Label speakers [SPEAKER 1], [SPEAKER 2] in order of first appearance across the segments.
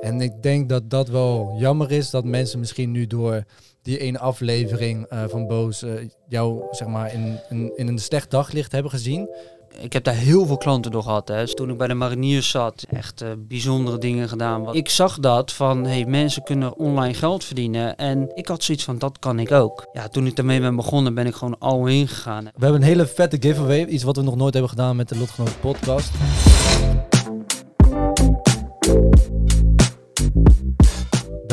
[SPEAKER 1] En ik denk dat dat wel jammer is dat mensen misschien nu door die ene aflevering eh, van Boos eh, jou zeg maar in, in, in een slecht daglicht hebben gezien.
[SPEAKER 2] Ik heb daar heel veel klanten door gehad. Hè. Dus toen ik bij de mariniers zat, echt eh, bijzondere dingen gedaan. Ik zag dat van, hey, mensen kunnen online geld verdienen. En ik had zoiets van, dat kan ik ook. Ja, toen ik daarmee ben begonnen, ben ik gewoon al heen gegaan.
[SPEAKER 1] We hebben een hele vette giveaway. Iets wat we nog nooit hebben gedaan met de Lotgenoten podcast.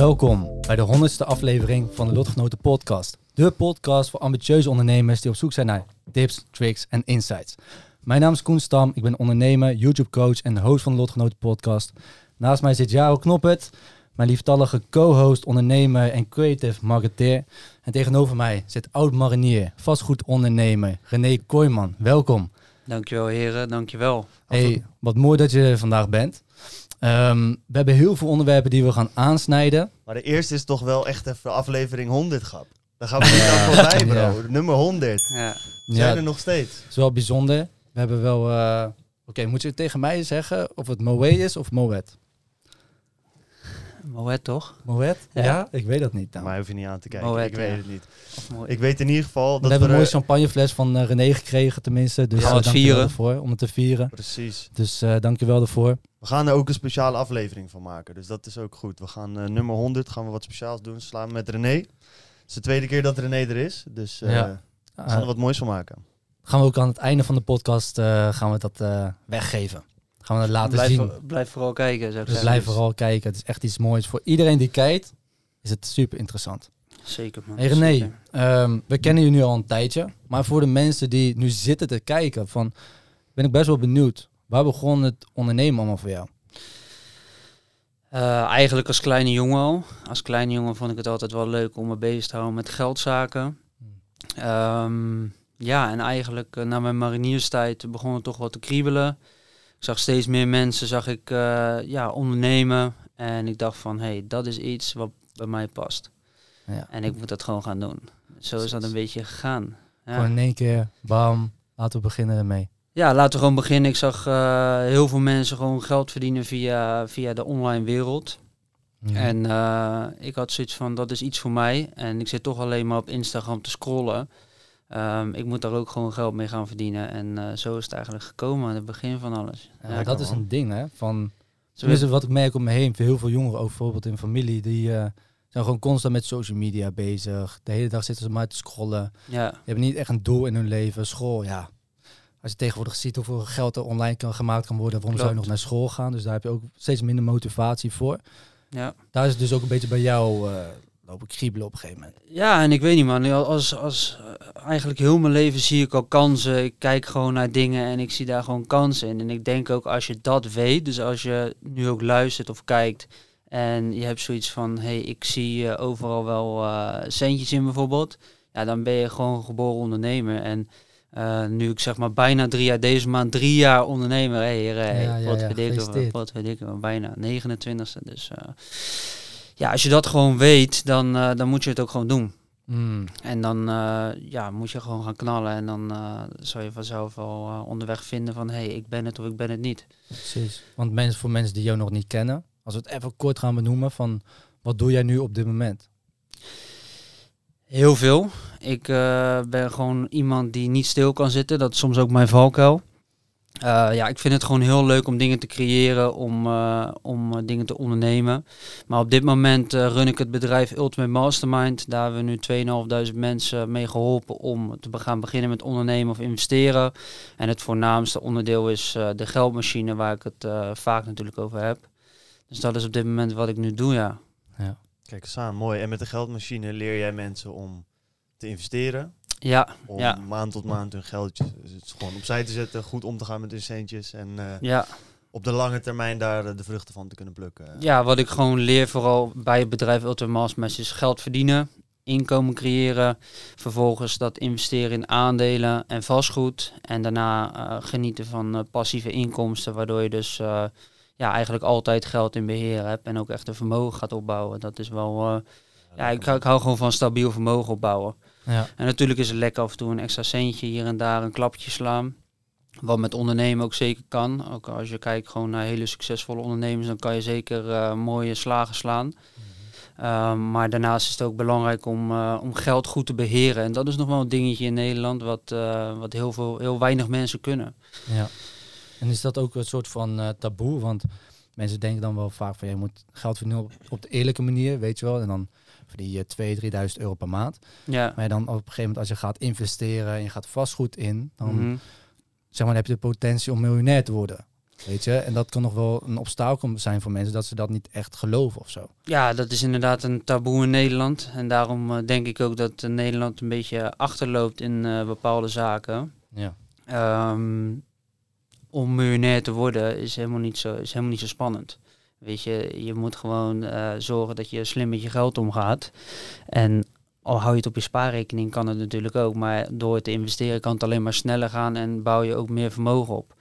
[SPEAKER 1] Welkom bij de honderdste aflevering van de Lotgenoten podcast. De podcast voor ambitieuze ondernemers die op zoek zijn naar tips, tricks en insights. Mijn naam is Koen Stam, ik ben ondernemer, YouTube coach en de host van de Lotgenoten podcast. Naast mij zit Jaro Knoppert, mijn lieftallige co-host, ondernemer en creative marketeer. En tegenover mij zit oud-marinier, vastgoedondernemer René Kooijman. Welkom.
[SPEAKER 2] Dankjewel heren, dankjewel.
[SPEAKER 1] Hey, wat mooi dat je er vandaag bent. Ehm, we hebben heel veel onderwerpen die we gaan aansnijden.
[SPEAKER 3] Maar de eerste is toch wel echt even aflevering 100, grap. Daar gaan we niet aan voorbij, bro.
[SPEAKER 1] Ja.
[SPEAKER 3] Nummer 100.
[SPEAKER 2] Ja.
[SPEAKER 3] Zijn
[SPEAKER 1] Ja,
[SPEAKER 3] er nog steeds?
[SPEAKER 1] Het is wel bijzonder. We hebben wel... eh, Oké, moet je tegen mij zeggen of het Moe is of Moet?
[SPEAKER 2] Moet toch?
[SPEAKER 1] Moet? Ja.
[SPEAKER 2] Ja.
[SPEAKER 1] ik weet dat niet. Nou.
[SPEAKER 3] Maar hoef je niet aan te kijken.
[SPEAKER 2] Moet,
[SPEAKER 3] ik weet
[SPEAKER 2] ja.
[SPEAKER 3] het niet. Ik weet in ieder geval
[SPEAKER 1] we
[SPEAKER 3] dat
[SPEAKER 1] hebben
[SPEAKER 3] we...
[SPEAKER 1] een mooie champagnefles van eh, René gekregen tenminste. Dus eh,
[SPEAKER 2] het
[SPEAKER 1] dankjewel
[SPEAKER 2] vieren?
[SPEAKER 1] ervoor, om het te vieren.
[SPEAKER 3] Precies.
[SPEAKER 1] Dus eh dankjewel daarvoor.
[SPEAKER 3] We gaan er ook een speciale aflevering van maken. Dus dat is ook goed. We gaan eh, nummer 100 gaan we wat speciaals doen. Samen met René. Het is de tweede keer dat René er is. Dus eh,
[SPEAKER 1] Ja.
[SPEAKER 3] we gaan er
[SPEAKER 1] Eh,
[SPEAKER 3] wat moois van maken.
[SPEAKER 1] gaan we ook aan het einde van de podcast eh, gaan we dat eh, weggeven. Gaan we dat laten
[SPEAKER 2] blijf,
[SPEAKER 1] zien.
[SPEAKER 2] blijf vooral kijken, zou ik
[SPEAKER 1] Dus
[SPEAKER 2] zeggen.
[SPEAKER 1] blijf vooral kijken. Het is echt iets moois. Voor iedereen die kijkt, is het super interessant.
[SPEAKER 2] Zeker man.
[SPEAKER 1] Hey René, ehm, we kennen je nu al een tijdje. Maar voor de mensen die nu zitten te kijken, van, ben ik best wel benieuwd. Waar begon het ondernemen allemaal voor jou?
[SPEAKER 2] Eh, eigenlijk als kleine jongen al. Als kleine jongen vond ik het altijd wel leuk om me bezig te houden met geldzaken. Ehm, ja, en eigenlijk eh, na mijn marinierstijd begon het toch wat te kriebelen. Ik zag steeds meer mensen, zag ik eh, ja, ondernemen. En ik dacht van, hé, hey, dat is iets wat bij mij past.
[SPEAKER 1] Ja.
[SPEAKER 2] En ik moet dat gewoon gaan doen. Zo is dat een beetje gegaan. Ja.
[SPEAKER 1] Gewoon in één keer, bam, laten we beginnen ermee.
[SPEAKER 2] Ja, laten we gewoon beginnen. Ik zag eh, heel veel mensen gewoon geld verdienen via, via de online wereld.
[SPEAKER 1] Ja.
[SPEAKER 2] En eh, ik had zoiets van, dat is iets voor mij. En ik zit toch alleen maar op Instagram te scrollen. Ehm, ik moet daar ook gewoon geld mee gaan verdienen. En eh, zo is het eigenlijk gekomen aan het begin van alles.
[SPEAKER 1] Ja,
[SPEAKER 2] Ja,
[SPEAKER 1] dat is een ding, hè? Van, tenminste, wat ik merk om me heen, voor heel veel jongeren, ook bijvoorbeeld in familie, die eh, zijn gewoon constant met social media bezig. De hele dag zitten ze maar te scrollen.
[SPEAKER 2] ja,
[SPEAKER 1] Die hebben niet echt een doel in hun leven. School, ja. Als je tegenwoordig ziet hoeveel geld er online kan, gemaakt kan worden, waarom zou je nog naar school gaan? Dus daar heb je ook steeds minder motivatie voor.
[SPEAKER 2] ja.
[SPEAKER 1] Daar is het dus ook een beetje bij jou eh lopen kriebelen op een gegeven moment.
[SPEAKER 2] ja, en ik weet niet man, als, als, eh, eigenlijk heel mijn leven zie ik al kansen. Ik kijk gewoon naar dingen en ik zie daar gewoon kansen in. En ik denk ook als je dat weet, dus als je nu ook luistert of kijkt... En je hebt zoiets van, hé, hey, ik zie eh, overal wel eh, centjes in bijvoorbeeld. Ja, dan ben je gewoon geboren ondernemer. En eh, nu ik zeg maar bijna drie jaar, deze maand drie jaar ondernemer. Hé, hey, hey,
[SPEAKER 1] Ja, ja,
[SPEAKER 2] wat
[SPEAKER 1] ja,
[SPEAKER 2] weet ik, wat weet ik, bijna 29ste. Dus eh, ja, als je dat gewoon weet, dan, eh, dan moet je het ook gewoon doen.
[SPEAKER 1] Mm.
[SPEAKER 2] En dan eh, ja, moet je gewoon gaan knallen. En dan eh zal je vanzelf eh, onderweg vinden van, hé, hey, ik ben het of ik ben het niet.
[SPEAKER 1] Precies. Want mensen, voor mensen die jou nog niet kennen, als we het even kort gaan benoemen, van wat doe jij nu op dit moment?
[SPEAKER 2] Heel veel. Ik ben gewoon iemand die niet stil kan zitten. Dat is soms ook mijn valkuil. Eh, ja, ik vind het gewoon heel leuk om dingen te creëren, om, eh, om eh, dingen te ondernemen. Maar op dit moment run ik het bedrijf Ultimate Mastermind. Daar hebben we nu 2.500 mensen mee geholpen om te gaan beginnen met ondernemen of investeren. En het voornaamste onderdeel is de geldmachine, waar ik het vaak natuurlijk over heb. Dus dat is op dit moment wat ik nu doe, ja.
[SPEAKER 3] Kijk eens aan, mooi. En met de geldmachine leer jij mensen om te investeren.
[SPEAKER 2] Ja,
[SPEAKER 3] Om
[SPEAKER 2] Ja.
[SPEAKER 3] maand tot maand hun geldje dus het is gewoon opzij te zetten. Goed om te gaan met hun centjes. En eh,
[SPEAKER 2] ja.
[SPEAKER 3] op de lange termijn daar eh, de vruchten van te kunnen plukken.
[SPEAKER 2] Ja, wat ik gewoon leer vooral bij het bedrijf Ultimate Mastermind is geld verdienen, inkomen creëren, vervolgens dat investeren in aandelen en vastgoed en daarna eh, genieten van passieve inkomsten, waardoor je dus ja, eigenlijk altijd geld in beheer hebt en ook echt een vermogen gaat opbouwen. Dat is wel, ja, ik hou gewoon van stabiel vermogen opbouwen.
[SPEAKER 1] Ja.
[SPEAKER 2] En natuurlijk is het lekker af en toe een extra centje hier en daar een klapje slaan. Wat met ondernemen ook zeker kan. Ook als je kijkt gewoon naar hele succesvolle ondernemers, dan kan je zeker eh, mooie slagen slaan. Ehm, maar daarnaast is het ook belangrijk om, eh, om geld goed te beheren. En dat is nog wel een dingetje in Nederland wat, eh, wat heel, veel, heel weinig mensen kunnen.
[SPEAKER 1] Ja. En is dat ook een soort van taboe? Want mensen denken dan wel vaak van je moet geld verdienen op de eerlijke manier, weet je wel. En dan verdien je 2.000, 3.000 euro per maand.
[SPEAKER 2] Ja.
[SPEAKER 1] Maar dan op een gegeven moment als je gaat investeren en je gaat vastgoed in, dan,
[SPEAKER 2] Mhm.
[SPEAKER 1] zeg maar, dan heb je de potentie om miljonair te worden. Weet je? En dat kan nog wel een obstakel zijn voor mensen dat ze dat niet echt geloven of zo.
[SPEAKER 2] Ja, dat is inderdaad een taboe in Nederland. En daarom eh, denk ik ook dat eh, Nederland een beetje achterloopt in eh, bepaalde zaken.
[SPEAKER 1] Ja.
[SPEAKER 2] Ehm, om miljonair te worden is helemaal niet zo, is helemaal niet zo spannend. Weet je, je moet gewoon eh, zorgen dat je slim met je geld omgaat. En al hou je het op je spaarrekening, kan het natuurlijk ook. Maar door te investeren kan het alleen maar sneller gaan en bouw je ook meer vermogen op.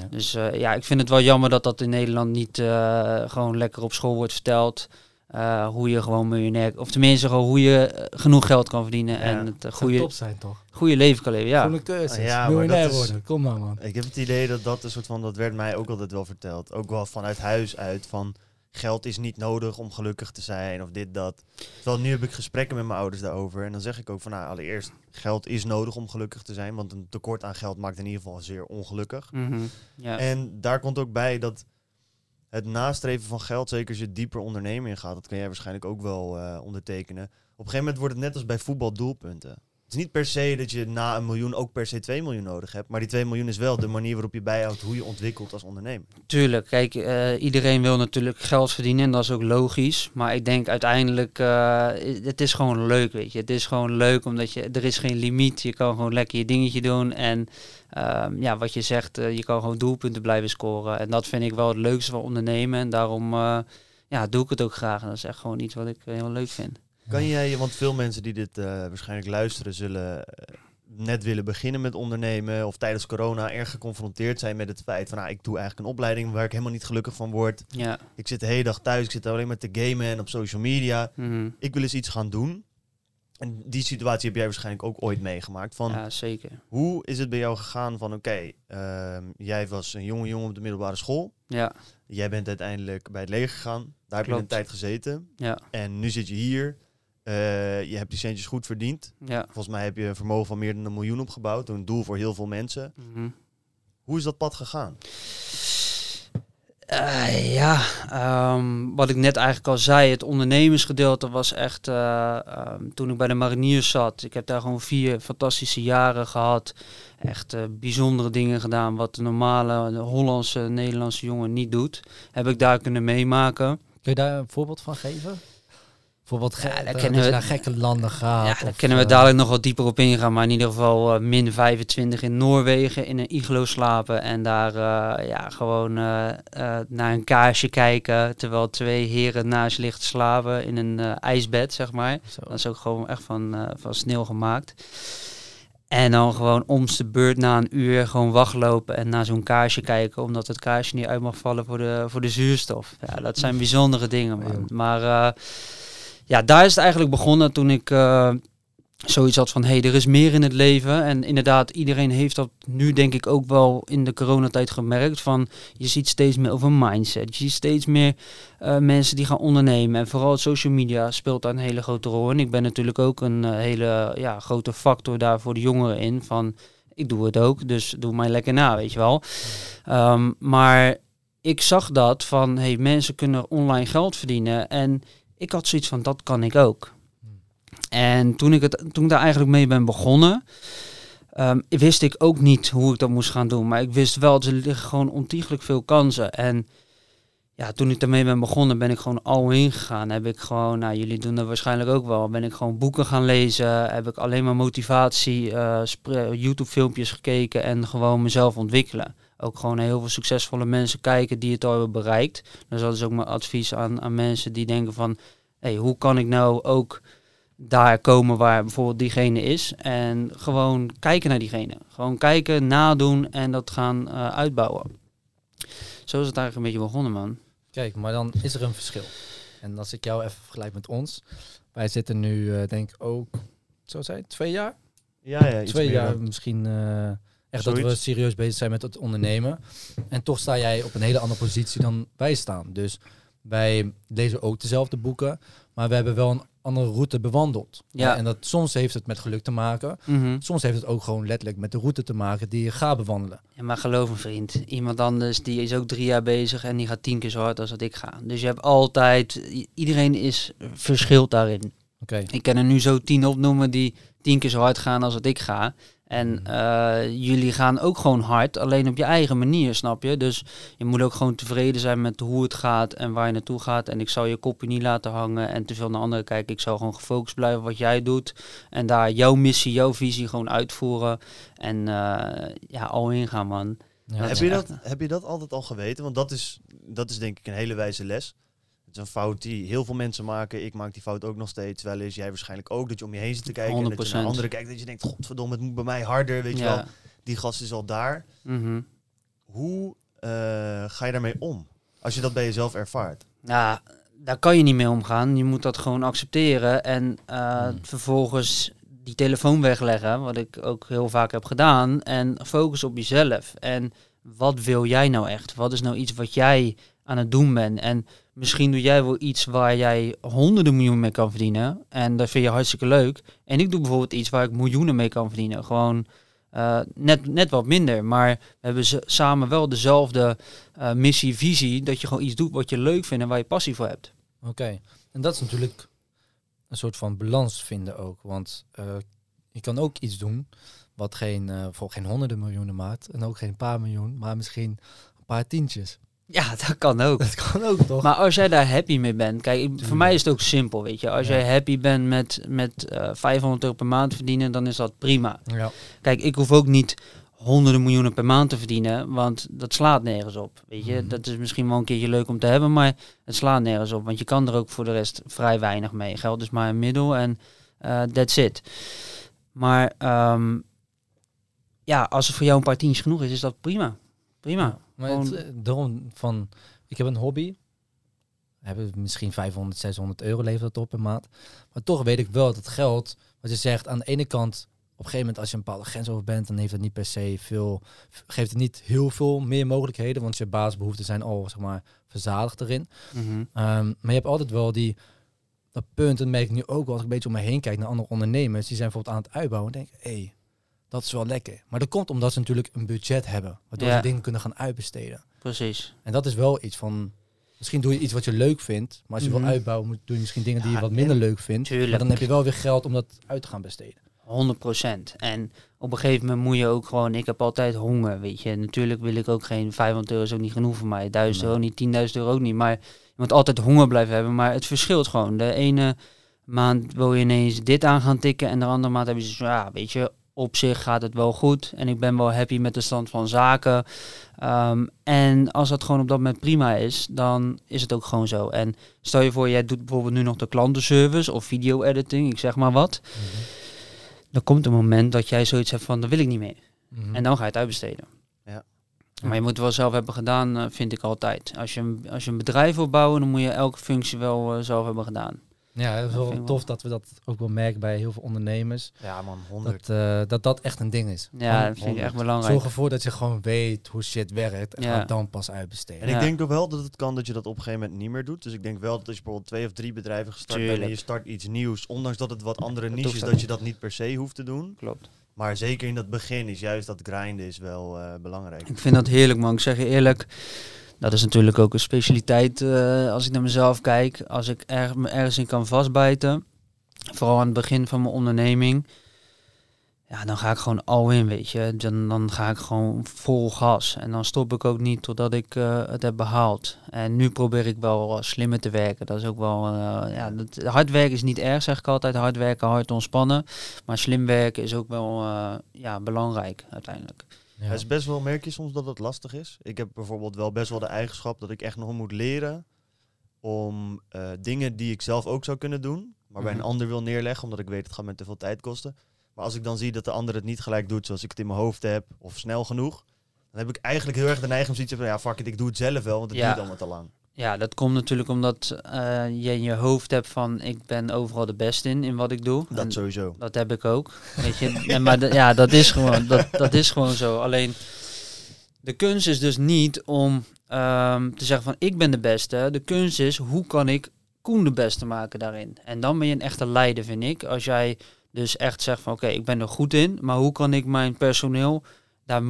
[SPEAKER 1] Ja.
[SPEAKER 2] Dus eh, ja, ik vind het wel jammer dat dat in Nederland niet eh, gewoon lekker op school wordt verteld. Eh, hoe je gewoon miljonair, of tenminste gewoon hoe je eh, genoeg geld kan verdienen
[SPEAKER 3] Ja.
[SPEAKER 2] en het eh, goede,
[SPEAKER 1] top zijn toch?
[SPEAKER 2] goede leven kan leven. Ja,
[SPEAKER 1] Groene keuzes,
[SPEAKER 3] Ja, maar
[SPEAKER 1] miljonair
[SPEAKER 3] is-
[SPEAKER 1] worden. Kom maar man.
[SPEAKER 3] Ik heb het idee dat dat een soort van, dat werd mij ook altijd wel verteld. Ook wel vanuit huis uit van geld is niet nodig om gelukkig te zijn of dit, dat. Terwijl nu heb ik gesprekken met mijn ouders daarover. En dan zeg ik ook van nou, allereerst, geld is nodig om gelukkig te zijn. Want een tekort aan geld maakt in ieder geval zeer ongelukkig.
[SPEAKER 2] Mhm. ja.
[SPEAKER 3] En daar komt ook bij dat het nastreven van geld, zeker als je dieper ondernemen ingaat, dat kan jij waarschijnlijk ook wel eh, ondertekenen. Op een gegeven moment wordt het net als bij voetbal doelpunten. Is niet per se dat je na een miljoen ook per se 2 miljoen nodig hebt. Maar die 2 miljoen is wel de manier waarop je bijhoudt hoe je ontwikkelt als ondernemer.
[SPEAKER 2] Tuurlijk, kijk, eh, iedereen wil natuurlijk geld verdienen en dat is ook logisch. Maar ik denk uiteindelijk, eh, het is gewoon leuk, weet je. Het is gewoon leuk omdat je, er is geen limiet. Je kan gewoon lekker je dingetje doen. En ehm, ja, wat je zegt, eh, je kan gewoon doelpunten blijven scoren. En dat vind ik wel het leukste van ondernemen. En daarom ja, doe ik het ook graag. En dat is echt gewoon iets wat ik heel leuk vind.
[SPEAKER 3] Kan jij, want veel mensen die dit eh, waarschijnlijk luisteren, zullen eh, net willen beginnen met ondernemen. Of tijdens corona erg geconfronteerd zijn met het feit van nou, ik doe eigenlijk een opleiding waar ik helemaal niet gelukkig van word.
[SPEAKER 2] Ja.
[SPEAKER 3] Ik zit de hele dag thuis, ik zit alleen maar te gamen en op social media.
[SPEAKER 2] Mhm.
[SPEAKER 3] ik wil eens iets gaan doen. En die situatie heb jij waarschijnlijk ook ooit meegemaakt. Van
[SPEAKER 2] ja, zeker.
[SPEAKER 3] hoe is het bij jou gegaan van oké, ehm, jij was een jonge jongen op de middelbare school.
[SPEAKER 2] Ja,
[SPEAKER 3] Jij bent uiteindelijk bij het leger gegaan. Daar heb je een tijd gezeten.
[SPEAKER 2] ja,
[SPEAKER 3] En nu zit je hier. Eh, je hebt die centjes goed verdiend.
[SPEAKER 2] ja.
[SPEAKER 3] Volgens mij heb je een vermogen van meer dan een miljoen opgebouwd. Een doel voor heel veel mensen.
[SPEAKER 2] Mhm.
[SPEAKER 3] Hoe is dat pad gegaan?
[SPEAKER 2] Eh, ja, ehm, wat ik net eigenlijk al zei, het ondernemersgedeelte was echt eh, ehm, toen ik bij de mariniers zat. Ik heb daar gewoon vier fantastische jaren gehad. Echt eh, bijzondere dingen gedaan wat de normale de Hollandse, Nederlandse jongen niet doet. Heb ik daar kunnen meemaken.
[SPEAKER 1] Kun je daar een voorbeeld van geven? Bijvoorbeeld
[SPEAKER 2] Ja, daar
[SPEAKER 1] dat
[SPEAKER 2] we-
[SPEAKER 1] naar gekke landen gaat.
[SPEAKER 2] ja, daar
[SPEAKER 1] of,
[SPEAKER 2] kunnen we
[SPEAKER 1] eh,
[SPEAKER 2] dadelijk nog wat dieper op ingaan. Maar in ieder geval eh, min 25 in Noorwegen in een iglo slapen. En daar eh, ja, gewoon eh, eh, naar een kaarsje kijken. Terwijl twee heren naast je liggen te slapen in een eh, ijsbed, zeg maar.
[SPEAKER 1] zo.
[SPEAKER 2] Dat is ook gewoon echt van, eh, van sneeuw gemaakt. En dan gewoon omste de beurt na een uur gewoon wachtlopen en naar zo'n kaarsje kijken. Omdat het kaarsje niet uit mag vallen voor de, voor de zuurstof. Ja, dat zijn bijzondere dingen, man. Maar eh, ja, daar is het eigenlijk begonnen toen ik eh, zoiets had van... hé, hey, er is meer in het leven. En inderdaad, iedereen heeft dat nu denk ik ook wel in de coronatijd gemerkt. Van, je ziet steeds meer over mindset. Je ziet steeds meer eh, mensen die gaan ondernemen. En vooral social media speelt daar een hele grote rol. En ik ben natuurlijk ook een eh, hele ja, grote factor daar voor de jongeren in. Van, ik doe het ook, dus doe mij lekker na, weet je wel. Ehm, maar ik zag dat van, hey, mensen kunnen online geld verdienen. En ik had zoiets van, dat kan ik ook. En toen ik, het, toen daar eigenlijk mee ben begonnen, ehm, wist ik ook niet hoe ik dat moest gaan doen. Maar ik wist wel, er liggen gewoon ontiegelijk veel kansen. En ja, toen ik daarmee ben begonnen, ben ik gewoon al in gegaan. Heb ik gewoon, nou jullie doen dat waarschijnlijk ook wel, ben ik gewoon boeken gaan lezen. Heb ik alleen maar motivatie, eh, spre- YouTube-filmpjes gekeken en gewoon mezelf ontwikkelen. Ook gewoon heel veel succesvolle mensen kijken die het al hebben bereikt. Dus dat is ook mijn advies aan, aan mensen die denken van, hey, hoe kan ik nou ook daar komen waar bijvoorbeeld diegene is. En gewoon kijken naar diegene. Gewoon kijken, nadoen en dat gaan eh, uitbouwen. Zo is het eigenlijk een beetje begonnen, man.
[SPEAKER 1] Kijk, maar dan is er een verschil. En als ik jou even vergelijk met ons. Wij zitten nu, eh, denk ik ook, zo zei het, twee jaar?
[SPEAKER 3] Ja, ja iets
[SPEAKER 1] twee
[SPEAKER 3] meer
[SPEAKER 1] jaar misschien eh, Echt dat we serieus bezig zijn met het ondernemen. En toch sta jij op een hele andere positie dan wij staan. Dus wij lezen ook dezelfde boeken, maar we hebben wel een andere route bewandeld.
[SPEAKER 2] Ja.
[SPEAKER 1] En dat soms heeft het met geluk te maken.
[SPEAKER 2] Mhm.
[SPEAKER 1] Soms heeft het ook gewoon letterlijk met de route te maken die je gaat bewandelen.
[SPEAKER 2] Ja, maar geloof me vriend, iemand anders die is ook drie jaar bezig en die gaat tien keer zo hard als dat ik ga. Dus je hebt altijd, iedereen is verschilt daarin.
[SPEAKER 1] Oké.
[SPEAKER 2] Ik kan er nu zo tien opnoemen die tien keer zo hard gaan als dat ik ga. En eh, jullie gaan ook gewoon hard, alleen op je eigen manier, snap je? Dus je moet ook gewoon tevreden zijn met hoe het gaat en waar je naartoe gaat. En ik zal je kopje niet laten hangen en te veel naar anderen kijken. Ik zal gewoon gefocust blijven op wat jij doet. En daar jouw missie, jouw visie gewoon uitvoeren. En eh, ja, al ingaan, man.
[SPEAKER 1] Ja.
[SPEAKER 2] Dat
[SPEAKER 3] heb, je dat, heb je dat altijd al geweten? Want dat is, dat is denk ik een hele wijze les. Is een fout die heel veel mensen maken. Ik maak die fout ook nog steeds wel eens. Jij waarschijnlijk ook. Dat je om je heen zit te kijken. En dat je naar
[SPEAKER 2] 100%.
[SPEAKER 3] anderen kijkt. Dat je denkt, godverdomme, het moet bij mij harder. Weet je wel,
[SPEAKER 2] ja.
[SPEAKER 3] die gast is al daar.
[SPEAKER 2] Mhm.
[SPEAKER 3] Hoe eh, ga je daarmee om? Als je dat bij jezelf ervaart.
[SPEAKER 2] Nou, daar kan je niet mee omgaan. Je moet dat gewoon accepteren en eh,
[SPEAKER 1] Hmm.
[SPEAKER 2] vervolgens die telefoon wegleggen, wat ik ook heel vaak heb gedaan, en focus op jezelf. En wat wil jij nou echt? Wat is nou iets wat jij aan het doen bent? En misschien doe jij wel iets waar jij honderden miljoen mee kan verdienen. En dat vind je hartstikke leuk. En ik doe bijvoorbeeld iets waar ik miljoenen mee kan verdienen. Gewoon eh, net, net wat minder. Maar we hebben samen wel dezelfde eh, missie, visie. Dat je gewoon iets doet wat je leuk vindt en waar je passie voor hebt.
[SPEAKER 1] Oké. En dat is natuurlijk een soort van balans vinden ook. Want eh, je kan ook iets doen wat geen, voor geen honderden miljoenen maakt. En ook geen paar miljoen, maar misschien een paar tientjes.
[SPEAKER 2] Ja, dat kan ook.
[SPEAKER 1] Dat kan ook toch?
[SPEAKER 2] Maar als jij daar happy mee bent, kijk, ik- voor mij is het ook simpel, weet je. Als
[SPEAKER 1] Ja.
[SPEAKER 2] jij happy bent met, met eh 500 euro per maand verdienen, dan is dat prima.
[SPEAKER 1] ja.
[SPEAKER 2] Kijk, ik hoef ook niet honderden miljoenen per maand te verdienen, want dat slaat nergens op. Weet je,
[SPEAKER 1] Mhm.
[SPEAKER 2] dat is misschien wel een keertje leuk om te hebben, maar het slaat nergens op, want je kan er ook voor de rest vrij weinig mee. Geld is maar een middel en eh that's it. Maar ehm, ja, als het voor jou een paar tientjes genoeg is, is dat prima. Prima.
[SPEAKER 1] Maar
[SPEAKER 2] Gewoon-
[SPEAKER 1] het, eh, daarom van, ik heb een hobby. Hebben misschien 500, 600 euro levert dat op per maand. Maar toch weet ik wel dat het geld, wat je zegt, aan de ene kant, op een gegeven moment als je een bepaalde grens over bent, dan heeft het niet per se veel, geeft het niet heel veel meer mogelijkheden, want je basisbehoeften zijn al, zeg maar, verzadigd erin.
[SPEAKER 2] Mhm.
[SPEAKER 1] Ehm, maar je hebt altijd wel die, dat punt, en dat merk ik nu ook wel als ik een beetje om me heen kijk naar andere ondernemers, die zijn bijvoorbeeld aan het uitbouwen en hé, hey, dat is wel lekker. Maar dat komt omdat ze natuurlijk een budget hebben, waardoor
[SPEAKER 2] Ja.
[SPEAKER 1] ze dingen kunnen gaan uitbesteden.
[SPEAKER 2] Precies.
[SPEAKER 1] En dat is wel iets van, misschien doe je iets wat je leuk vindt, maar als je
[SPEAKER 2] Mhm.
[SPEAKER 1] wil uitbouwen, moet, doe je misschien dingen die
[SPEAKER 3] Ja,
[SPEAKER 1] je wat minder leuk vindt.
[SPEAKER 2] Tuurlijk.
[SPEAKER 1] Maar dan heb je wel weer geld om dat uit te gaan besteden.
[SPEAKER 2] 100 procent. En op een gegeven moment moet je ook gewoon, ik heb altijd honger, weet je. Natuurlijk wil ik ook geen 500 euro, is ook niet genoeg voor mij. 1000
[SPEAKER 1] Nee.
[SPEAKER 2] euro niet, 10.000 euro ook niet. Maar je moet altijd honger blijven hebben. Maar het verschilt gewoon. De ene maand wil je ineens dit aan gaan tikken en de andere maand heb je van, ja, weet je, op zich gaat het wel goed. En ik ben wel happy met de stand van zaken. Ehm, en als dat gewoon op dat moment prima is, dan is het ook gewoon zo. En stel je voor, jij doet bijvoorbeeld nu nog de klantenservice of video-editing, ik zeg maar wat. Dan komt een moment dat jij zoiets hebt van, dat wil ik niet meer.
[SPEAKER 1] Mhm.
[SPEAKER 2] En dan ga je het uitbesteden.
[SPEAKER 3] Ja.
[SPEAKER 2] Maar je moet het wel zelf hebben gedaan, eh, vind ik altijd. Als je, een- als je een bedrijf wil bouwen, dan moet je elke functie wel eh, zelf hebben gedaan.
[SPEAKER 1] Ja, het is wel tof dat we dat ook wel merken bij heel veel ondernemers.
[SPEAKER 3] Ja man, 100.
[SPEAKER 1] Dat, eh, dat dat echt een ding is.
[SPEAKER 2] Ja, dat vind ik echt belangrijk.
[SPEAKER 1] Zorg ervoor dat je gewoon weet hoe shit werkt en
[SPEAKER 2] Ja.
[SPEAKER 1] ga dan pas uitbesteden.
[SPEAKER 3] En
[SPEAKER 2] Ja.
[SPEAKER 3] ik denk ook wel dat het kan dat je dat op een gegeven moment niet meer doet. Dus ik denk wel dat als je bijvoorbeeld twee of drie bedrijven gestart bent en je start iets nieuws, ondanks dat het wat andere
[SPEAKER 2] Dat
[SPEAKER 3] niches is, dat je dat niet per se hoeft te doen.
[SPEAKER 2] Klopt.
[SPEAKER 3] Maar zeker in dat begin is juist dat grinden is wel eh, belangrijk.
[SPEAKER 2] Ik vind dat heerlijk, man. Ik zeg je eerlijk, dat is natuurlijk ook een specialiteit eh, als ik naar mezelf kijk. Als ik me ergens in kan vastbijten, vooral aan het begin van mijn onderneming, ja, dan ga ik gewoon al in, weet je. Dan, dan ga ik gewoon vol gas. En dan stop ik ook niet totdat ik eh, het heb behaald. En nu probeer ik wel slimmer te werken. Dat is ook wel, eh, ja, dat, hard werken is niet erg, zeg ik altijd. Hard werken, hard ontspannen. Maar slim werken is ook wel ja, belangrijk uiteindelijk.
[SPEAKER 1] Ja.
[SPEAKER 3] Het is best wel, merk je soms dat het lastig is. Ik heb bijvoorbeeld wel best wel de eigenschap dat ik echt nog moet leren om eh, dingen die ik zelf ook zou kunnen doen, maar bij een
[SPEAKER 2] Mhm.
[SPEAKER 3] ander wil neerleggen, omdat ik weet het gaat me te veel tijd kosten. Maar als ik dan zie dat de ander het niet gelijk doet zoals ik het in mijn hoofd heb, of snel genoeg, dan heb ik eigenlijk heel erg de neiging om zoiets te van, ja fuck it, ik doe het zelf wel, want het
[SPEAKER 2] Ja.
[SPEAKER 3] duurt allemaal te lang.
[SPEAKER 2] Ja, dat komt natuurlijk omdat eh, je in je hoofd hebt van ik ben overal de best in, in wat ik doe. En
[SPEAKER 3] Dat sowieso.
[SPEAKER 2] dat heb ik ook. Weet je, nee, maar de- ja, dat is, gewoon, dat, dat is gewoon zo. Alleen de kunst is dus niet om ehm, te zeggen van ik ben de beste. De kunst is hoe kan ik Koen de beste maken daarin. En dan ben je een echte leider, vind ik. Als jij dus echt zegt van oké, ik ben er goed in, maar hoe kan ik mijn personeel daar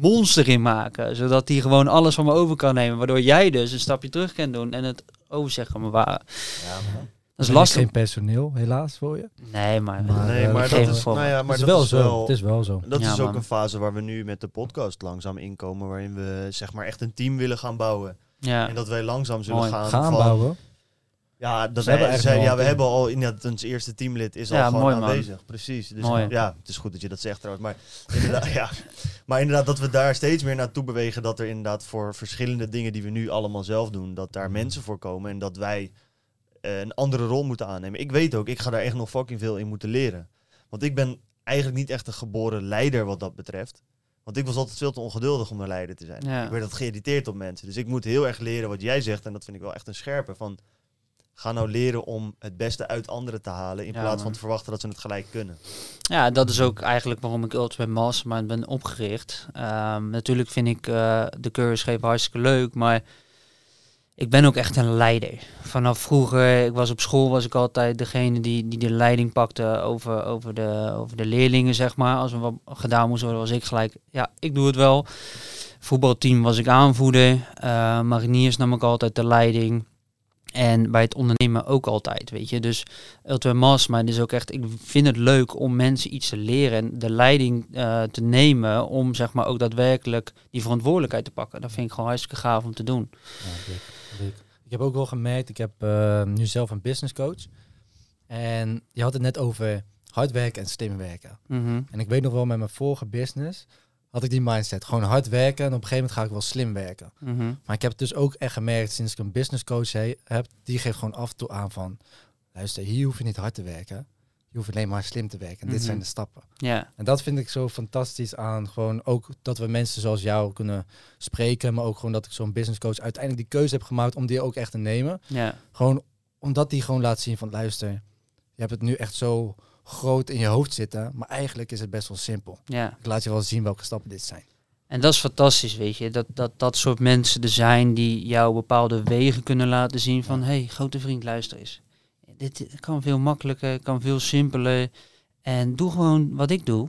[SPEAKER 2] monster in maken, zodat die gewoon alles van me over kan nemen, waardoor jij dus een stapje terug kan doen en het overzeggen kan bewaren.
[SPEAKER 3] Ja.
[SPEAKER 2] Dat is lastig.
[SPEAKER 1] geen personeel, helaas voor je.
[SPEAKER 2] Nee, maar,
[SPEAKER 1] Maar,
[SPEAKER 3] Nee,
[SPEAKER 1] eh,
[SPEAKER 3] maar dat
[SPEAKER 2] het
[SPEAKER 3] is, nou
[SPEAKER 2] me.
[SPEAKER 3] ja,
[SPEAKER 1] Maar het is
[SPEAKER 3] dat
[SPEAKER 1] wel
[SPEAKER 3] is
[SPEAKER 1] zo.
[SPEAKER 3] wel,
[SPEAKER 1] Het is wel zo.
[SPEAKER 3] dat
[SPEAKER 2] Ja,
[SPEAKER 3] is ook
[SPEAKER 2] man.
[SPEAKER 3] een fase waar we nu met de podcast langzaam inkomen, waarin we zeg maar echt een team willen gaan bouwen.
[SPEAKER 2] ja.
[SPEAKER 3] En dat wij langzaam zullen
[SPEAKER 2] Mooi.
[SPEAKER 3] gaan,
[SPEAKER 1] Gaan
[SPEAKER 3] van-
[SPEAKER 1] bouwen.
[SPEAKER 3] Ja, dat wij,
[SPEAKER 1] hebben al
[SPEAKER 3] ja, we hebben al inderdaad ons eerste teamlid is al
[SPEAKER 2] Ja,
[SPEAKER 3] gewoon
[SPEAKER 2] mooi, man.
[SPEAKER 3] aanwezig. Precies. Dus
[SPEAKER 2] Mooi.
[SPEAKER 3] ja, het is goed dat je dat zegt trouwens. Maar inderdaad, ja. maar inderdaad dat we daar steeds meer naartoe bewegen. Dat er inderdaad voor verschillende dingen die we nu allemaal zelf doen, dat daar mensen voor komen. En dat wij eh, een andere rol moeten aannemen. Ik weet ook, ik ga daar echt nog fucking veel in moeten leren. Want ik ben eigenlijk niet echt een geboren leider wat dat betreft. Want ik was altijd veel te ongeduldig om een leider te zijn.
[SPEAKER 2] Ja.
[SPEAKER 3] Ik werd altijd geïrriteerd op mensen. Dus ik moet heel erg leren wat jij zegt. En dat vind ik wel echt een scherpe. Van, ga nou leren om het beste uit anderen te halen. In
[SPEAKER 2] Ja,
[SPEAKER 3] plaats
[SPEAKER 2] man.
[SPEAKER 3] van te verwachten dat ze het gelijk kunnen.
[SPEAKER 2] Ja, dat is ook eigenlijk waarom ik Ultimate Mastermind ben opgericht. Ehm, natuurlijk vind ik eh, de cursusgeven hartstikke leuk, maar ik ben ook echt een leider. Vanaf vroeger, ik was op school, was ik altijd degene die, die de leiding pakte over, over, de, over de leerlingen, zeg maar. Als er wat gedaan moest worden, was ik gelijk, ja, ik doe het wel. Voetbalteam was ik aanvoerder. Eh, mariniers nam ik altijd de leiding. En bij het ondernemen ook altijd, weet je. Dus Ultimate Mastermind is ook echt, ik vind het leuk om mensen iets te leren en de leiding eh, te nemen om zeg maar ook daadwerkelijk die verantwoordelijkheid te pakken. Dat vind ik gewoon hartstikke gaaf om te doen.
[SPEAKER 1] Ja, dik, dik. Ik heb ook wel gemerkt, ik heb eh, nu zelf een business coach. En je had het net over hard werken en slim werken.
[SPEAKER 2] Mhm.
[SPEAKER 1] En ik weet nog wel, met mijn vorige business had ik die mindset. Gewoon hard werken en op een gegeven moment ga ik wel slim werken.
[SPEAKER 2] Mhm.
[SPEAKER 1] Maar ik heb het dus ook echt gemerkt sinds ik een business coach he- heb. Die geeft gewoon af en toe aan van, luister, hier hoef je niet hard te werken. Je hoeft alleen maar slim te werken. En dit
[SPEAKER 2] Mhm.
[SPEAKER 1] zijn de stappen.
[SPEAKER 2] Ja,
[SPEAKER 1] En dat vind ik zo fantastisch aan gewoon ook dat we mensen zoals jou kunnen spreken. Maar ook gewoon dat ik zo'n business coach uiteindelijk die keuze heb gemaakt om die ook echt te nemen.
[SPEAKER 2] ja,
[SPEAKER 1] Gewoon omdat die gewoon laat zien van luister, je hebt het nu echt zo groot in je hoofd zitten. Maar eigenlijk is het best wel simpel.
[SPEAKER 2] ja.
[SPEAKER 1] Ik laat je wel zien welke stappen dit zijn.
[SPEAKER 2] En dat is fantastisch, weet je. Dat, dat dat soort mensen er zijn die jou bepaalde wegen kunnen laten zien van... hé, hey, grote vriend, luister eens. Dit kan veel makkelijker, kan veel simpeler. En doe gewoon wat ik doe.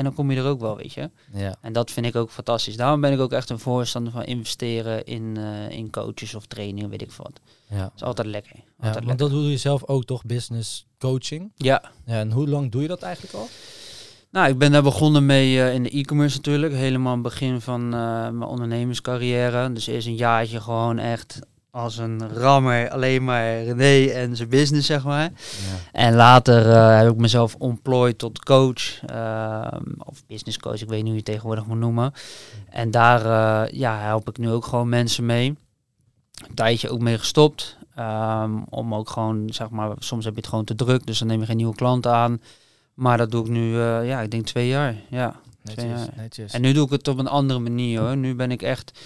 [SPEAKER 2] En dan kom je er ook wel, weet je.
[SPEAKER 1] Ja.
[SPEAKER 2] En dat vind ik ook fantastisch. Daarom ben ik ook echt een voorstander van investeren in, eh, in coaches of trainingen, weet ik veel wat.
[SPEAKER 1] Ja.
[SPEAKER 2] Dat is altijd lekker.
[SPEAKER 1] Ja,
[SPEAKER 2] Altijd
[SPEAKER 1] want dat doe je zelf ook toch, business coaching.
[SPEAKER 2] Ja,
[SPEAKER 1] Ja, en hoe lang doe je dat eigenlijk al?
[SPEAKER 2] nou, ik ben daar begonnen mee eh, in de e-commerce natuurlijk. Helemaal begin van eh, mijn ondernemerscarrière. Dus eerst een jaartje gewoon echt als een rammer, alleen maar René en zijn business, zeg maar.
[SPEAKER 1] Ja.
[SPEAKER 2] En later eh, heb ik mezelf ontplooid tot coach, ehm, of business coach, ik weet niet hoe je het tegenwoordig moet noemen. En daar eh, ja, help ik nu ook gewoon mensen mee. Een tijdje ook mee gestopt, ehm, om ook gewoon, zeg maar, soms heb je het gewoon te druk, dus dan neem je geen nieuwe klanten aan. Maar dat doe ik nu, eh, ja, ik denk twee jaar, ja. Twee
[SPEAKER 1] Netjes,
[SPEAKER 2] jaar.
[SPEAKER 1] netjes.
[SPEAKER 2] En nu doe ik het op een andere manier hoor. Nu ben ik echt,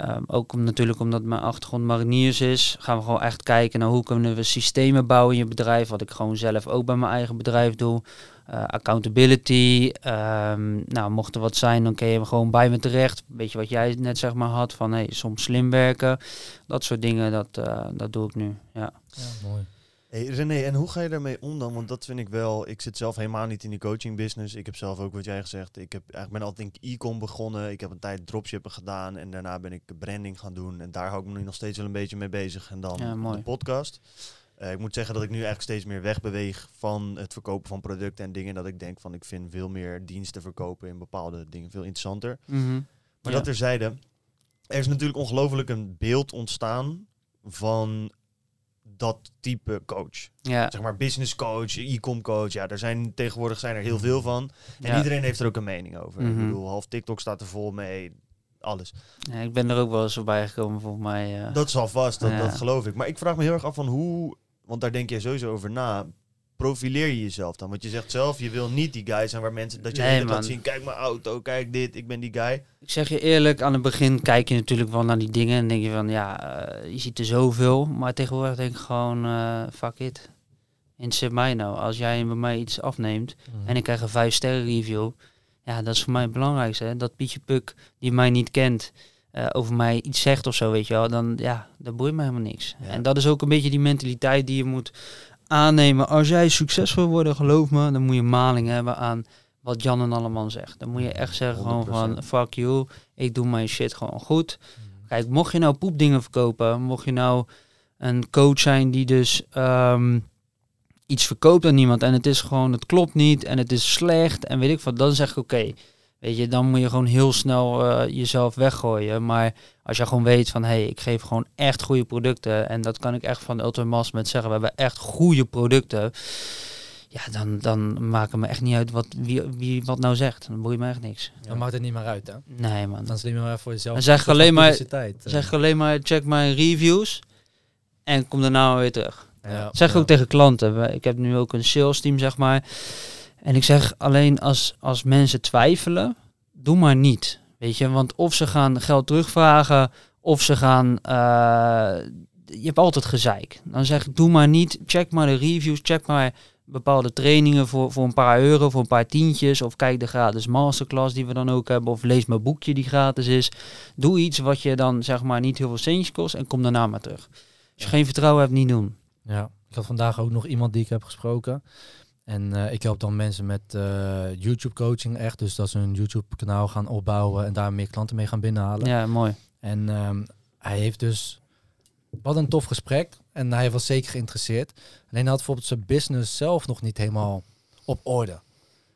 [SPEAKER 2] ehm, ook om, natuurlijk omdat mijn achtergrond mariniers is, gaan we gewoon echt kijken naar hoe kunnen we systemen bouwen in je bedrijf. Wat ik gewoon zelf ook bij mijn eigen bedrijf doe. Eh, accountability. ehm, nou, mocht er wat zijn, dan kun je gewoon bij me terecht. Weet je wat jij net zeg maar had van hey, soms slim werken. Dat soort dingen, dat, eh, dat doe ik nu. Ja.
[SPEAKER 1] Ja, mooi.
[SPEAKER 3] Hey René, en hoe ga je daarmee om dan? Want dat vind ik wel. Ik zit zelf helemaal niet in die coaching business. Ik heb zelf ook wat jij gezegd. Ik heb eigenlijk ben altijd in e-com begonnen. Ik heb een tijd dropshippen gedaan en daarna ben ik branding gaan doen. En daar hou ik me nu nog steeds wel een beetje mee bezig. En dan
[SPEAKER 2] Ja,
[SPEAKER 3] de podcast. Eh, ik moet zeggen dat ik nu eigenlijk steeds meer wegbeweeg van het verkopen van producten en dingen. Dat ik denk van ik vind veel meer diensten verkopen in bepaalde dingen veel interessanter.
[SPEAKER 2] Mhm.
[SPEAKER 3] Maar
[SPEAKER 2] Ja.
[SPEAKER 3] dat terzijde, er is natuurlijk ongelooflijk een beeld ontstaan van dat type coach.
[SPEAKER 2] Ja.
[SPEAKER 3] Zeg maar business coach, e-com coach. Ja, er zijn tegenwoordig zijn er heel veel van. En
[SPEAKER 2] Ja.
[SPEAKER 3] iedereen heeft er ook een mening over.
[SPEAKER 2] Mhm.
[SPEAKER 3] Ik bedoel, half TikTok staat er vol mee. Alles.
[SPEAKER 2] ja, ik ben er ook wel eens voorbij gekomen volgens mij. eh.
[SPEAKER 3] Dat is al vast, dat,
[SPEAKER 2] Ja.
[SPEAKER 3] dat geloof ik. Maar ik vraag me heel erg af van hoe... Want daar denk jij sowieso over na. Profileer je jezelf dan? Want je zegt zelf, je wil niet die guy zijn waar mensen dat je
[SPEAKER 2] Nee,
[SPEAKER 3] laat zien, kijk mijn auto, kijk dit, ik ben die guy.
[SPEAKER 2] Ik zeg je eerlijk, aan het begin kijk je natuurlijk wel naar die dingen en denk je van ja, eh, je ziet er zoveel. Maar tegenwoordig denk ik gewoon, eh, fuck it. Interesseert mij nou. Als jij bij mij iets afneemt
[SPEAKER 1] Mhm.
[SPEAKER 2] en ik krijg een 5 sterren review, ja, dat is voor mij het belangrijkste. Hè? Dat Pietje Puk, die mij niet kent, eh, over mij iets zegt of zo, weet je wel, dan ja, dat boeit me helemaal niks.
[SPEAKER 3] Ja.
[SPEAKER 2] En dat is ook een beetje die mentaliteit die je moet aannemen. Als jij succesvol wil worden, geloof me, dan moet je maling hebben aan wat Jan en Alleman zegt. Dan moet je echt zeggen gewoon van,
[SPEAKER 3] 100%.
[SPEAKER 2] fuck you, ik doe mijn shit gewoon goed. Kijk, mocht je nou poepdingen verkopen, mocht je nou een coach zijn die dus ehm, iets verkoopt aan iemand en het is gewoon, het klopt niet en het is slecht en weet ik wat, dan zeg ik oké. Weet je, dan moet je gewoon heel snel eh, jezelf weggooien. Maar als je gewoon weet van, hé, hey, ik geef gewoon echt goede producten. En dat kan ik echt van Ultramas met zeggen. We hebben echt goede producten. Ja, dan, dan maakt het me echt niet uit wat, wie, wie wat nou zegt. Dan boeit me echt niks.
[SPEAKER 1] Dan maakt het niet meer uit, hè?
[SPEAKER 2] Nee, man.
[SPEAKER 1] Dan slim je maar voor jezelf.
[SPEAKER 2] Dan zeg alleen maar-
[SPEAKER 1] eh.
[SPEAKER 2] Zeg alleen maar, check mijn reviews. En kom daarna weer terug.
[SPEAKER 1] Ja,
[SPEAKER 2] Zeg
[SPEAKER 1] ja.
[SPEAKER 2] ook tegen klanten. Ik heb nu ook een sales team, zeg maar. En ik zeg alleen als, als mensen twijfelen, doe maar niet. Weet je, want of ze gaan geld terugvragen, of ze gaan. eh, je hebt altijd gezeik. Dan zeg ik, doe maar niet. Check maar de reviews, check maar bepaalde trainingen voor, voor een paar euro, voor een paar tientjes. Of kijk de gratis masterclass die we dan ook hebben. Of lees mijn boekje die gratis is. Doe iets wat je dan zeg maar niet heel veel centjes kost en kom daarna maar terug. Als je geen vertrouwen hebt, niet doen.
[SPEAKER 1] Ja, ik had vandaag ook nog iemand die ik heb gesproken. En eh, ik help dan mensen met eh, YouTube coaching echt. Dus dat ze een YouTube kanaal gaan opbouwen en daar meer klanten mee gaan binnenhalen.
[SPEAKER 2] Ja, mooi.
[SPEAKER 1] En ehm, hij heeft dus... Wat een tof gesprek. En hij was zeker geïnteresseerd. Alleen hij had bijvoorbeeld zijn business zelf nog niet helemaal op orde.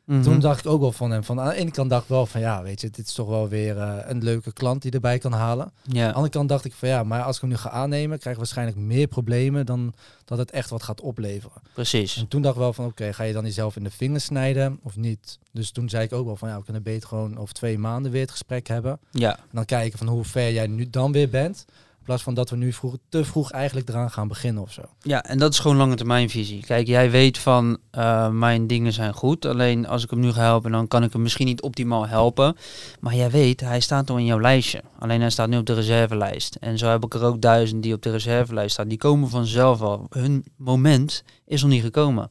[SPEAKER 2] Mhm.
[SPEAKER 1] Toen dacht ik ook wel van hem. Van aan de ene kant dacht ik wel van ja, weet je, dit is toch wel weer eh, een leuke klant die erbij kan halen. Aan de andere kant dacht ik van ja, maar als ik hem nu ga aannemen, krijg ik waarschijnlijk meer problemen dan dat het echt wat gaat opleveren.
[SPEAKER 2] precies.
[SPEAKER 1] En toen dacht ik wel van oké, ga je dan jezelf in de vingers snijden of niet? Dus toen zei ik ook wel van ja, we kunnen beter gewoon over twee maanden weer het gesprek hebben.
[SPEAKER 2] Ja,
[SPEAKER 1] En dan kijken van hoe ver jij nu dan weer bent. In plaats van dat we nu vroeg, te vroeg eigenlijk eraan gaan beginnen of zo.
[SPEAKER 2] ja, en dat is gewoon lange termijn visie. Kijk, jij weet van eh, mijn dingen zijn goed. Alleen als ik hem nu ga helpen, dan kan ik hem misschien niet optimaal helpen. Maar jij weet, hij staat al in jouw lijstje. Alleen hij staat nu op de reservelijst. En zo heb ik er ook duizend die op de reservelijst staan. Die komen vanzelf al. Hun moment is nog niet gekomen.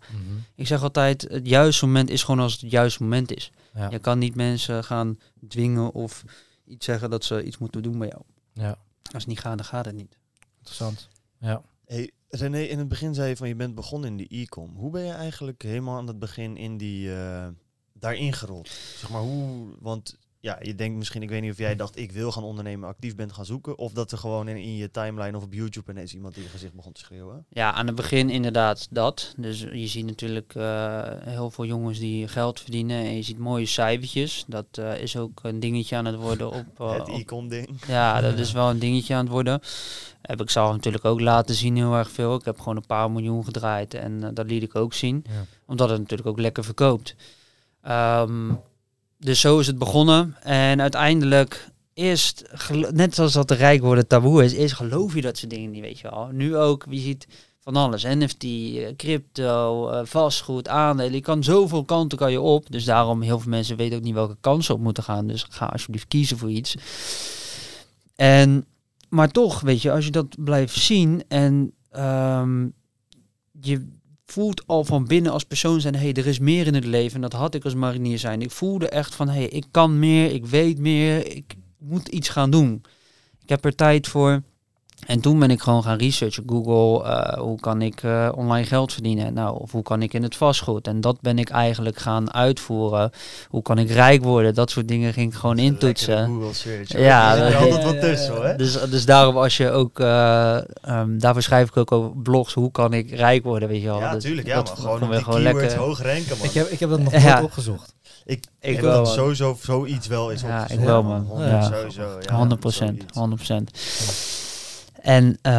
[SPEAKER 2] Ik zeg altijd, het juiste moment is gewoon als het het juiste moment is.
[SPEAKER 1] Ja.
[SPEAKER 2] Je kan niet mensen gaan dwingen of iets zeggen dat ze iets moeten doen bij jou.
[SPEAKER 1] ja,
[SPEAKER 2] Als het niet gaat, dan gaat het niet.
[SPEAKER 1] interessant. Ja.
[SPEAKER 3] Hey, René, in het begin zei je van je bent begonnen in die e-com. Hoe ben je eigenlijk helemaal aan het begin in die, eh, daarin gerold? Zeg maar hoe, want ja, je denkt misschien, ik weet niet of jij dacht ik wil gaan ondernemen, actief bent gaan zoeken. Of dat er gewoon in, in je timeline of op YouTube ineens iemand in je gezicht begon te schreeuwen.
[SPEAKER 2] Ja, aan het begin inderdaad dat. Dus je ziet natuurlijk eh, heel veel jongens die geld verdienen en je ziet mooie cijfertjes. Dat eh, is ook een dingetje aan het worden op... eh,
[SPEAKER 3] het e-com ding.
[SPEAKER 2] ja, dat is wel een dingetje aan het worden. Heb ik zelf natuurlijk ook laten zien heel erg veel. Ik heb gewoon een paar miljoen gedraaid en dat liet ik ook zien.
[SPEAKER 1] Ja.
[SPEAKER 2] Omdat het natuurlijk ook lekker verkoopt. Ehm, dus zo is het begonnen. En uiteindelijk, eerst, net zoals dat de rijk worden taboe is, eerst geloof je dat soort dingen niet, weet je wel. Nu ook, wie ziet van alles. NFT, eh, crypto, eh, vastgoed, aandelen. Je kan zoveel kanten kan je op. Dus daarom, heel veel mensen weten ook niet welke kansen op moeten gaan. Dus ga alsjeblieft kiezen voor iets. En, maar toch, weet je, als je dat blijft zien en ehm, je voelt al van binnen als persoon zijn, hey, er is meer in het leven. En dat had ik als marinier zijn. Ik voelde echt van, hey, ik kan meer, ik weet meer, ik moet iets gaan doen. Ik heb er tijd voor. En toen ben ik gewoon gaan researchen. Google, eh, hoe kan ik eh, online geld verdienen? Nou, of hoe kan ik in het vastgoed? En dat ben ik eigenlijk gaan uitvoeren. Hoe kan ik rijk worden? Dat soort dingen ging ik gewoon intoetsen.
[SPEAKER 3] Google search.
[SPEAKER 2] Ja,
[SPEAKER 3] er altijd
[SPEAKER 1] ja,
[SPEAKER 3] wat
[SPEAKER 1] ja,
[SPEAKER 3] tussen
[SPEAKER 1] ja.
[SPEAKER 3] hoor. hè?
[SPEAKER 2] Dus, dus daarom als je ook, eh, ehm, daarvoor schrijf ik ook over blogs, hoe kan ik rijk worden, weet je wel.
[SPEAKER 3] Ja,
[SPEAKER 2] Dat-
[SPEAKER 3] tuurlijk. Ja,
[SPEAKER 2] dat
[SPEAKER 3] maar
[SPEAKER 2] vonden
[SPEAKER 3] gewoon die keywords hoog ranken, man.
[SPEAKER 1] Ik, heb, ik heb dat nog
[SPEAKER 2] Ja.
[SPEAKER 1] nooit opgezocht.
[SPEAKER 3] Ik,
[SPEAKER 2] Ik
[SPEAKER 3] heb
[SPEAKER 2] wel,
[SPEAKER 3] dat sowieso zoiets wel is
[SPEAKER 2] Ja,
[SPEAKER 3] opgezocht.
[SPEAKER 2] ik wel, man.
[SPEAKER 1] Ja.
[SPEAKER 3] Sowieso, ja.
[SPEAKER 2] 100 procent,
[SPEAKER 3] zoiets.
[SPEAKER 2] 100 procent. En eh,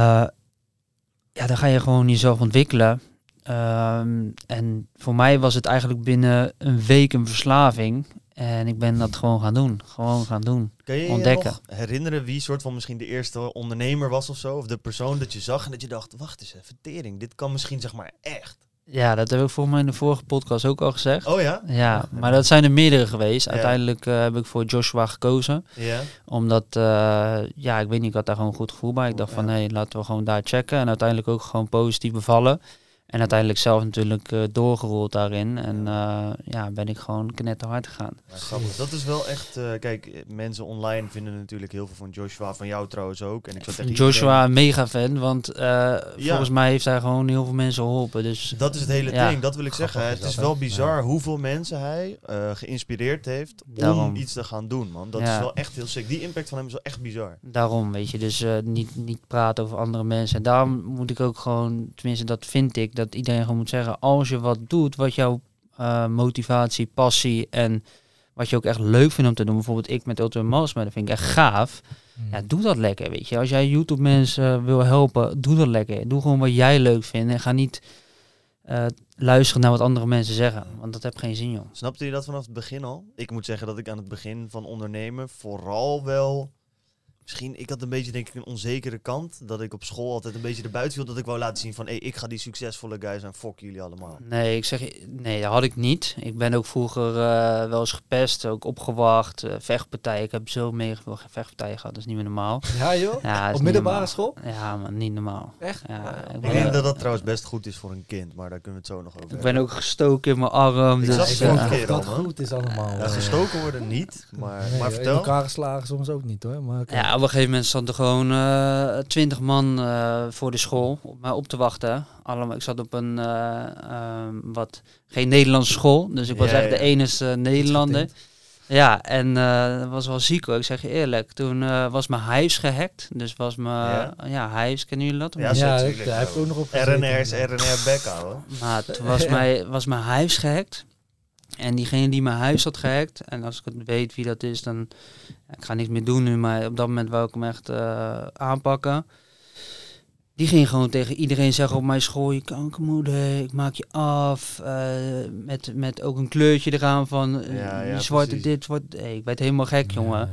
[SPEAKER 2] ja, dan ga je gewoon jezelf ontwikkelen. Ehm, en voor mij was het eigenlijk binnen een week een verslaving. En ik ben dat gewoon gaan doen. Gewoon gaan doen.
[SPEAKER 3] Kan je je
[SPEAKER 2] ontdekken.
[SPEAKER 3] nog herinneren wie soort van misschien de eerste ondernemer was of zo? Of de persoon dat je zag en dat je dacht, wacht eens even, tering, dit kan misschien zeg maar echt.
[SPEAKER 2] Ja, dat heb ik volgens mij in de vorige podcast ook al gezegd.
[SPEAKER 3] Oh ja?
[SPEAKER 2] Ja, maar dat zijn er meerdere geweest. Uiteindelijk eh, heb ik voor Joshua gekozen.
[SPEAKER 3] Ja.
[SPEAKER 2] Omdat, eh, ja, ik weet niet, ik had daar gewoon een goed gevoel bij. Ik dacht van, hé, hey, laten we gewoon daar checken. En uiteindelijk ook gewoon positief bevallen. En uiteindelijk zelf natuurlijk eh, doorgerold daarin. En eh, ja, ben ik gewoon knetterhard gegaan.
[SPEAKER 3] Ja. Dat is wel echt... eh, kijk, mensen online vinden natuurlijk heel veel van Joshua. Van jou trouwens ook. En ik zou tegen
[SPEAKER 2] Joshua, een mega fan, want eh, volgens mij heeft hij gewoon heel veel mensen geholpen. Dus
[SPEAKER 3] iedereen- Dat is het hele
[SPEAKER 2] Ja.
[SPEAKER 3] ding, dat wil ik
[SPEAKER 1] Grappig
[SPEAKER 3] zeggen.
[SPEAKER 1] is
[SPEAKER 3] Het is wel bizar
[SPEAKER 1] Ja.
[SPEAKER 3] hoeveel mensen hij eh, geïnspireerd heeft om
[SPEAKER 2] Daarom.
[SPEAKER 3] iets te gaan doen, man. Dat
[SPEAKER 2] Ja.
[SPEAKER 3] is wel echt heel sick. Die impact van hem is wel echt bizar.
[SPEAKER 2] Daarom, weet je, dus eh, niet, niet praten over andere mensen. En daarom moet ik ook gewoon, tenminste dat vind ik, dat iedereen gewoon moet zeggen, als je wat doet, wat jouw eh, motivatie, passie en wat je ook echt leuk vindt om te doen, bijvoorbeeld ik met Ultimate Master, dat vind ik echt gaaf. Ja, doe dat lekker, weet je. Als jij YouTube mensen wil helpen, doe dat lekker. Doe gewoon wat jij leuk vindt en ga niet eh, luisteren naar wat andere mensen zeggen, want dat heeft geen zin, joh.
[SPEAKER 3] Snapte je dat vanaf het begin al? Ik moet zeggen dat ik aan het begin van ondernemen vooral wel... Misschien, ik had een beetje denk ik een onzekere kant. Dat ik op school altijd een beetje erbuiten viel. Dat ik wou laten zien van, hé, ik ga die succesvolle guy zijn. Fuck jullie allemaal.
[SPEAKER 2] Nee, ik zeg, nee, dat had ik niet. Ik ben ook vroeger eh, wel eens gepest, ook opgewacht, eh, vechtpartijen. Ik heb zo veel vechtpartijen gehad, dat is niet meer normaal.
[SPEAKER 1] Ja joh?
[SPEAKER 2] Ja,
[SPEAKER 1] Op middelbare school?
[SPEAKER 2] Ja, maar niet normaal.
[SPEAKER 1] Echt?
[SPEAKER 2] Ja, ik
[SPEAKER 3] denk
[SPEAKER 2] eh,
[SPEAKER 3] dat dat trouwens best goed is voor een kind. Maar daar kunnen we het zo nog over
[SPEAKER 2] ik
[SPEAKER 3] hebben.
[SPEAKER 2] ben ook gestoken in mijn arm.
[SPEAKER 3] Ik
[SPEAKER 2] dus,
[SPEAKER 3] zag
[SPEAKER 2] ja.
[SPEAKER 1] of
[SPEAKER 3] keer al,
[SPEAKER 1] dat
[SPEAKER 3] man.
[SPEAKER 1] goed is allemaal.
[SPEAKER 3] Ja,
[SPEAKER 1] eh.
[SPEAKER 3] gestoken worden niet, maar,
[SPEAKER 1] Nee,
[SPEAKER 3] maar
[SPEAKER 1] In
[SPEAKER 3] vertel.
[SPEAKER 1] elkaar geslagen soms ook niet hoor. Maar.
[SPEAKER 2] Ja, op een gegeven moment stond er gewoon eh, twintig man eh, voor de school op mij op te wachten. Allemaal, ik zat op een eh, ehm, wat geen Nederlandse school, dus ik was
[SPEAKER 3] Ja,
[SPEAKER 2] echt
[SPEAKER 3] ja.
[SPEAKER 2] de enige Nederlander. Ja, en eh, dat was wel ziek hoor, ik zeg je eerlijk. Toen eh, was mijn huis gehackt, dus was mijn
[SPEAKER 3] Ja?
[SPEAKER 2] ja. huis, kennen jullie dat?
[SPEAKER 3] Ja,
[SPEAKER 1] hij heeft ook nog op gezeten.
[SPEAKER 3] RNR is RNR back, ouwe.
[SPEAKER 2] Maar toen was,
[SPEAKER 1] Ja.
[SPEAKER 2] mijn, was mijn huis gehackt. En diegene die mijn huis had gehackt, en als ik het weet wie dat is, dan... ja, ik ga niks meer doen nu, maar op dat moment wou ik hem echt eh, aanpakken. Die ging gewoon tegen iedereen zeggen op mijn school, je kankermoeder, ik maak je af. eh, met, met ook een kleurtje eraan van, eh,
[SPEAKER 3] Ja, ja,
[SPEAKER 2] die zwarte
[SPEAKER 3] precies.
[SPEAKER 2] dit, zwart... Hey, ik werd helemaal gek, jongen.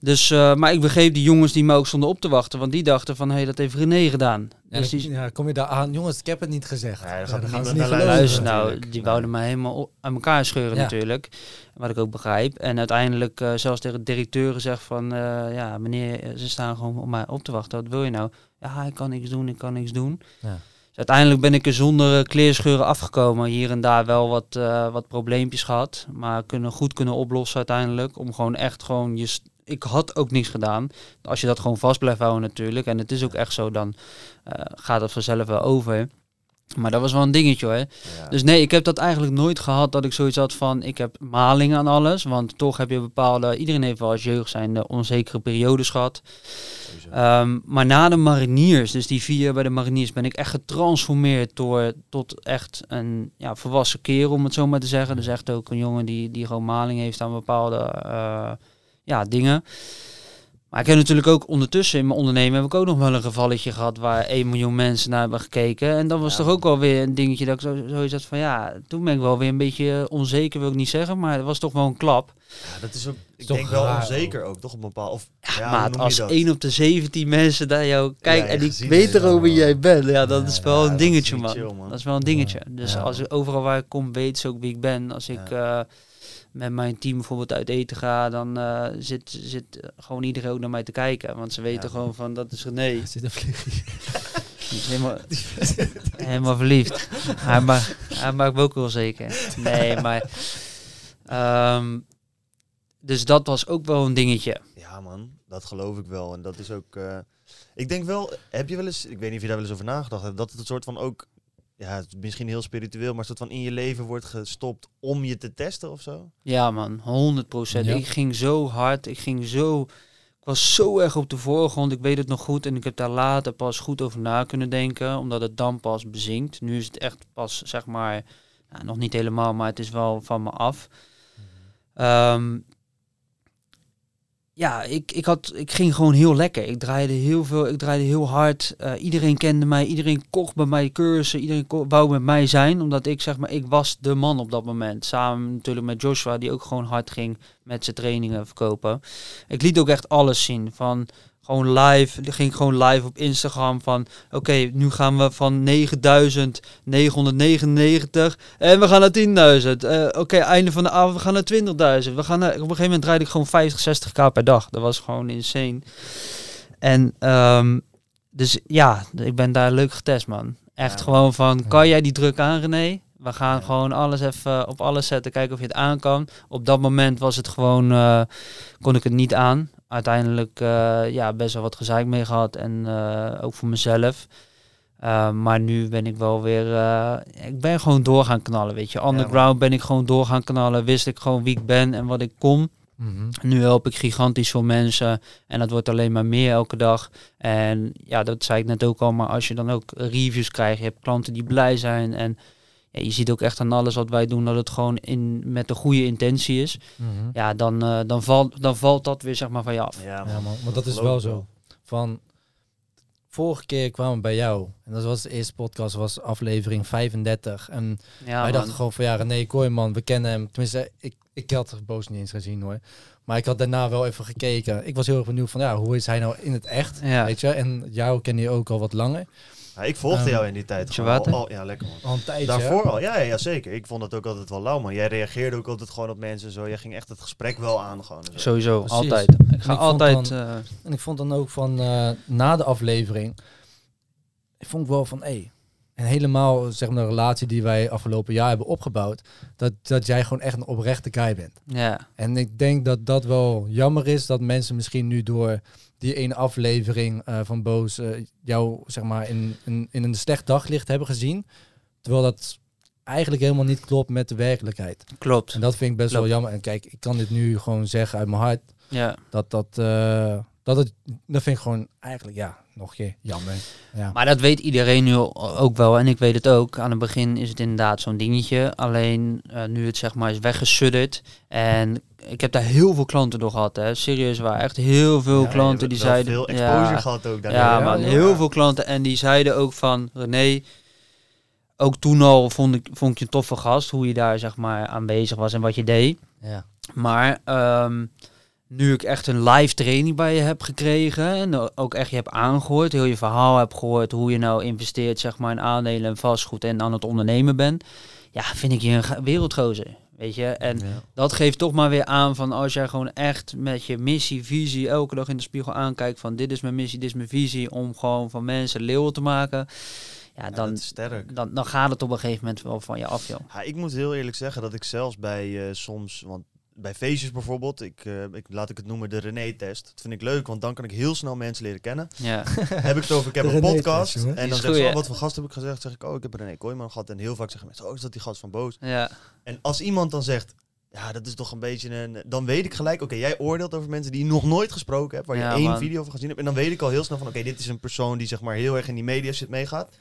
[SPEAKER 2] Dus, eh, maar ik begreep die jongens die me ook stonden op te wachten, want die dachten van, hé, hey, dat heeft René gedaan.
[SPEAKER 1] Ja,
[SPEAKER 2] dus die,
[SPEAKER 1] ja, kom je daar aan? Jongens, ik heb het niet gezegd.
[SPEAKER 3] Ja, dan
[SPEAKER 1] Ja,
[SPEAKER 3] gaat
[SPEAKER 1] dan gaan ze niet
[SPEAKER 3] naar
[SPEAKER 1] geloven.
[SPEAKER 2] Luister
[SPEAKER 3] natuurlijk.
[SPEAKER 2] nou, die
[SPEAKER 3] Nee.
[SPEAKER 2] wouden mij helemaal aan elkaar scheuren
[SPEAKER 1] Ja.
[SPEAKER 2] natuurlijk. Wat ik ook begrijp. En uiteindelijk uh, zelfs tegen de directeur gezegd van... Uh, ja, meneer, ze staan gewoon op mij op te wachten. Wat wil je nou? Ja, ik kan niks doen, ik kan niks doen.
[SPEAKER 1] Ja.
[SPEAKER 2] Dus uiteindelijk ben ik er zonder uh, kleerscheuren afgekomen. Hier en daar wel wat, uh, wat probleempjes gehad. Maar kunnen goed kunnen oplossen uiteindelijk. Om gewoon echt gewoon je... Ik had ook niks gedaan. Als je dat gewoon vast blijft houden natuurlijk. En het is ook echt zo, dan uh, gaat het vanzelf wel over. Maar dat was wel een dingetje hoor.
[SPEAKER 3] Ja.
[SPEAKER 2] Dus nee, ik heb dat eigenlijk nooit gehad dat ik zoiets had van ik heb maling aan alles. Want toch heb je bepaalde, iedereen heeft wel als jeugd zijn de onzekere periodes gehad. Um, maar na de mariniers, dus die vier bij de mariniers, ben ik echt getransformeerd door tot echt een ja, volwassen kerel, om het zo maar te zeggen. Dus echt ook een jongen die, die gewoon maling heeft aan bepaalde uh, ja, dingen. Maar ik heb natuurlijk ook ondertussen in mijn ondernemen heb ik ook nog wel een gevalletje gehad waar 1 miljoen mensen naar hebben gekeken. En dat was
[SPEAKER 3] Ja.
[SPEAKER 2] toch ook wel weer een dingetje dat ik zo, zoiets had van ja, toen ben ik wel weer een beetje onzeker, wil ik niet zeggen, maar het was toch wel een klap.
[SPEAKER 3] Ja, dat is ook, ik
[SPEAKER 1] toch
[SPEAKER 3] denk wel
[SPEAKER 1] raar
[SPEAKER 3] onzeker ook, toch op een bepaald... Of, ja, je
[SPEAKER 2] als
[SPEAKER 3] dat?
[SPEAKER 2] 1 op de 17 mensen daar jou kijken
[SPEAKER 3] Ja,
[SPEAKER 2] en die
[SPEAKER 3] heeft,
[SPEAKER 2] gewoon wie jij bent, ja, dat
[SPEAKER 1] Ja,
[SPEAKER 2] is wel
[SPEAKER 3] ja,
[SPEAKER 2] een dingetje man.
[SPEAKER 3] chill, man.
[SPEAKER 2] Dat is wel een dingetje. Dus
[SPEAKER 1] Ja.
[SPEAKER 2] als ik overal waar ik kom, weet ze ook wie ik ben. Als ik eh, met mijn team bijvoorbeeld uit eten ga, dan eh, zit, zit gewoon iedereen ook naar mij te kijken. Want ze weten
[SPEAKER 3] Ja.
[SPEAKER 2] gewoon van, dat is René.
[SPEAKER 1] Er zit een vliegje.
[SPEAKER 2] Helemaal, helemaal verliefd. Hij, ma hij maakt me ook wel zeker. Nee, maar... ehm, dus dat was ook wel een dingetje.
[SPEAKER 3] Ja man, dat geloof ik wel. En dat is ook... eh, ik denk wel, heb je wel eens... Ik weet niet of je daar wel eens over nagedacht hebt. Dat het een soort van ook... Ja, het is misschien heel spiritueel, maar een soort van in je leven wordt gestopt om je te testen of zo?
[SPEAKER 2] Ja man, 100 procent.
[SPEAKER 1] Ja.
[SPEAKER 2] Ik ging zo hard, ik ging zo... Ik was zo erg op de voorgrond, ik weet het nog goed. En ik heb daar later pas goed over na kunnen denken, omdat het dan pas bezinkt. Nu is het echt pas, zeg maar, nou, nog niet helemaal, maar het is wel van me af. Ehm, ja, ik, ik, had, ik ging gewoon heel lekker. Ik draaide heel veel, ik draaide heel hard. Eh, iedereen kende mij, iedereen kocht bij mij cursussen, iedereen wou met mij zijn. Omdat ik zeg maar, ik was de man op dat moment. Samen natuurlijk met Joshua, die ook gewoon hard ging met zijn trainingen verkopen. Ik liet ook echt alles zien. Van Gewoon live, die ging ik gewoon live op Instagram van, oké, nu gaan we van 9.999 en we gaan naar 10.000. Eh, oké, einde van de avond, we gaan naar 20.000. We gaan naar, op een gegeven moment draaide ik gewoon 50, 60k per dag. Dat was gewoon insane. En ehm, dus ja, ik ben daar leuk getest, man. Echt
[SPEAKER 3] Ja.
[SPEAKER 2] gewoon van, kan jij die druk aan, René? We gaan
[SPEAKER 3] Ja.
[SPEAKER 2] gewoon alles even op alles zetten, kijken of je het aan kan. Op dat moment was het gewoon, eh, kon ik het niet aan. Uiteindelijk uh, ja, best wel wat gezeik mee gehad en uh, ook voor mezelf. Uh, maar nu ben ik wel weer, uh, ik ben gewoon door gaan knallen, weet je. Underground ja, ben ik gewoon door gaan knallen, wist ik gewoon wie ik ben en wat ik kon.
[SPEAKER 1] Mm -hmm.
[SPEAKER 2] Nu help ik gigantisch veel mensen en dat wordt alleen maar meer elke dag. En ja, dat zei ik net ook al, maar als je dan ook reviews krijgt, je hebt klanten die blij zijn en ja, je ziet ook echt aan alles wat wij doen dat het gewoon in, met de goede intentie is.
[SPEAKER 1] Mm -hmm.
[SPEAKER 2] Ja, dan, uh, dan, valt, dan valt dat weer zeg maar van je af.
[SPEAKER 3] Ja,
[SPEAKER 1] man. Ja, man. Maar dat is wel zo. Van, vorige keer kwamen we bij jou. En dat was de eerste podcast, was aflevering 35. En
[SPEAKER 2] ja,
[SPEAKER 1] wij dachten gewoon van ja, René Kooijman, we kennen hem. Tenminste, ik, ik had het boos niet eens gezien hoor. Maar ik had daarna wel even gekeken. Ik was heel erg benieuwd van ja, hoe is hij nou in het echt?
[SPEAKER 2] Ja.
[SPEAKER 1] Weet je? En jou ken je ook al wat langer.
[SPEAKER 3] Ja, ik volgde
[SPEAKER 1] Um,
[SPEAKER 3] jou in die tijd.
[SPEAKER 2] je
[SPEAKER 3] gewoon
[SPEAKER 2] water?
[SPEAKER 3] Al, al- ja, lekker man.
[SPEAKER 1] Al een tijdje.
[SPEAKER 3] Daarvoor
[SPEAKER 1] hè?
[SPEAKER 3] al, ja, ja, zeker. Ik vond het ook altijd wel lauw, man. Jij reageerde ook altijd gewoon op mensen en zo. Jij ging echt het gesprek wel aan gewoon. en zo.
[SPEAKER 2] Sowieso,
[SPEAKER 1] Precies.
[SPEAKER 2] altijd. Ik ga
[SPEAKER 1] ik vond
[SPEAKER 2] altijd...
[SPEAKER 1] dan-
[SPEAKER 2] eh,
[SPEAKER 1] En ik vond dan ook van eh, na de aflevering, ik vond wel van hé, hey, en helemaal zeg maar de relatie die wij afgelopen jaar hebben opgebouwd, dat, dat jij gewoon echt een oprechte guy bent.
[SPEAKER 2] ja,
[SPEAKER 1] En ik denk dat dat wel jammer is dat mensen misschien nu door die ene aflevering eh, van Boos eh, jou zeg maar in, in, in een slecht daglicht hebben gezien, terwijl dat eigenlijk helemaal niet klopt met de werkelijkheid.
[SPEAKER 2] klopt.
[SPEAKER 1] En dat vind ik best
[SPEAKER 2] Klopt.
[SPEAKER 1] wel jammer. En kijk, ik kan dit nu gewoon zeggen uit mijn hart
[SPEAKER 2] Ja,
[SPEAKER 1] dat dat, eh, dat het, dat vind ik gewoon eigenlijk, ja, nog een keer jammer. Ja.
[SPEAKER 2] maar dat weet iedereen nu ook wel. En ik weet het ook. Aan het begin is het inderdaad zo'n dingetje. Alleen nu het zeg maar is weggesudderd. En ik heb daar heel veel klanten door gehad. Hè. Serieus waar. Echt heel veel
[SPEAKER 1] Ja,
[SPEAKER 2] klanten die zeiden...
[SPEAKER 3] veel exposure
[SPEAKER 2] ja,
[SPEAKER 3] gehad ook.
[SPEAKER 2] Ja,
[SPEAKER 1] ja.
[SPEAKER 2] heel veel klanten. En die zeiden ook van, René, ook toen al vond ik, vond ik je een toffe gast, hoe je daar zeg maar aanwezig was en wat je deed.
[SPEAKER 1] Ja.
[SPEAKER 2] Maar ehm, nu ik echt een live training bij je heb gekregen en ook echt je hebt aangehoord, heel je verhaal heb gehoord, hoe je nou investeert zeg maar in aandelen en vastgoed en aan het ondernemen bent, ja, vind ik je een wereldgozer. Weet je, en
[SPEAKER 1] Ja.
[SPEAKER 2] dat geeft toch maar weer aan van als jij gewoon echt met je missie, visie elke dag in de spiegel aankijkt van dit is mijn missie, dit is mijn visie om gewoon van mensen leeuwen te maken. Ja, dan, dan, dan gaat het op een gegeven moment wel van je af, joh.
[SPEAKER 3] Ja, ik moet heel eerlijk zeggen dat ik zelfs bij eh, soms, want bij feestjes bijvoorbeeld, ik, eh, ik, laat ik het noemen de René-test. Dat vind ik leuk, want dan kan ik heel snel mensen leren kennen.
[SPEAKER 2] Ja,
[SPEAKER 3] heb ik het over, ik heb
[SPEAKER 1] De
[SPEAKER 3] een podcast. En dan zeggen ze, oh, wat voor gast heb ik gezegd? zeg ik, oh, ik heb René Kooijman gehad. En heel vaak zeggen mensen, oh, is dat die gast van Boos?
[SPEAKER 2] ja,
[SPEAKER 3] En als iemand dan zegt, ja, dat is toch een beetje een... Dan weet ik gelijk, oké, jij oordeelt over mensen die je nog nooit gesproken hebt, waar je
[SPEAKER 2] Ja,
[SPEAKER 3] één
[SPEAKER 2] man.
[SPEAKER 3] video van gezien hebt. En dan weet ik al heel snel van, oké, dit is een persoon die zeg maar heel erg in die media shit meegaat.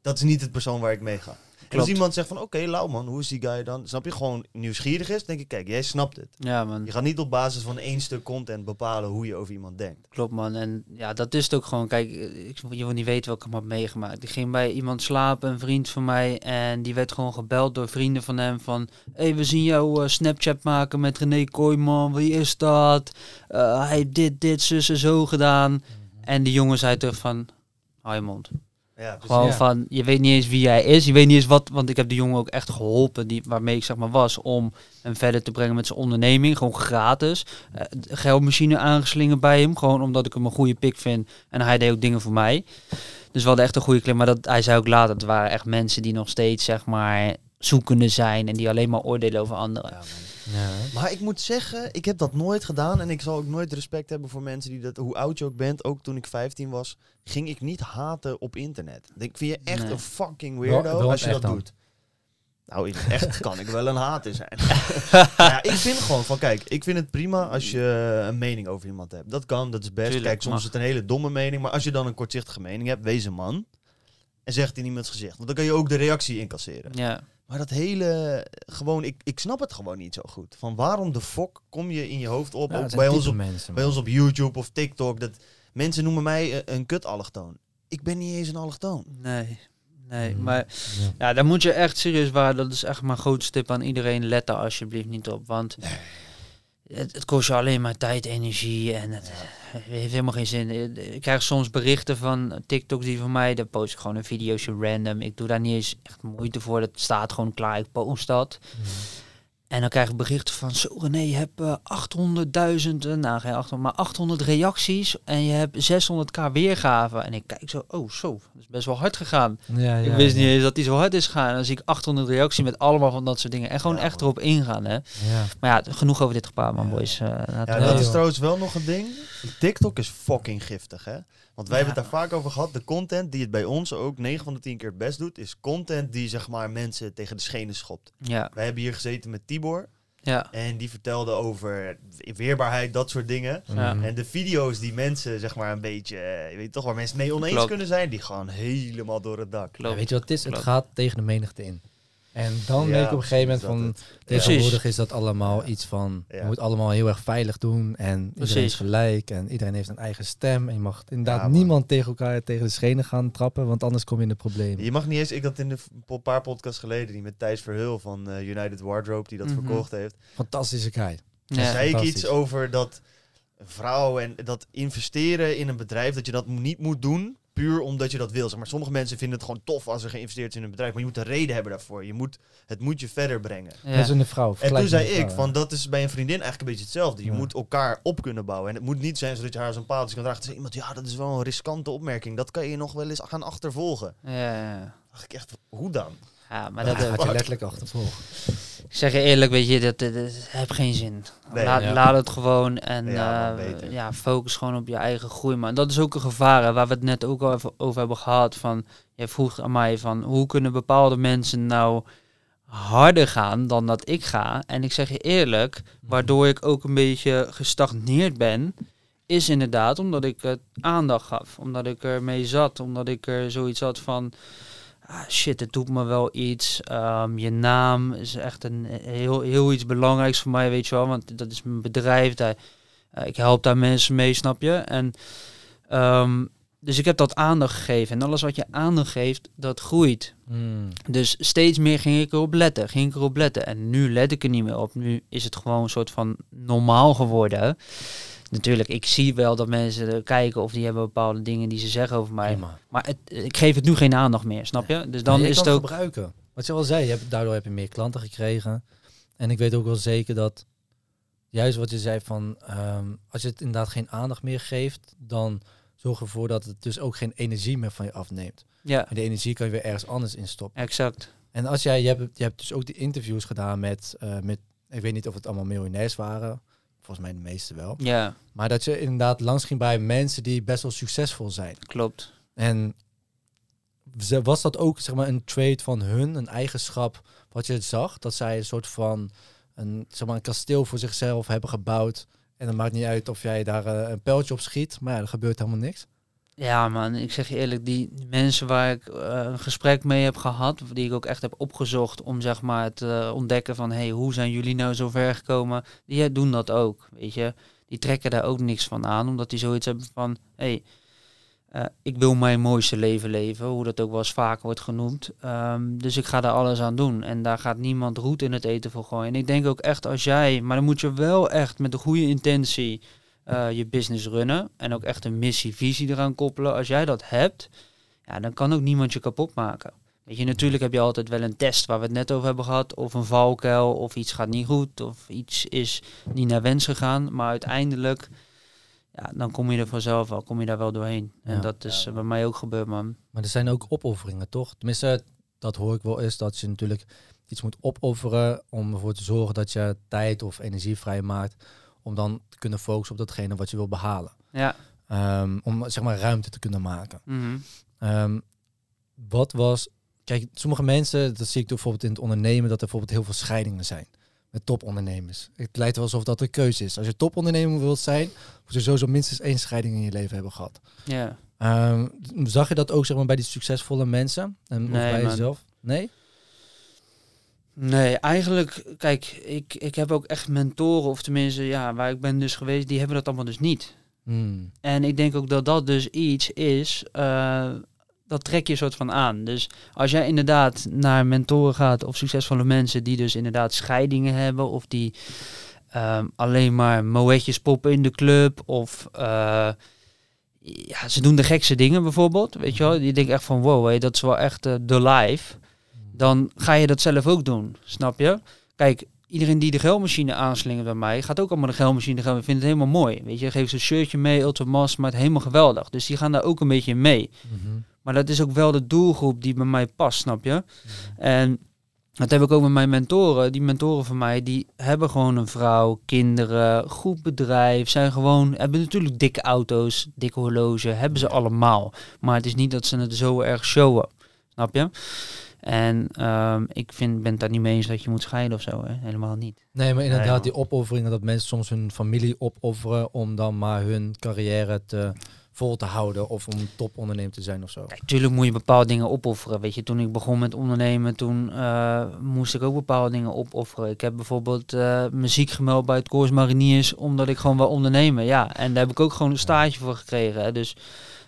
[SPEAKER 3] Dat is niet het persoon waar ik mee ga. En als iemand zegt van, oké, lauw man, hoe is die guy dan? Snap je, gewoon nieuwsgierig is, denk ik, kijk, jij snapt het.
[SPEAKER 2] ja man.
[SPEAKER 3] Je gaat niet op basis van één stuk content bepalen hoe je over iemand denkt.
[SPEAKER 2] Klopt man. En ja, dat is het ook gewoon. Kijk, eh, ik, je wil niet weten wat ik allemaal heb meegemaakt. Ik ging bij iemand slapen, een vriend van mij. En die werd gewoon gebeld door vrienden van hem van... Hé, hey, we zien jou eh, Snapchat maken met René Kooijman. Wie is dat? Eh, hij heeft dit, dit, zus en zo gedaan. En die jongen zei terug van... Hou je mond.
[SPEAKER 3] Ja.
[SPEAKER 2] Gewoon
[SPEAKER 1] Ja.
[SPEAKER 2] van, je weet niet eens wie hij is. Je weet niet eens wat, want ik heb de jongen ook echt geholpen, die, waarmee ik zeg maar was, om hem verder te brengen met zijn onderneming. Gewoon gratis. Eh, geldmachine aangeslingerd bij hem, gewoon omdat ik hem een goede pik vind. En hij deed ook dingen voor mij. Dus we hadden echt een goede klim. Maar dat, hij zei ook later, het waren echt mensen die nog steeds zeg maar zoekende zijn en die alleen maar oordelen over anderen.
[SPEAKER 3] Ja.
[SPEAKER 1] Ja.
[SPEAKER 3] Maar ik moet zeggen, ik heb dat nooit gedaan. En ik zal ook nooit respect hebben voor mensen die dat, hoe oud je ook bent. Ook toen ik 15 was, ging ik niet haten op internet. Ik vind je echt
[SPEAKER 2] Nee.
[SPEAKER 3] een fucking weirdo
[SPEAKER 1] wel
[SPEAKER 3] als je dat
[SPEAKER 1] dan.
[SPEAKER 3] doet. Nou, echt kan ik wel een hater zijn. Nou ja, ik vind gewoon van, kijk, ik vind het prima als je een mening over iemand hebt. Dat kan, dat is best.
[SPEAKER 2] Tuurlijk,
[SPEAKER 3] kijk, soms
[SPEAKER 2] mag.
[SPEAKER 3] is het een hele domme mening. Maar als je dan een kortzichtige mening hebt, wees een man. En zeg het in iemands gezicht. Want dan kan je ook de reactie incasseren.
[SPEAKER 2] Ja,
[SPEAKER 3] Maar dat hele, gewoon, ik, ik snap het gewoon niet zo goed. Van waarom de fok kom je in je hoofd op,
[SPEAKER 1] Ja,
[SPEAKER 3] ook bij ons op,
[SPEAKER 1] mensen,
[SPEAKER 3] bij ons op YouTube of TikTok, dat mensen noemen mij eh, een kut allochtoon. Ik ben niet eens een allochtoon.
[SPEAKER 2] nee. Nee,
[SPEAKER 1] Mm.
[SPEAKER 2] maar
[SPEAKER 1] Ja.
[SPEAKER 2] Ja, daar moet je echt serieus waar. Dat is echt mijn grootste tip aan iedereen. Let daar alsjeblieft niet op. Want het, het kost je alleen maar tijd, energie en het, het heeft helemaal geen zin. Eh, Ik krijg soms berichten van TikToks die van mij, daar post ik gewoon een videootje random. Ik doe daar niet eens echt moeite voor, dat staat gewoon klaar, ik post dat. En dan krijg ik berichten van, zo René, je hebt eh, 800.000, eh, nou geen 800, maar 800 reacties en je hebt 600k weergaven. En ik kijk zo, oh zo, dat is best wel hard gegaan.
[SPEAKER 1] Ja,
[SPEAKER 2] ik wist niet eens dat die zo hard is gegaan. En dan zie ik 800 reacties met allemaal van dat soort dingen. En gewoon
[SPEAKER 3] Ja,
[SPEAKER 2] echt erop ingaan, hè.
[SPEAKER 1] Ja.
[SPEAKER 2] Maar ja, genoeg over dit gepaard, man,
[SPEAKER 3] Ja.
[SPEAKER 2] boys. Eh,
[SPEAKER 3] Ja,
[SPEAKER 1] Nee,
[SPEAKER 3] dat is trouwens wel nog een ding. TikTok is fucking giftig, hè? Want wij
[SPEAKER 2] Ja.
[SPEAKER 3] hebben het daar vaak over gehad. De content die het bij ons ook 9 van de 10 keer het best doet, is content die zeg maar mensen tegen de schenen schopt.
[SPEAKER 2] ja,
[SPEAKER 3] Wij hebben hier gezeten met Tibor
[SPEAKER 2] ja,
[SPEAKER 3] en die vertelde over weerbaarheid, dat soort dingen.
[SPEAKER 2] Ja.
[SPEAKER 1] Mhm.
[SPEAKER 3] En de video's die mensen zeg maar een beetje, eh, je weet toch waar mensen mee oneens
[SPEAKER 2] Klopt.
[SPEAKER 3] kunnen zijn, die gaan helemaal door het dak.
[SPEAKER 1] Ja, weet je wat het is? Het gaat tegen de menigte in. En dan
[SPEAKER 3] Ja,
[SPEAKER 1] denk ik op een gegeven moment van, tegenwoordig is dat allemaal iets van,
[SPEAKER 3] Ja.
[SPEAKER 1] je moet allemaal heel erg veilig doen en iedereen is gelijk en iedereen heeft een eigen stem en je mag inderdaad niemand tegen elkaar tegen de schenen gaan trappen, want anders kom je in de problemen.
[SPEAKER 3] Je mag niet eens, ik had in de een paar podcasts geleden, die met Thijs Verheul van eh, United Wardrobe, die dat
[SPEAKER 2] Mhm.
[SPEAKER 3] verkocht heeft.
[SPEAKER 1] Fantastische guy.
[SPEAKER 2] Ja.
[SPEAKER 3] zei ik iets over dat vrouwen en dat investeren in een bedrijf, dat je dat niet moet doen puur omdat je dat wil. Zeg maar sommige mensen vinden het gewoon tof als er geïnvesteerd is in een bedrijf, maar je moet een reden hebben daarvoor. Je moet, het moet je verder brengen.
[SPEAKER 2] Ja.
[SPEAKER 1] Dat is een vrouw.
[SPEAKER 3] En toen zei ik, van dat is bij een vriendin eigenlijk een beetje hetzelfde. Je
[SPEAKER 1] Ja.
[SPEAKER 3] moet elkaar op kunnen bouwen. En het moet niet zijn zodat je haar zo'n paaltje kan dragen. Toen zei iemand, ja, dat is wel een riskante opmerking. Dat kan je nog wel eens gaan achtervolgen.
[SPEAKER 2] Ja,
[SPEAKER 3] dacht ik echt, hoe dan?
[SPEAKER 2] Ja, maar dat,
[SPEAKER 1] dat gaat je letterlijk achtervolgen.
[SPEAKER 2] Ik zeg je eerlijk, weet je, dat, dat, dat heeft geen zin.
[SPEAKER 3] Nee.
[SPEAKER 2] laat,
[SPEAKER 1] Ja.
[SPEAKER 2] laat het gewoon en
[SPEAKER 3] Ja,
[SPEAKER 2] eh, ja, focus gewoon op je eigen groei. Maar dat is ook een gevaar hè, waar we het net ook al even over hebben gehad. Van, jij vroeg aan mij van hoe kunnen bepaalde mensen nou harder gaan dan dat ik ga. En ik zeg je eerlijk, waardoor ik ook een beetje gestagneerd ben, is inderdaad omdat ik het aandacht gaf. Omdat ik ermee zat. Omdat ik er zoiets had van. Ah, shit, het doet me wel iets. Ehm, je naam is echt een heel, heel iets belangrijks voor mij, weet je wel. Want dat is mijn bedrijf. Daar, eh, ik help daar mensen mee, snap je? En, ehm, dus ik heb dat aandacht gegeven. En alles wat je aandacht geeft, dat groeit.
[SPEAKER 1] Hmm.
[SPEAKER 2] Dus steeds meer ging ik erop letten, ging ik erop letten. En nu let ik er niet meer op. Nu is het gewoon een soort van normaal geworden. Natuurlijk, ik zie wel dat mensen kijken of die hebben bepaalde dingen die ze zeggen over mij.
[SPEAKER 1] Prima.
[SPEAKER 2] Maar het, ik geef het nu geen aandacht meer, snap je? Dus dan
[SPEAKER 1] je
[SPEAKER 2] is het ook...
[SPEAKER 1] gebruiken. Wat je al zei, je hebt, daardoor heb je meer klanten gekregen. En ik weet ook wel zeker dat, juist wat je zei van, ehm, als je het inderdaad geen aandacht meer geeft, dan zorg ervoor dat het dus ook geen energie meer van je afneemt.
[SPEAKER 2] Ja,
[SPEAKER 1] En de energie kan je weer ergens anders instoppen.
[SPEAKER 2] exact.
[SPEAKER 1] En als jij, je hebt, je hebt dus ook die interviews gedaan met, eh, met, ik weet niet of het allemaal miljonairs waren, volgens mij de meeste wel.
[SPEAKER 2] Ja,
[SPEAKER 1] Maar dat je inderdaad langs ging bij mensen die best wel succesvol zijn.
[SPEAKER 2] klopt.
[SPEAKER 1] En was dat ook zeg maar, een trait van hun, een eigenschap wat je zag? Dat zij een soort van een, zeg maar, een kasteel voor zichzelf hebben gebouwd. En het maakt niet uit of jij daar eh, een pijltje op schiet, maar ja, er gebeurt helemaal niks.
[SPEAKER 2] Ja man, ik zeg je eerlijk, die mensen waar ik eh, een gesprek mee heb gehad, die ik ook echt heb opgezocht om zeg maar te ontdekken van, hey, hoe zijn jullie nou zo ver gekomen? Die eh, doen dat ook, weet je. Die trekken daar ook niks van aan, omdat die zoiets hebben van, hey, eh, ik wil mijn mooiste leven leven, hoe dat ook wel eens vaker wordt genoemd. Ehm, dus ik ga daar alles aan doen en daar gaat niemand roet in het eten voor gooien. En ik denk ook echt als jij, maar dan moet je wel echt met de goede intentie eh, je business runnen en ook echt een missie, visie eraan koppelen. Als jij dat hebt, ja, dan kan ook niemand je kapot maken. Weet je, natuurlijk heb je altijd wel een test waar we het net over hebben gehad, of een valkuil, of iets gaat niet goed, of iets is niet naar wens gegaan. Maar uiteindelijk, ja, dan kom je er vanzelf wel, kom je daar wel doorheen. En
[SPEAKER 1] Ja.
[SPEAKER 2] dat is
[SPEAKER 3] Ja,
[SPEAKER 2] bij mij ook gebeurd, man.
[SPEAKER 1] Maar er zijn ook opofferingen, toch? Tenminste, dat hoor ik wel eens, dat je natuurlijk iets moet opofferen om ervoor te zorgen dat je tijd of energie vrijmaakt om dan te kunnen focussen op datgene wat je wil behalen.
[SPEAKER 2] Ja.
[SPEAKER 1] Ehm, om zeg maar ruimte te kunnen maken.
[SPEAKER 2] Mhm.
[SPEAKER 1] Ehm, wat was. Kijk, sommige mensen, dat zie ik bijvoorbeeld in het ondernemen, dat er bijvoorbeeld heel veel scheidingen zijn. Met topondernemers. Het lijkt wel alsof dat een keuze is. Als je topondernemer wilt zijn, moet je sowieso minstens één scheiding in je leven hebben gehad.
[SPEAKER 2] Ja.
[SPEAKER 1] Ehm, zag je dat ook zeg maar, bij die succesvolle mensen? En of
[SPEAKER 2] Nee,
[SPEAKER 1] bij
[SPEAKER 2] man.
[SPEAKER 1] jezelf? Nee?
[SPEAKER 2] Nee, eigenlijk, kijk, ik, ik heb ook echt mentoren, of tenminste, ja, waar ik ben dus geweest, die hebben dat allemaal dus niet.
[SPEAKER 1] Hmm.
[SPEAKER 2] En ik denk ook dat dat dus iets is, eh, dat trek je soort van aan. Dus als jij inderdaad naar mentoren gaat of succesvolle mensen die dus inderdaad scheidingen hebben of die ehm, alleen maar moetjes poppen in de club. Of eh, ja, ze doen de gekste dingen bijvoorbeeld. Weet je wel? Je denkt echt van wow, hé, dat is wel echt eh, de life. Dan ga je dat zelf ook doen, snap je? Kijk, iedereen die de geldmachine aanslingert bij mij, gaat ook allemaal de geldmachine gaan. Vindt het helemaal mooi. Weet je, geeft ze een shirtje mee, Ultramas, maar het helemaal geweldig. Dus die gaan daar ook een beetje mee.
[SPEAKER 1] Mhm.
[SPEAKER 2] Maar dat is ook wel de doelgroep die bij mij past, snap je? En dat heb ik ook met mijn mentoren. Die mentoren van mij, die hebben gewoon een vrouw, kinderen, goed bedrijf. Zijn gewoon, hebben natuurlijk dikke auto's, dikke horloge, hebben ze allemaal. Maar het is niet dat ze het zo erg showen, snap je? En ehm, ik vind, ben het daar niet mee eens dat je moet scheiden of zo, hè? helemaal niet.
[SPEAKER 1] Nee, maar inderdaad, die opofferingen dat mensen soms hun familie opofferen om dan maar hun carrière te, vol te houden of om topondernemer te zijn of zo.
[SPEAKER 2] Kijk, tuurlijk moet je bepaalde dingen opofferen. Weet je, toen ik begon met ondernemen, toen eh, moest ik ook bepaalde dingen opofferen. Ik heb bijvoorbeeld eh, muziek gemeld bij het Koors Mariniers, omdat ik gewoon wil ondernemen. Ja, en daar heb ik ook gewoon een stage voor gekregen. Hè. Dus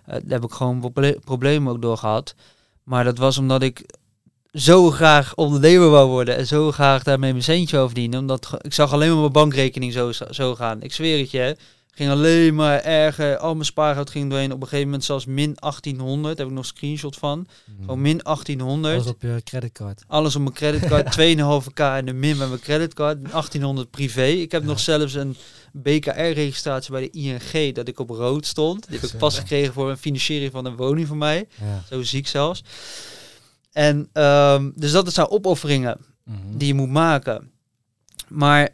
[SPEAKER 2] eh, daar heb ik gewoon proble- problemen ook door gehad. Maar dat was omdat ik zo graag ondernemer wou worden en zo graag daarmee mijn centje over verdienen. Omdat ik zag alleen maar mijn bankrekening zo, zo gaan. Ik zweer het je, hè. ging alleen maar erger. Al mijn spaargeld ging doorheen. Op een gegeven moment zelfs min 1800. Daar heb ik nog een screenshot van. Gewoon min 1800.
[SPEAKER 1] Alles op je creditcard.
[SPEAKER 2] Alles op mijn creditcard. 2,5k en de min met mijn creditcard. 1800 privé. Ik heb nog zelfs een BKR-registratie bij de ING dat ik op rood stond. Die heb ik pas gekregen voor een financiering van een woning van mij.
[SPEAKER 1] Ja.
[SPEAKER 2] Zo ziek zelfs. En ehm, dus dat zijn opofferingen
[SPEAKER 1] Mhm.
[SPEAKER 2] die je moet maken. Maar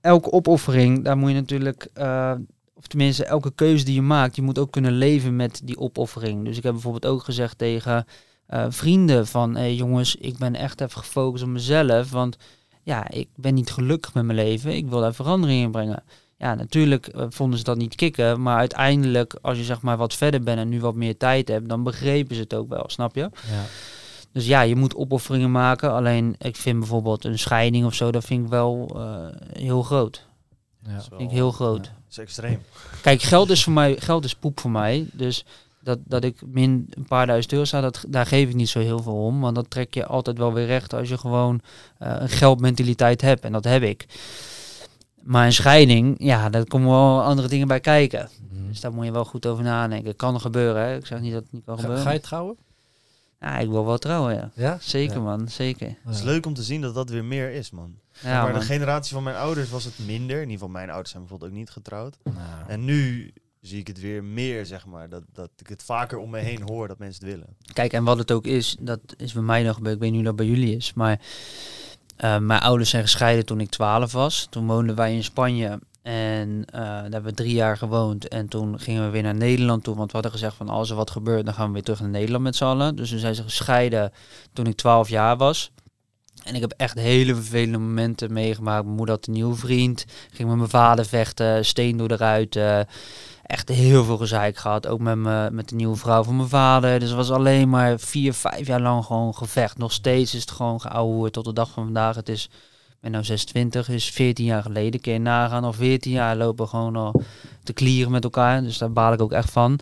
[SPEAKER 2] elke opoffering, daar moet je natuurlijk, eh, of tenminste elke keuze die je maakt, je moet ook kunnen leven met die opoffering. Dus ik heb bijvoorbeeld ook gezegd tegen eh, vrienden van, hey jongens, ik ben echt even gefocust op mezelf, want ja, ik ben niet gelukkig met mijn leven, ik wil daar verandering in brengen. Ja, natuurlijk eh, vonden ze dat niet kicken, maar uiteindelijk, als je zeg maar wat verder bent en nu wat meer tijd hebt, dan begrepen ze het ook wel, snap je?
[SPEAKER 1] Ja.
[SPEAKER 2] Dus ja, je moet opofferingen maken. Alleen ik vind bijvoorbeeld een scheiding of zo, dat vind ik wel eh, heel groot.
[SPEAKER 1] Ja.
[SPEAKER 3] Dat
[SPEAKER 2] Vind ik heel groot.
[SPEAKER 1] Ja.
[SPEAKER 3] Dat is extreem.
[SPEAKER 2] Kijk, geld is voor mij, geld is poep voor mij. Dus dat, dat ik min een paar duizend euro sta, dat, daar geef ik niet zo heel veel om. Want dat trek je altijd wel weer recht als je gewoon eh, een geldmentaliteit hebt. En dat heb ik. Maar een scheiding, ja, daar komen wel andere dingen bij kijken.
[SPEAKER 1] Mhm.
[SPEAKER 2] Dus daar moet je wel goed over nadenken. Kan gebeuren, hè. Ik zeg niet dat het niet kan
[SPEAKER 1] Ga,
[SPEAKER 2] gebeuren.
[SPEAKER 1] ga je trouwen?
[SPEAKER 2] Ja, ik wil wel trouwen, ja.
[SPEAKER 1] Ja?
[SPEAKER 2] Zeker,
[SPEAKER 1] Ja.
[SPEAKER 2] man. Zeker.
[SPEAKER 3] Het is leuk om te zien dat dat weer meer is, man.
[SPEAKER 2] Ja,
[SPEAKER 3] maar
[SPEAKER 2] man.
[SPEAKER 3] de generatie van mijn ouders was het minder. In ieder geval, mijn ouders zijn bijvoorbeeld ook niet getrouwd.
[SPEAKER 1] Nou,
[SPEAKER 3] En nu zie ik het weer meer, zeg maar. Dat, dat ik het vaker om me heen hoor dat mensen het willen.
[SPEAKER 2] Kijk, en wat het ook is, dat is bij mij nog gebeurd. Ik weet niet hoe dat bij jullie is. Maar eh, mijn ouders zijn gescheiden toen ik 12 was. Toen woonden wij in Spanje. En eh, daar hebben we drie jaar gewoond. En toen gingen we weer naar Nederland toe. Want we hadden gezegd van als er wat gebeurt, dan gaan we weer terug naar Nederland met z'n allen. Dus toen zijn ze gescheiden toen ik 12 jaar was. En ik heb echt hele vervelende momenten meegemaakt. Mijn moeder had een nieuwe vriend. Ging met mijn vader vechten. Steen door de ruiten. Echt heel veel gezeik gehad. Ook met, me, met de nieuwe vrouw van mijn vader. Dus het was alleen maar vier, vijf jaar lang gewoon gevecht. Nog steeds is het gewoon geouwehoerd tot de dag van vandaag. Het is, ben nou 26, is 14 jaar geleden. Kun je nagaan, al 14 jaar lopen gewoon al te klieren met elkaar. Dus daar baal ik ook echt van.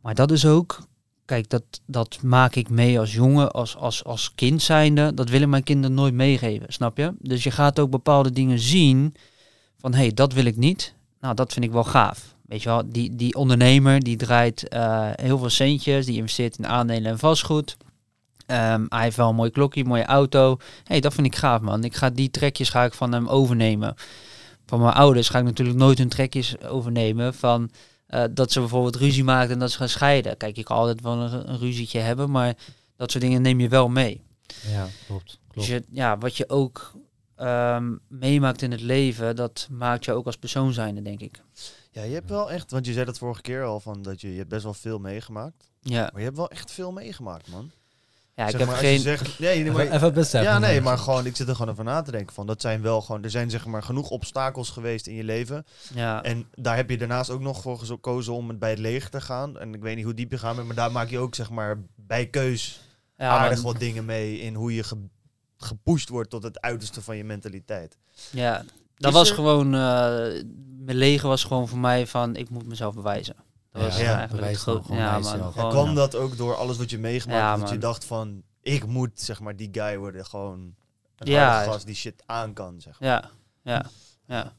[SPEAKER 2] Maar dat is ook, kijk, dat, dat maak ik mee als jongen, als, als, als kind zijnde. Dat willen mijn kinderen nooit meegeven, snap je? Dus je gaat ook bepaalde dingen zien van, hé, hey, dat wil ik niet. Nou, dat vind ik wel gaaf. Weet je wel, die, die ondernemer die draait eh, heel veel centjes, die investeert in aandelen en vastgoed. Ehm, hij heeft wel een mooi klokje, een mooie auto. hey, dat vind ik gaaf, man. Ik ga die trekjes ga ik van hem overnemen. Van mijn ouders ga ik natuurlijk nooit hun trekjes overnemen van eh, dat ze bijvoorbeeld ruzie maakt en dat ze gaan scheiden. Kijk, je kan altijd wel een, een ruzietje hebben, maar dat soort dingen neem je wel mee.
[SPEAKER 1] ja, klopt.
[SPEAKER 2] Dus je, ja, wat je ook ehm, meemaakt in het leven, dat maakt je ook als persoon zijnde, denk ik.
[SPEAKER 3] Ja, je hebt wel echt, want je zei dat vorige keer al, van dat je, je hebt best wel veel meegemaakt.
[SPEAKER 2] Ja,
[SPEAKER 3] Maar je hebt wel echt veel meegemaakt, man.
[SPEAKER 2] Ja ik
[SPEAKER 3] Zeg
[SPEAKER 2] heb
[SPEAKER 3] maar,
[SPEAKER 2] geen...
[SPEAKER 3] zegt- nee, nee,
[SPEAKER 1] Even,
[SPEAKER 3] maar,
[SPEAKER 1] even beseffen.
[SPEAKER 3] ja, nee, maar gewoon, ik zit er gewoon over na te denken van, dat zijn wel gewoon, er zijn zeg maar genoeg obstakels geweest in je leven.
[SPEAKER 2] Ja,
[SPEAKER 3] En daar heb je daarnaast ook nog voor gekozen om het bij het leger te gaan. En ik weet niet hoe diep je gaat bent, maar daar maak je ook zeg maar bij keus
[SPEAKER 2] ja,
[SPEAKER 3] aardig
[SPEAKER 2] maar-
[SPEAKER 3] wat dingen mee in hoe je ge- gepusht wordt tot het uiterste van je mentaliteit.
[SPEAKER 2] ja, dat
[SPEAKER 3] Is
[SPEAKER 2] was
[SPEAKER 3] er-
[SPEAKER 2] gewoon... eh, mijn leger was gewoon voor mij van, ik moet mezelf bewijzen. Dat
[SPEAKER 1] Ja,
[SPEAKER 2] was
[SPEAKER 3] ja,
[SPEAKER 2] eigenlijk het
[SPEAKER 1] gewoon
[SPEAKER 2] Ja.
[SPEAKER 3] En
[SPEAKER 2] gewoon,
[SPEAKER 3] kwam
[SPEAKER 2] ja.
[SPEAKER 3] dat ook door alles wat je meegemaakt
[SPEAKER 2] Ja,
[SPEAKER 3] dat je dacht van, ik moet zeg maar die guy worden, gewoon een
[SPEAKER 2] Ja.
[SPEAKER 3] gast die shit aan kan, zeg maar.
[SPEAKER 2] Ja, ja. Ja.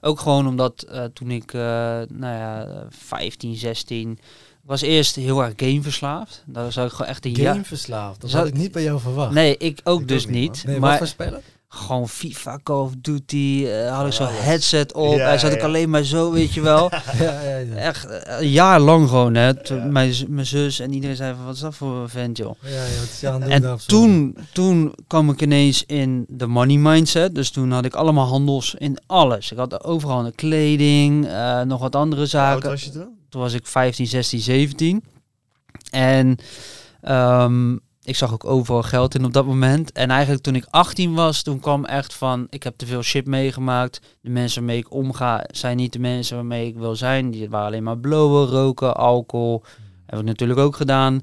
[SPEAKER 2] Ook gewoon omdat eh, toen ik, eh, nou ja, eh, 15, 16, ik was eerst heel erg gameverslaafd. Daar zou ik gewoon echt een jaar...
[SPEAKER 1] Gameverslaafd. Dat
[SPEAKER 2] Zou-
[SPEAKER 1] had ik niet bij jou verwacht.
[SPEAKER 2] Nee, ik ook
[SPEAKER 3] Ik
[SPEAKER 2] dus
[SPEAKER 3] ook niet,
[SPEAKER 2] niet.
[SPEAKER 1] Nee, wat
[SPEAKER 2] maar
[SPEAKER 1] voor spellen?
[SPEAKER 2] Gewoon FIFA, Call of Duty, had ik zo'n headset op.
[SPEAKER 3] Ja,
[SPEAKER 2] en zat ik alleen maar zo, weet je wel.
[SPEAKER 1] ja.
[SPEAKER 2] Echt eh, een jaar lang gewoon, hè. Mijn, mijn zus en iedereen zei van, wat is dat voor een vent, joh. En toen, toen kwam ik ineens in de money mindset. Dus toen had ik allemaal handels in alles. Ik had overal een kleding, eh, nog wat andere
[SPEAKER 3] Hoe
[SPEAKER 2] zaken.
[SPEAKER 3] was je toen?
[SPEAKER 2] Toen was ik 15, 16, 17. En ehm, ik zag ook overal geld in op dat moment. En eigenlijk toen ik 18 was, toen kwam echt van... Ik heb te veel shit meegemaakt. De mensen waarmee ik omga zijn niet de mensen waarmee ik wil zijn. Die waren alleen maar blowen, roken, alcohol. Heb ik natuurlijk ook gedaan.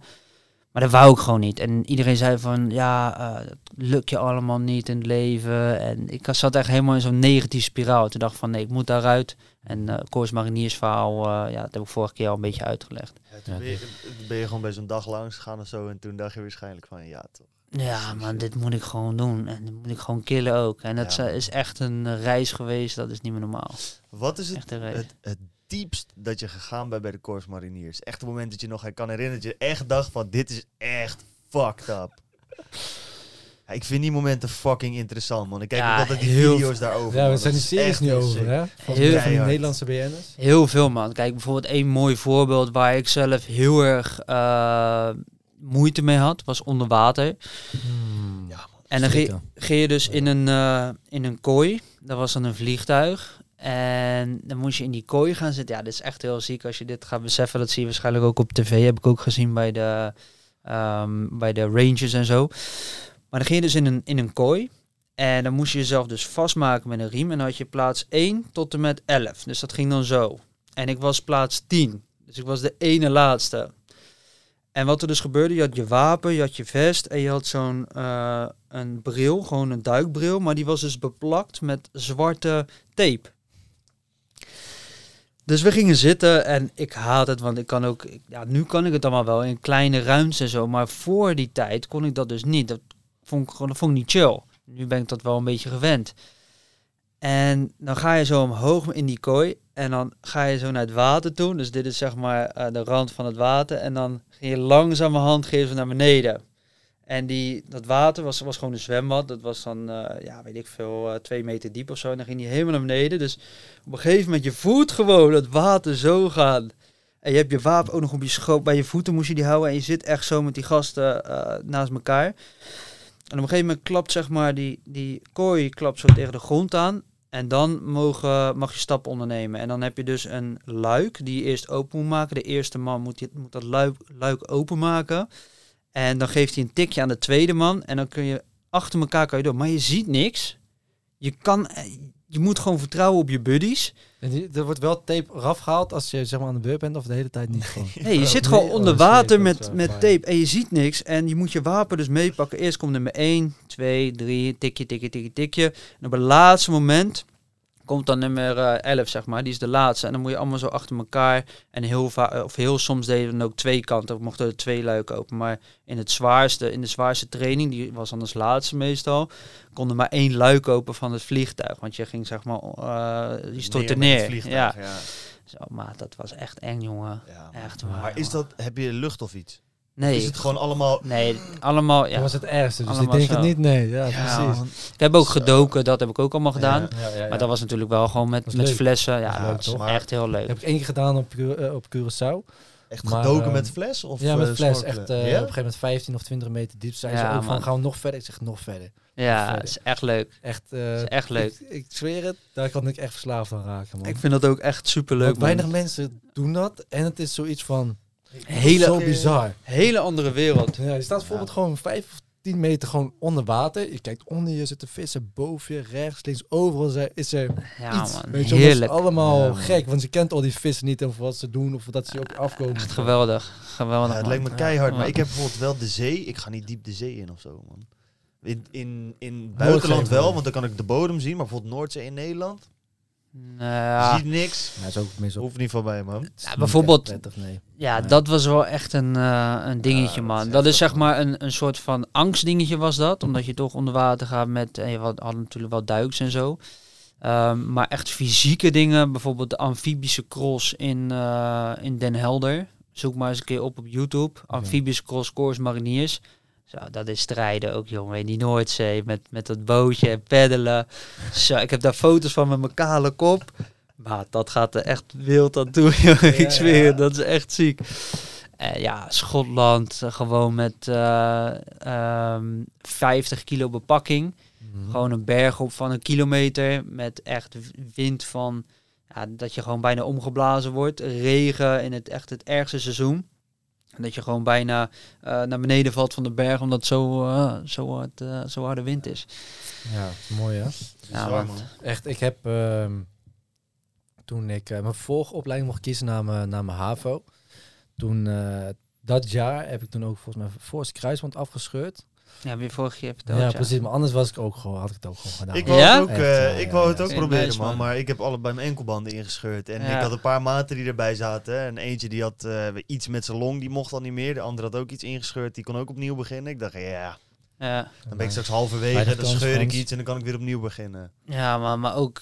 [SPEAKER 2] Maar dat wou ik gewoon niet. En iedereen zei van, ja, eh, dat lukt je allemaal niet in het leven. En ik zat echt helemaal in zo'n negatieve spiraal. Toen dacht ik van, nee, ik moet daaruit. En eh Koers Mariniersverhaal, eh, ja, dat heb ik vorige keer al een beetje uitgelegd.
[SPEAKER 3] Ja, toen ben, je, ben je gewoon bij zo'n dag langs gegaan of zo. En toen dacht je waarschijnlijk van ja toch.
[SPEAKER 2] Ja, maar dit moet ik gewoon doen. En dit moet ik gewoon killen ook. En dat
[SPEAKER 3] Ja.
[SPEAKER 2] is- echt een eh, reis geweest, dat is niet meer normaal.
[SPEAKER 3] Wat is het, het, het diepst dat je gegaan bent bij de Corps Mariniers? Echt het moment dat je nog kan herinneren dat je echt dacht van dit is echt fucked up. Ja, ik vind die momenten fucking interessant man. Ik kijk
[SPEAKER 2] Ja,
[SPEAKER 3] ook altijd die
[SPEAKER 2] heel
[SPEAKER 3] video's daarover.
[SPEAKER 1] Ja,
[SPEAKER 3] man.
[SPEAKER 1] we zijn die
[SPEAKER 3] is
[SPEAKER 1] series nu over,
[SPEAKER 3] sick.
[SPEAKER 1] hè? Van,
[SPEAKER 2] Heel
[SPEAKER 1] van die
[SPEAKER 3] keihard.
[SPEAKER 1] Nederlandse BN'ers.
[SPEAKER 2] Heel veel, man. Kijk, bijvoorbeeld één mooi voorbeeld waar ik zelf heel erg eh, moeite mee had, was onder water.
[SPEAKER 1] Hmm.
[SPEAKER 3] Ja, man.
[SPEAKER 2] En dan ging je dus in een, eh, in een kooi. Dat was dan een vliegtuig. En dan moest je in die kooi gaan zitten. Ja, dit is echt heel ziek als je dit gaat beseffen. Dat zie je waarschijnlijk ook op tv. Heb ik ook gezien bij de, ehm, bij de Rangers en zo. Maar dan ging je dus in een, in een kooi. En dan moest je jezelf dus vastmaken met een riem. En dan had je plaats 1 tot en met 11. Dus dat ging dan zo. En ik was plaats 10. Dus ik was de ene laatste. En wat er dus gebeurde, je had je wapen, je had je vest en je had zo'n eh, een bril, gewoon een duikbril, maar die was dus beplakt met zwarte tape. Dus we gingen zitten en ik haat het, want ik kan ook, ja, nu kan ik het allemaal wel in kleine ruimtes en zo, maar voor die tijd kon ik dat dus niet. Dat vond ik gewoon, dat vond ik niet chill. Nu ben ik dat wel een beetje gewend. En dan ga je zo omhoog in die kooi en dan ga je zo naar het water toe. Dus dit is zeg maar eh, de rand van het water. En dan ging je langzamerhand geven naar beneden. En die, dat water was, was gewoon een zwembad. Dat was dan, eh, ja, weet ik veel, eh, twee meter diep of zo. En dan ging die helemaal naar beneden. Dus op een gegeven moment, je voelt gewoon dat water zo gaan. En je hebt je wapen ook nog op je schoot. Bij je voeten moest je die houden. En je zit echt zo met die gasten naast elkaar. En op een gegeven moment klapt zeg maar die, die kooi klapt zo tegen de grond aan. En dan mogen, mag je stappen ondernemen. En dan heb je dus een luik die je eerst open moet maken. De eerste man moet, die, moet dat luik, luik openmaken. En dan geeft hij een tikje aan de tweede man. En dan kun je achter elkaar kan je door. Maar je ziet niks. Je kan... eh, Je moet gewoon vertrouwen op je buddies.
[SPEAKER 1] En die, er wordt wel tape eraf gehaald als je zeg maar aan de beurt bent of de hele tijd niet gewoon.
[SPEAKER 2] Nee, je zit gewoon
[SPEAKER 1] oh,
[SPEAKER 2] onder
[SPEAKER 1] shit,
[SPEAKER 2] water met, met tape en je ziet niks. En je moet je wapen dus meepakken. Eerst komt nummer 1, 2, 3, tikje, tikje, tikje, tikje. En op het laatste moment komt dan nummer eh, 11, zeg maar. Die is de laatste. En dan moet je allemaal zo achter elkaar. En heel, va- of heel soms deden we dan ook twee kanten. We mochten er twee luiken open. Maar in, het zwaarste, in de zwaarste training, die was dan als laatste meestal, kon er maar één luik open van het vliegtuig. Want je ging zeg maar, eh die stortte neer.
[SPEAKER 3] vliegtuig,
[SPEAKER 2] Ja.
[SPEAKER 3] ja.
[SPEAKER 2] Zo, maar dat was echt eng, jongen.
[SPEAKER 3] Ja,
[SPEAKER 2] Echt
[SPEAKER 3] maar,
[SPEAKER 2] waar,
[SPEAKER 3] maar is dat, heb je lucht of iets?
[SPEAKER 2] Nee,
[SPEAKER 3] Is het gewoon allemaal...
[SPEAKER 2] Nee, allemaal,
[SPEAKER 1] Dat
[SPEAKER 2] ja.
[SPEAKER 1] was het ergste, dus ik denk het niet, nee. Ja,
[SPEAKER 3] Ja,
[SPEAKER 1] precies.
[SPEAKER 2] Ik heb ook gedoken, dat heb ik ook allemaal gedaan.
[SPEAKER 3] Ja.
[SPEAKER 1] Ja, ja, ja.
[SPEAKER 2] Maar dat was natuurlijk wel gewoon met,
[SPEAKER 1] Dat
[SPEAKER 2] met
[SPEAKER 1] leuk.
[SPEAKER 2] flessen. Ja,
[SPEAKER 3] Ja,
[SPEAKER 2] dat is
[SPEAKER 3] maar-
[SPEAKER 2] echt heel leuk.
[SPEAKER 1] heb ik één keer gedaan op, eh, op Curaçao.
[SPEAKER 3] Echt
[SPEAKER 1] Maar,
[SPEAKER 3] gedoken
[SPEAKER 1] ehm,
[SPEAKER 3] met fles? Of,
[SPEAKER 1] ja, met
[SPEAKER 3] eh,
[SPEAKER 1] fles. Echt eh, op een gegeven moment 15 of 20 meter diep. Zijn
[SPEAKER 2] Ja,
[SPEAKER 1] ze ook van, gaan we nog verder? Ik zeg, nog verder.
[SPEAKER 2] Ja, is echt leuk.
[SPEAKER 1] Echt, eh,
[SPEAKER 2] is echt leuk.
[SPEAKER 1] Ik, ik zweer het, daar kan ik echt verslaafd aan raken, man.
[SPEAKER 2] Ik vind dat ook echt super leuk.
[SPEAKER 1] Weinig mensen doen dat. En het is zoiets van,
[SPEAKER 2] Hele,
[SPEAKER 1] zo bizar.
[SPEAKER 2] hele andere wereld.
[SPEAKER 1] Ja, je staat bijvoorbeeld gewoon 5 of 10 meter gewoon onder water. Je kijkt onder je, zitten vissen, boven je, rechts, links, overal is er
[SPEAKER 2] Ja,
[SPEAKER 1] iets.
[SPEAKER 2] man.
[SPEAKER 1] Weet je, dat is allemaal
[SPEAKER 3] Ja,
[SPEAKER 1] gek, want je kent al die vissen niet of wat ze doen of dat ze ook afkomen.
[SPEAKER 2] Echt geweldig. Geweldig,
[SPEAKER 3] Ja, het
[SPEAKER 2] man.
[SPEAKER 3] lijkt me keihard,
[SPEAKER 2] Ja.
[SPEAKER 3] maar ik heb bijvoorbeeld wel de zee. Ik ga niet diep de zee in of zo, man. In, in, in buitenland wel, want dan kan ik de bodem zien. Maar bijvoorbeeld Noordzee in Nederland,
[SPEAKER 2] Nou ja,
[SPEAKER 3] ziet niks.
[SPEAKER 1] Ja, is ook meestal
[SPEAKER 3] Hoeft niet van mij, man.
[SPEAKER 2] Ja, bijvoorbeeld-
[SPEAKER 1] echt prettig, nee.
[SPEAKER 2] ja,
[SPEAKER 1] Nee.
[SPEAKER 2] dat was wel echt een, eh, een dingetje, man.
[SPEAKER 3] is
[SPEAKER 2] Dat is zeg maar een, een soort van angstdingetje was dat. Omdat je toch onder water gaat met... En je had, had natuurlijk wel duiks en zo. Ehm, maar echt fysieke dingen, bijvoorbeeld de amfibische cross in, eh, in Den Helder. Zoek maar eens een keer op op YouTube. Amfibische cross Course Mariniers. Zo, dat is strijden ook, jongen. In die Noordzee met, met dat bootje en peddelen. Zo, ik heb daar foto's van met mijn kale kop. Maar dat gaat er echt wild aan toe, jongen. ik zweer dat is echt ziek. Eh, ja, Schotland, eh, gewoon met eh, ehm, 50 kilo bepakking.
[SPEAKER 1] Mhm.
[SPEAKER 2] Gewoon een berg op van een kilometer met echt wind van ja, dat je gewoon bijna omgeblazen wordt. Regen in het echt het ergste seizoen. En dat je gewoon bijna eh, naar beneden valt van de berg omdat zo, eh, zo, hard, eh, zo harde wind is.
[SPEAKER 1] Ja, is mooi hè.
[SPEAKER 2] Ja.
[SPEAKER 1] Echt, ik heb ehm, toen ik mijn volgopleiding mocht kiezen naar mijn, naar mijn HAVO. Toen eh, dat jaar heb ik toen ook volgens mij voorste kruisband afgescheurd.
[SPEAKER 2] Ja, je vorige keer verteld.
[SPEAKER 1] ja,
[SPEAKER 2] ja.
[SPEAKER 1] precies. Maar anders was ik ook gewoon, had ik het ook gewoon gedaan.
[SPEAKER 3] Ik wou
[SPEAKER 2] Ja?
[SPEAKER 3] het ook,
[SPEAKER 1] Echt,
[SPEAKER 3] eh,
[SPEAKER 1] ja,
[SPEAKER 3] ik
[SPEAKER 1] ja,
[SPEAKER 3] wou het
[SPEAKER 1] ja.
[SPEAKER 3] ook proberen, man. Maar ik heb allebei mijn enkelbanden ingescheurd. En
[SPEAKER 2] Ja.
[SPEAKER 3] ik had een paar maten die erbij zaten. En eentje die had eh, iets met zijn long, die mocht al niet meer. De andere had ook iets ingescheurd, die kon ook opnieuw beginnen. Ik dacht, ja,
[SPEAKER 2] Ja,
[SPEAKER 3] dan ben ik straks halverwege, dan scheur ik iets en dan kan ik weer opnieuw beginnen.
[SPEAKER 2] ja maar, maar ook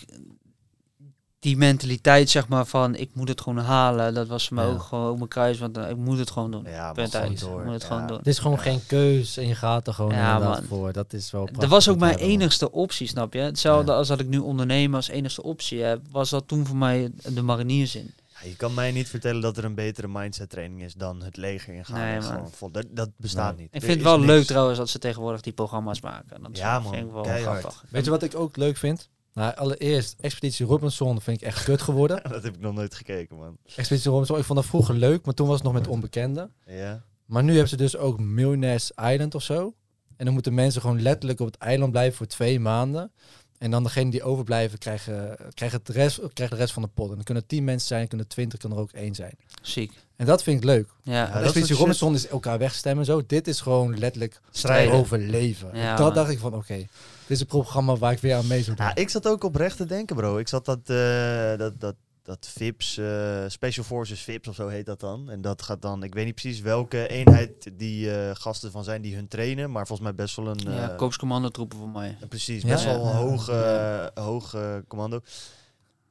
[SPEAKER 2] die mentaliteit zeg maar van ik moet het gewoon halen. Dat was voor mij
[SPEAKER 1] Ja.
[SPEAKER 2] ook gewoon op mijn kruis. Want eh, ik moet het gewoon doen.
[SPEAKER 3] Ja, maar
[SPEAKER 2] Punt
[SPEAKER 3] gewoon
[SPEAKER 2] uit.
[SPEAKER 3] door.
[SPEAKER 2] Ik moet het
[SPEAKER 3] Ja.
[SPEAKER 2] gewoon doen.
[SPEAKER 1] Het is gewoon geen keus en je gaat er gewoon
[SPEAKER 2] Ja,
[SPEAKER 1] inderdaad
[SPEAKER 2] man.
[SPEAKER 1] voor. Dat is wel
[SPEAKER 2] Dat was ook mijn enigste optie, snap je? Hetzelfde
[SPEAKER 1] Ja.
[SPEAKER 2] als dat ik nu ondernemen als enigste optie heb, was dat toen voor mij de mariniers in.
[SPEAKER 3] Ja, je kan mij niet vertellen dat er een betere mindset training is dan het leger ingaan.
[SPEAKER 2] Nee,
[SPEAKER 3] en
[SPEAKER 2] man.
[SPEAKER 3] gewoon vol- dat, dat bestaat
[SPEAKER 1] Nee.
[SPEAKER 3] niet.
[SPEAKER 2] Ik
[SPEAKER 3] Er
[SPEAKER 2] vind het wel
[SPEAKER 3] niks.
[SPEAKER 2] leuk trouwens dat ze tegenwoordig die programma's maken. Dat is-
[SPEAKER 3] Ja, man.
[SPEAKER 2] wel grappig.
[SPEAKER 1] Weet je wat ik ook leuk vind? Nou, allereerst, Expeditie Robinson vind ik echt kut geworden.
[SPEAKER 3] Dat heb ik nog nooit gekeken, man.
[SPEAKER 1] Expeditie Robinson, ik vond dat vroeger leuk, maar toen was het nog met onbekenden.
[SPEAKER 3] Ja.
[SPEAKER 1] Maar nu hebben ze dus ook Millionaires Island of zo. En dan moeten mensen gewoon letterlijk op het eiland blijven voor twee maanden. En dan degene die overblijven krijgen, krijgen, het rest, krijgen de rest van de pot. En dan kunnen tien mensen zijn, kunnen twintig, kan er ook één zijn.
[SPEAKER 2] Ziek.
[SPEAKER 1] En dat vind ik leuk.
[SPEAKER 2] Ja,
[SPEAKER 3] dat
[SPEAKER 1] Expeditie Robinson is elkaar wegstemmen en zo. Dit is gewoon letterlijk
[SPEAKER 3] Strijden.
[SPEAKER 1] overleven.
[SPEAKER 2] Ja,
[SPEAKER 1] dat
[SPEAKER 2] man.
[SPEAKER 1] dacht ik van, oké, dit is een programma waar ik weer aan mee zou doen.
[SPEAKER 3] Ja, ik zat ook oprecht te denken, bro. Ik zat dat, eh, dat, dat, dat VIPs, eh, Special Forces VIPs of zo heet dat dan. En dat gaat dan, ik weet niet precies welke eenheid die eh, gasten van zijn die hun trainen. Maar volgens mij best wel een...
[SPEAKER 2] ja
[SPEAKER 3] eh,
[SPEAKER 2] koopscommandotroepen voor mij.
[SPEAKER 3] Precies, best
[SPEAKER 1] ja,
[SPEAKER 3] wel een
[SPEAKER 1] ja.
[SPEAKER 3] hoog, commando.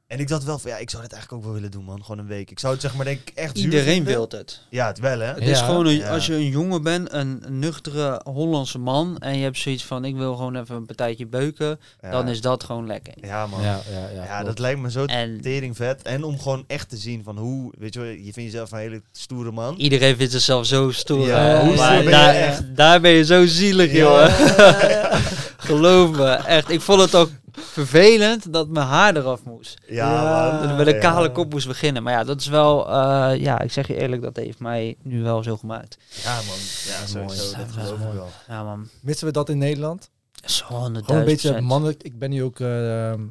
[SPEAKER 3] En ik dacht wel van, ja, ik zou dit eigenlijk ook wel willen doen, man. Gewoon een week. Ik zou het zeg maar denk ik echt
[SPEAKER 2] Iedereen wil het.
[SPEAKER 3] Ja, het wel, hè.
[SPEAKER 2] Het is
[SPEAKER 1] Ja.
[SPEAKER 2] gewoon, een,
[SPEAKER 3] Ja.
[SPEAKER 2] als je een jongen bent, een nuchtere Hollandse man, en je hebt zoiets van, ik wil gewoon even een partijtje beuken,
[SPEAKER 3] Ja.
[SPEAKER 2] dan is dat gewoon lekker.
[SPEAKER 3] Ja, man.
[SPEAKER 1] ja, ja, ja,
[SPEAKER 3] Ja,
[SPEAKER 1] klopt.
[SPEAKER 3] dat lijkt me zo
[SPEAKER 2] En
[SPEAKER 3] tering vet. En om gewoon echt te zien van hoe, weet je wel, je vindt jezelf een hele stoere man.
[SPEAKER 2] iedereen vindt zichzelf zo stoer.
[SPEAKER 3] Ja,
[SPEAKER 1] hoe
[SPEAKER 2] maar
[SPEAKER 1] ben
[SPEAKER 2] daar,
[SPEAKER 3] echt?
[SPEAKER 2] daar ben je zo zielig,
[SPEAKER 3] Ja.
[SPEAKER 2] jongen. Geloof me, echt. Ik vond het ook vervelend dat mijn haar eraf moest.
[SPEAKER 3] Ja.
[SPEAKER 2] Dat ik met een kale kop moest beginnen. Maar ja, dat is wel, eh, ja, ik zeg je eerlijk, dat heeft mij nu wel zo gemaakt.
[SPEAKER 3] Ja, man. Ja, sowieso.
[SPEAKER 1] Mooi.
[SPEAKER 3] Dat ik
[SPEAKER 1] mooi.
[SPEAKER 3] wel.
[SPEAKER 2] Ja, man.
[SPEAKER 1] Missen we dat in Nederland?
[SPEAKER 2] Zo 100.000
[SPEAKER 1] Gewoon een beetje mannelijk. Ik ben nu ook eh,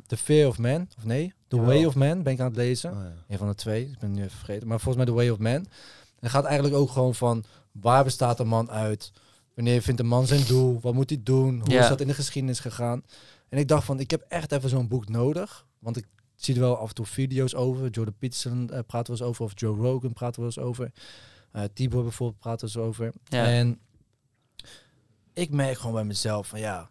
[SPEAKER 1] The Fear of Man, of nee, The
[SPEAKER 3] Jawel.
[SPEAKER 1] Way of Man ben ik aan het lezen.
[SPEAKER 3] Oh, ja.
[SPEAKER 1] Een van de twee, ik ben nu even vergeten. Maar volgens mij The Way of Man. En het gaat eigenlijk ook gewoon van, waar bestaat een man uit? Wanneer vindt een man zijn doel? Wat moet hij doen? Hoe
[SPEAKER 2] Ja.
[SPEAKER 1] is dat in de geschiedenis gegaan? En ik dacht van, ik heb echt even zo'n boek nodig. Want ik zie er wel af en toe video's over. Jordan Peterson eh, praat er wel eens over. Of Joe Rogan praat er wel eens over. Eh Tibor bijvoorbeeld praat er eens over.
[SPEAKER 2] Ja.
[SPEAKER 1] En ik merk gewoon bij mezelf van ja,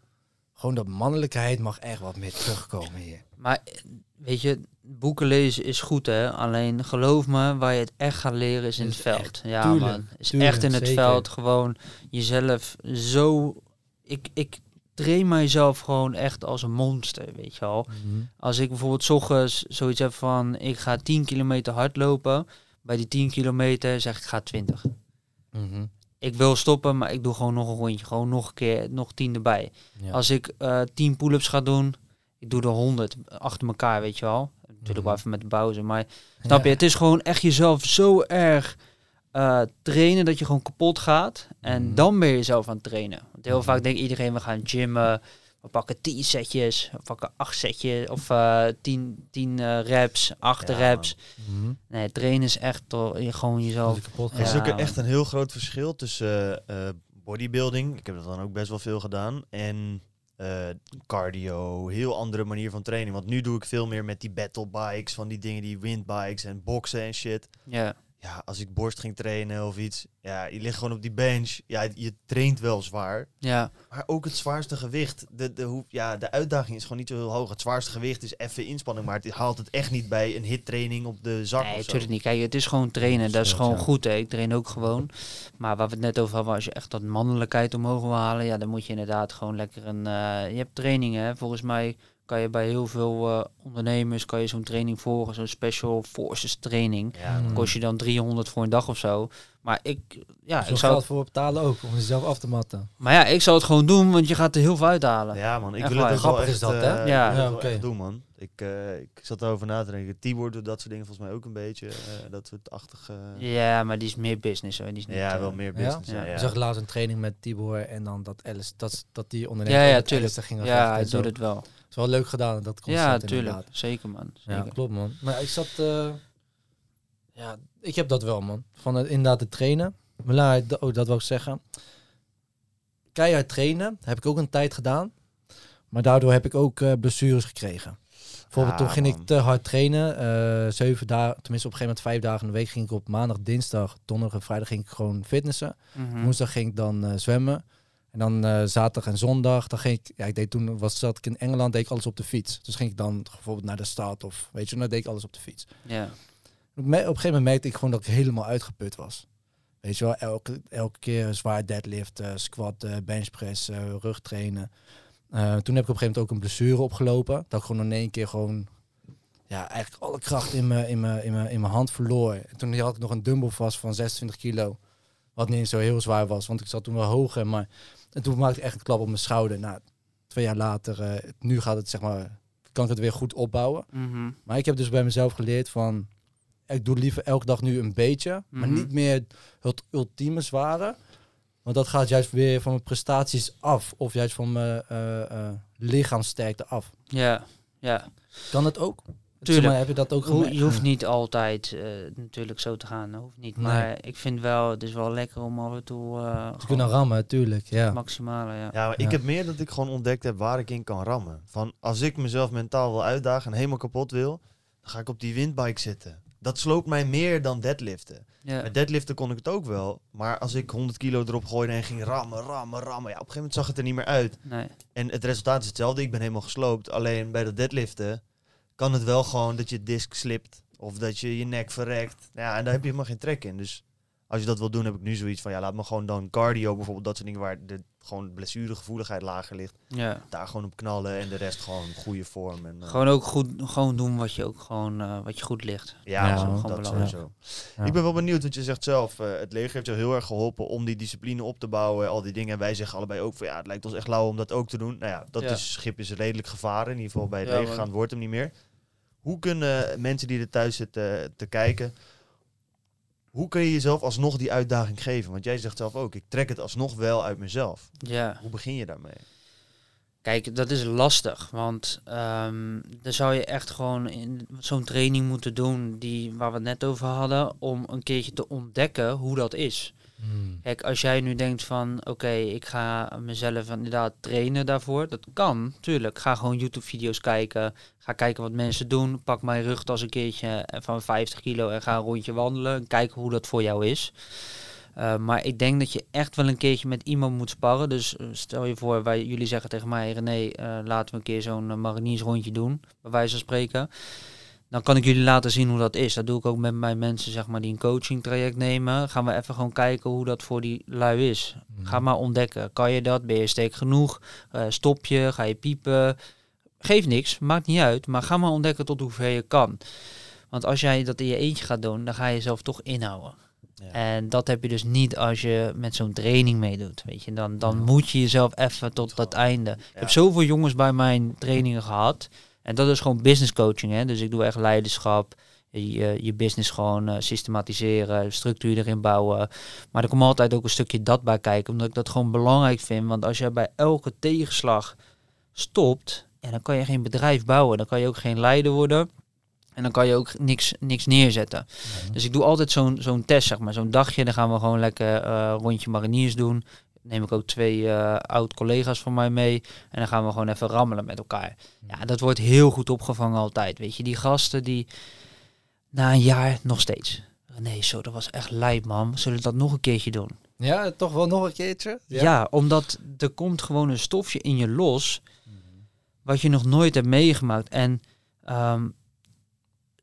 [SPEAKER 1] gewoon dat mannelijkheid mag echt wat meer terugkomen hier.
[SPEAKER 2] Maar eh, weet je, boeken lezen is goed hè. Alleen geloof me, waar je het echt gaat leren is in
[SPEAKER 1] Is
[SPEAKER 2] het veld.
[SPEAKER 1] echt,
[SPEAKER 2] ja
[SPEAKER 1] tuurlijk,
[SPEAKER 2] man, is
[SPEAKER 1] tuurlijk,
[SPEAKER 2] echt in het
[SPEAKER 1] zeker.
[SPEAKER 2] veld gewoon jezelf zo... Ik, ik train mijzelf gewoon echt als een monster, weet je wel. Als ik bijvoorbeeld ochtends zoiets heb van, ik ga 10 kilometer hardlopen. Bij die 10 kilometer zeg ik, ga 20.
[SPEAKER 1] Mhm.
[SPEAKER 2] Ik wil stoppen, maar ik doe gewoon nog een rondje. Gewoon nog een keer, nog 10 erbij.
[SPEAKER 1] Ja.
[SPEAKER 2] Als ik eh 10 pull-ups ga doen, ik doe er 100 achter elkaar, weet je wel. Natuurlijk
[SPEAKER 1] Mhm.
[SPEAKER 2] wel even met de pauze, maar snap
[SPEAKER 1] Ja.
[SPEAKER 2] je? Het is gewoon echt jezelf zo erg eh, trainen dat je gewoon kapot gaat. En
[SPEAKER 1] Mhm.
[SPEAKER 2] dan ben je jezelf aan het trainen. Want heel vaak denkt iedereen, we gaan gymmen. We pakken 10 setjes, we pakken 8 setjes of eh 10, 10 eh, reps, 8
[SPEAKER 3] Ja,
[SPEAKER 2] reps.
[SPEAKER 1] Mhm.
[SPEAKER 2] Nee, trainen is echt toch je gewoon jezelf.
[SPEAKER 1] je kapot
[SPEAKER 3] Er is ook echt een heel groot verschil tussen eh, eh, bodybuilding, ik heb dat dan ook best wel veel gedaan, en eh, cardio, heel andere manier van training. Want nu doe ik veel meer met die battle bikes, van die dingen, die windbikes en boksen en shit.
[SPEAKER 2] Ja,
[SPEAKER 3] ja, als ik borst ging trainen of iets, ja, je ligt gewoon op die bench. Ja, je traint wel zwaar.
[SPEAKER 2] Ja,
[SPEAKER 3] Maar ook het zwaarste gewicht. De, de, hoe, ja, de uitdaging is gewoon niet zo heel hoog. Het zwaarste gewicht is even inspanning. Maar het haalt het echt niet bij een hittraining op de zak.
[SPEAKER 2] nee,
[SPEAKER 3] of zo.
[SPEAKER 2] natuurlijk niet. Kijk, het is gewoon trainen. Dat is gewoon
[SPEAKER 1] ja.
[SPEAKER 2] goed. Hè. Ik train ook gewoon. Maar waar we het net over hadden, als je echt dat mannelijkheid omhoog wil halen, ja, dan moet je inderdaad gewoon lekker een. eh, je hebt trainingen. Hè. Volgens mij kan je bij heel veel eh, ondernemers kan je zo'n training volgen, zo'n special forces training.
[SPEAKER 3] Ja,
[SPEAKER 1] Mm.
[SPEAKER 2] Kost je dan 300 voor een dag of zo. Maar ik, ja,
[SPEAKER 1] Zo
[SPEAKER 2] ik zou,
[SPEAKER 1] geld voor betalen ook, om jezelf af te matten.
[SPEAKER 2] maar ja, ik zou het gewoon doen, want je gaat er heel veel uithalen.
[SPEAKER 3] ja, man. Ik
[SPEAKER 2] Echt
[SPEAKER 3] wil het wel
[SPEAKER 1] Grappig
[SPEAKER 3] echt,
[SPEAKER 1] is dat,
[SPEAKER 3] eh,
[SPEAKER 1] hè?
[SPEAKER 2] Ja.
[SPEAKER 3] het
[SPEAKER 1] oké.
[SPEAKER 3] echt doen, man. Ik, eh, ik zat erover na te denken. Tibor doet dat soort dingen volgens mij ook een beetje. eh, dat soort achtige...
[SPEAKER 2] Ja, maar die is meer business hoor. Die is niet,
[SPEAKER 3] ja,
[SPEAKER 2] eh,
[SPEAKER 3] wel meer
[SPEAKER 1] Ja?
[SPEAKER 3] business. Ja,
[SPEAKER 2] Ja.
[SPEAKER 3] ja.
[SPEAKER 1] Ik zag laatst een training met Tibor en dan dat Alice, dat, dat die ondernemer
[SPEAKER 2] Ja, ja, tuurlijk.
[SPEAKER 1] Ging
[SPEAKER 2] Ja, hij doet het wel.
[SPEAKER 1] Het is wel leuk gedaan, dat concept
[SPEAKER 2] Ja, tuurlijk.
[SPEAKER 1] inderdaad.
[SPEAKER 2] Zeker man.
[SPEAKER 1] Ja,
[SPEAKER 2] Zeker.
[SPEAKER 1] klopt man. Maar ik zat, eh, ja, ik heb dat wel man. Van het inderdaad te trainen. Dat- oh, dat wil ik zeggen. Keihard trainen heb ik ook een tijd gedaan. Maar daardoor heb ik ook eh, blessures gekregen. Bijvoorbeeld
[SPEAKER 3] Ja,
[SPEAKER 1] toen ging
[SPEAKER 3] man.
[SPEAKER 1] ik te hard trainen. eh, zeven dagen, tenminste op een gegeven moment vijf dagen in de week ging ik op maandag, dinsdag, donderdag en vrijdag ging ik gewoon fitnessen.
[SPEAKER 2] Mhm.
[SPEAKER 1] Woensdag ging ik dan eh, zwemmen. En dan eh, zaterdag en zondag, dan ging ik, ja, ik deed toen, was, zat ik in Engeland, deed ik alles op de fiets. Dus ging ik dan bijvoorbeeld naar de stad of weet je, dan deed ik alles op de fiets.
[SPEAKER 2] Ja.
[SPEAKER 1] Op, me- op een gegeven moment merkte ik gewoon dat ik helemaal uitgeput was. Weet je wel, elke, elke keer zwaar deadlift, squat, benchpress, rug trainen. Eh, toen heb ik op een gegeven moment ook een blessure opgelopen. Dat ik gewoon in één keer gewoon, ja, eigenlijk alle kracht in mijn in mijn- in mijn- in mijn hand verloor. En toen had ik nog een dumbbell vast van 26 kilo. Wat niet zo heel zwaar was, want ik zat toen wel hoger. Maar en toen maakte ik echt een klap op mijn schouder. Nou, twee jaar later, eh, nu gaat het zeg maar, kan ik het weer goed opbouwen.
[SPEAKER 2] Mhm.
[SPEAKER 1] Maar ik heb dus bij mezelf geleerd van, ik doe liever elke dag nu een beetje, maar
[SPEAKER 2] Mhm.
[SPEAKER 1] niet meer het ultieme zware. Want dat gaat juist weer van mijn prestaties af, of juist van mijn eh, eh, lichaamssterkte af.
[SPEAKER 2] Ja. Ja.
[SPEAKER 1] Kan het ook?
[SPEAKER 2] Tuurlijk.
[SPEAKER 1] Zeg maar, heb je dat ook gemerkt?
[SPEAKER 2] je hoeft niet altijd eh, natuurlijk zo te gaan. Hoeft niet.
[SPEAKER 1] Nee.
[SPEAKER 2] Maar ik vind wel, het is wel lekker om af en toe eh,
[SPEAKER 1] te kunnen rammen, natuurlijk. Ja.
[SPEAKER 2] het maximale. Ja.
[SPEAKER 3] Ja, maar
[SPEAKER 1] Ja.
[SPEAKER 3] ik heb meer dat ik gewoon ontdekt heb waar ik in kan rammen. Van als ik mezelf mentaal wil uitdagen en helemaal kapot wil, dan ga ik op die windbike zitten. Dat sloopt mij meer dan deadliften.
[SPEAKER 2] Ja.
[SPEAKER 3] Met deadliften kon ik het ook wel. Maar als ik 100 kilo erop gooide en ging rammen, rammen, rammen. Ja, op een gegeven moment zag het er niet meer uit.
[SPEAKER 2] Nee.
[SPEAKER 3] En het resultaat is hetzelfde. Ik ben helemaal gesloopt. Alleen bij dat deadliften kan het wel gewoon dat je disc slipt. Of dat je je nek verrekt. Ja, en daar heb je helemaal geen trek in. Dus als je dat wil doen, heb ik nu zoiets van... Ja, laat me gewoon dan cardio bijvoorbeeld. Dat soort dingen waar de gewoon blessuregevoeligheid lager ligt.
[SPEAKER 2] Ja.
[SPEAKER 3] Daar gewoon op knallen en de rest gewoon goede vorm. En, eh,
[SPEAKER 2] Gewoon ook goed gewoon doen wat je ook gewoon eh, wat je goed ligt.
[SPEAKER 3] ja,
[SPEAKER 1] Ja,
[SPEAKER 3] dat sowieso.
[SPEAKER 1] Ja.
[SPEAKER 3] Ik ben wel benieuwd, want je zegt zelf, eh, het leger heeft jou heel erg geholpen om die discipline op te bouwen, al die dingen. En wij zeggen allebei ook van ja, het lijkt ons echt lauw om dat ook te doen. Nou ja, dat
[SPEAKER 2] Ja.
[SPEAKER 3] is, schip is redelijk gevaren, in ieder geval bij het
[SPEAKER 2] Ja,
[SPEAKER 3] leger gaan wordt hem niet meer. Hoe kunnen mensen die er thuis zitten te kijken, hoe kun je jezelf alsnog die uitdaging geven? Want jij zegt zelf ook, ik trek het alsnog wel uit mezelf.
[SPEAKER 2] Ja.
[SPEAKER 3] Hoe begin je daarmee?
[SPEAKER 2] Kijk, dat is lastig, want ehm dan zou je echt gewoon in zo'n training moeten doen die waar we het net over hadden, om een keertje te ontdekken hoe dat is.
[SPEAKER 1] Hmm.
[SPEAKER 2] Kijk, als jij nu denkt van, oké, ik ga mezelf inderdaad trainen daarvoor, dat kan, tuurlijk. Ga gewoon YouTube-video's kijken, ga kijken wat mensen doen, pak mijn rugtas een keertje van 50 kilo en ga een rondje wandelen en hoe dat voor jou is. Uh, maar ik denk dat je echt wel een keertje met iemand moet sparren. Dus uh, stel je voor, wij, jullie zeggen tegen mij, René, uh, laten we een keer zo'n uh, mariniersrondje doen, bij wijze van spreken. Dan kan ik jullie laten zien hoe dat is. Dat doe ik ook met mijn mensen, zeg maar, die een coaching traject nemen. Gaan we even gewoon kijken hoe dat voor die lui is. Mm. Ga maar ontdekken. Kan je dat? Ben je sterk genoeg? Uh, stop je? Ga je piepen? Geef niks, maakt niet uit. Maar ga maar ontdekken tot hoever je kan. Want als jij dat in je eentje gaat doen, dan ga je jezelf toch inhouden. Ja. En dat heb je dus niet als je met zo'n training meedoet. Weet je, dan, dan ja. moet je jezelf even tot dat einde. Ja. Ik heb zoveel jongens bij mijn trainingen gehad. En dat is gewoon business coaching. Hè? Dus ik doe echt leiderschap. Je, je business gewoon uh, systematiseren, structuur erin bouwen. Maar er komt altijd ook een stukje dat bij kijken. Omdat ik dat gewoon belangrijk vind. Want als je bij elke tegenslag stopt. En dan kan je geen bedrijf bouwen. Dan kan je ook geen leider worden. En dan kan je ook niks, niks neerzetten. Ja. Dus ik doe altijd zo'n zo'n test, zeg maar. Zo'n dagje, dan gaan we gewoon lekker uh, rondje mariniers doen. Neem ik ook twee uh, oud-collega's van mij mee. En dan gaan we gewoon even rammelen met elkaar. Ja, dat wordt heel goed opgevangen altijd. Weet je, die gasten die na een jaar nog steeds. Nee, zo, dat was echt lijp, man. Zullen we dat nog een keertje doen?
[SPEAKER 1] Ja, toch wel nog een keertje?
[SPEAKER 2] Ja. omdat er komt gewoon een stofje in je los wat je nog nooit hebt meegemaakt. En ehm,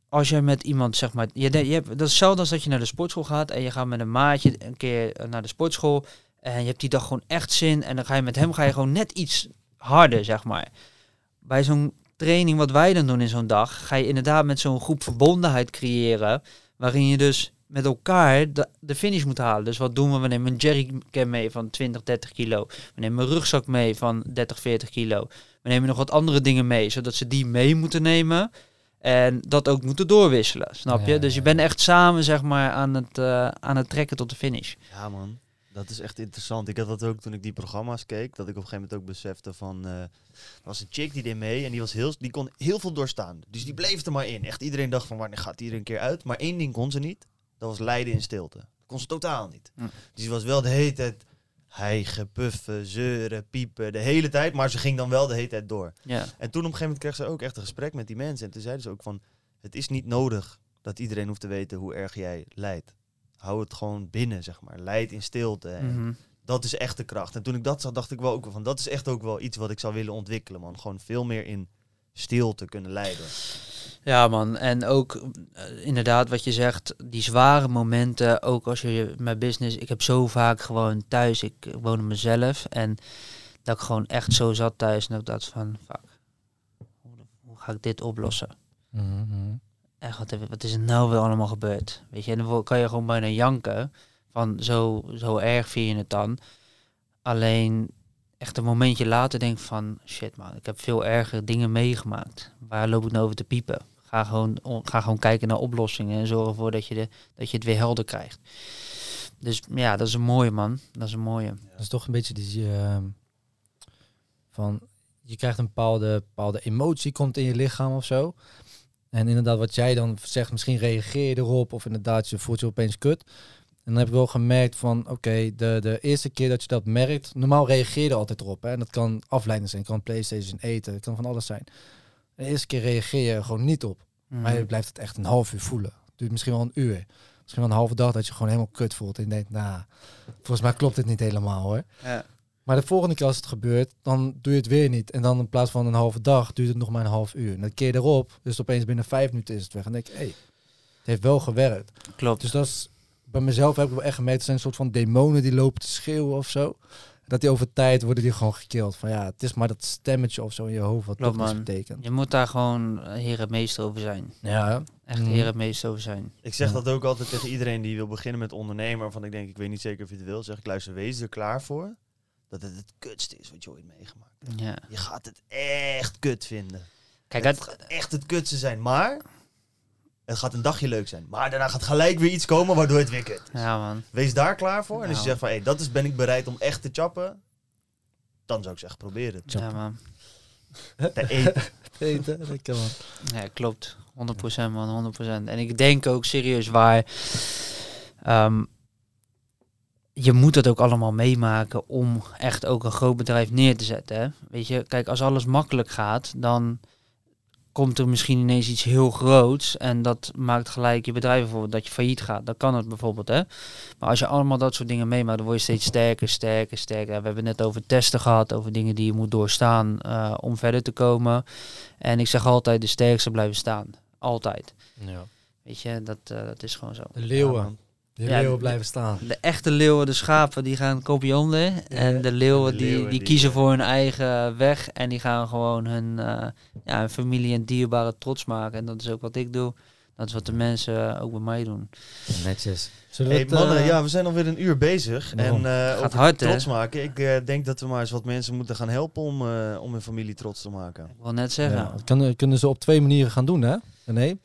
[SPEAKER 2] als je met iemand, zeg maar, je, je hebt, dat is hetzelfde als dat je naar de sportschool gaat en je gaat met een maatje een keer eh, naar de sportschool en je hebt die dag gewoon echt zin en dan ga je met hem ga je gewoon net iets harder, zeg maar. Bij zo'n training wat wij dan doen in zo'n dag, ga je inderdaad met zo'n groep verbondenheid creëren, waarin je dus met elkaar de, de finish moet halen. Dus wat doen we? We nemen een jerrycan mee van 20, 30 kilo. We nemen een rugzak mee van 30, 40 kilo. We nemen nog wat andere dingen mee, zodat ze die mee moeten nemen. En dat ook moeten doorwisselen, snap je?
[SPEAKER 1] Ja,
[SPEAKER 2] dus je bent echt samen, zeg maar, aan het, eh, aan het trekken tot de finish.
[SPEAKER 3] Ja, man. Dat is echt interessant. Ik had dat ook toen ik die programma's keek. Dat ik op een gegeven moment ook besefte van... eh, er was een chick die deed mee en die, was heel, die kon heel veel doorstaan. Dus die bleef er maar in. Echt iedereen dacht van wanneer gaat die er een keer uit? Maar één ding kon ze niet. Dat was lijden in stilte. Dat kon ze totaal niet.
[SPEAKER 2] Hm.
[SPEAKER 3] Dus die was wel de hele tijd hijgen, puffen, zeuren, piepen. De hele tijd. Maar ze ging dan wel de hele tijd door.
[SPEAKER 2] Ja,
[SPEAKER 3] En toen op een gegeven moment kreeg ze ook echt een gesprek met die mensen. En toen zeiden ze ook van, het is niet nodig dat iedereen hoeft te weten hoe erg jij lijdt. Hou het gewoon binnen, zeg maar. Leid in stilte. En
[SPEAKER 2] Mhm.
[SPEAKER 3] Dat is echt de kracht. En toen ik dat zag, dacht ik wel ook wel van, dat is echt ook wel iets wat ik zou willen ontwikkelen, man. Gewoon veel meer in stilte kunnen leiden.
[SPEAKER 2] ja man. En ook eh, inderdaad wat je zegt, die zware momenten, ook als je mijn business... Ik heb zo vaak gewoon thuis, ik woon op mezelf en dat ik gewoon echt zo zat thuis en dat ik dacht van, fuck, hoe, hoe ga ik dit oplossen?
[SPEAKER 1] Mhm.
[SPEAKER 2] Echt, wat, is er nou weer allemaal gebeurd? Weet je, en dan kan je gewoon bijna janken. Van zo, zo erg vind je het dan. Alleen echt een momentje later denk van... Shit man, ik heb veel erger dingen meegemaakt. Waar loop ik nou over te piepen? Ga gewoon, ga gewoon kijken naar oplossingen en zorg ervoor dat je, dat je het weer helder krijgt. Dus ja, dat is een mooie man. Dat is een mooie.
[SPEAKER 1] Dat is toch een beetje die ehm, van je krijgt een bepaalde, bepaalde emotie komt in je lichaam of zo. En inderdaad, wat jij dan zegt, misschien reageer je erop of inderdaad, je voelt je opeens kut. En dan heb ik wel gemerkt van, oké, de, de eerste keer dat je dat merkt, normaal reageer je er altijd op. Hè? En dat kan afleiding zijn, kan PlayStation eten, het kan van alles zijn. De eerste keer reageer je gewoon niet op. Maar je blijft het echt een half uur voelen. Duurt misschien wel een uur. Misschien wel een halve dag dat je gewoon helemaal kut voelt. En je denkt, nou, volgens mij klopt dit niet helemaal hoor.
[SPEAKER 2] Ja.
[SPEAKER 1] Maar de volgende keer als het gebeurt, dan doe je het weer niet. En dan in plaats van een halve dag, duurt het nog maar een half uur. En dan keer je erop, dus opeens binnen vijf minuten is het weg. En dan denk ik, hé, hey, het heeft wel gewerkt.
[SPEAKER 2] Klopt.
[SPEAKER 1] Dus dat is, bij mezelf heb ik wel echt gemerkt, het zijn een soort van demonen die lopen te schreeuwen of zo. Dat die over tijd worden die gewoon gekild. Van ja, het is maar dat stemmetje of zo in je hoofd wat
[SPEAKER 2] Klopt,
[SPEAKER 1] toch iets
[SPEAKER 2] man.
[SPEAKER 1] betekent.
[SPEAKER 2] Je moet daar gewoon eh, heer en meester over zijn.
[SPEAKER 1] Ja,
[SPEAKER 2] Echt heer en meester over zijn.
[SPEAKER 3] Ik zeg
[SPEAKER 1] Ja.
[SPEAKER 3] dat ook altijd tegen iedereen die wil beginnen met ondernemen. Waarvan ik denk, ik weet niet zeker of je het wil. Zeg ik, luister, wees er klaar voor. Dat het het kutste is wat je ooit meegemaakt hebt.
[SPEAKER 2] Ja.
[SPEAKER 3] Je gaat het echt kut vinden.
[SPEAKER 2] Kijk,
[SPEAKER 3] het
[SPEAKER 2] het,
[SPEAKER 3] gaat echt het kutste zijn. Maar het gaat een dagje leuk zijn. Maar daarna gaat gelijk weer iets komen waardoor het weer kut is.
[SPEAKER 2] ja man.
[SPEAKER 3] Wees daar klaar voor. En als je
[SPEAKER 2] Nou.
[SPEAKER 3] zegt van, hé, dat is, ben ik bereid om echt te chappen. Dan zou ik zeggen, probeer het.
[SPEAKER 2] Ja man.
[SPEAKER 3] Te eten.
[SPEAKER 1] eten, dat kan wel.
[SPEAKER 2] Ja, klopt. 100% man, 100%. En ik denk ook serieus waar. ehm, je moet het ook allemaal meemaken om echt ook een groot bedrijf neer te zetten. Hè? Weet je, kijk, als alles makkelijk gaat, dan komt er misschien ineens iets heel groots en dat maakt gelijk je bedrijf bijvoorbeeld dat je failliet gaat. Dat kan het bijvoorbeeld, hè. Maar als je allemaal dat soort dingen meemaakt, dan word je steeds sterker, sterker, sterker. We hebben het net over testen gehad, over dingen die je moet doorstaan eh, om verder te komen. En ik zeg altijd, de sterkste blijven staan. Altijd.
[SPEAKER 1] Ja.
[SPEAKER 2] Weet je, dat, eh, dat is gewoon zo.
[SPEAKER 1] De leeuwen,
[SPEAKER 3] Ja.
[SPEAKER 1] De
[SPEAKER 2] Ja,
[SPEAKER 1] leeuwen
[SPEAKER 2] de-
[SPEAKER 1] blijven staan.
[SPEAKER 2] De echte leeuwen, de schapen, die gaan kopje onder. En de leeuwen,
[SPEAKER 3] de
[SPEAKER 2] die,
[SPEAKER 3] leeuwen
[SPEAKER 2] die
[SPEAKER 3] die,
[SPEAKER 2] kiezen
[SPEAKER 3] eh,
[SPEAKER 2] voor hun eigen weg. En die gaan gewoon hun, eh, ja, hun familie en dierbaren trots maken. En dat is ook wat ik doe. Dat is wat de mensen eh, ook bij mij doen.
[SPEAKER 1] Netjes. Zullen we
[SPEAKER 3] Hey,
[SPEAKER 1] het,
[SPEAKER 3] mannen, ja, we zijn alweer een uur bezig. En eh
[SPEAKER 2] Gaat hard, hè?
[SPEAKER 3] trots maken. Ik denk dat we maar eens wat mensen moeten gaan helpen om, eh, om hun familie trots te maken.
[SPEAKER 2] Ik wil net zeggen.
[SPEAKER 1] Ja, dat kunnen, kunnen ze op twee manieren gaan doen, hè? Nee.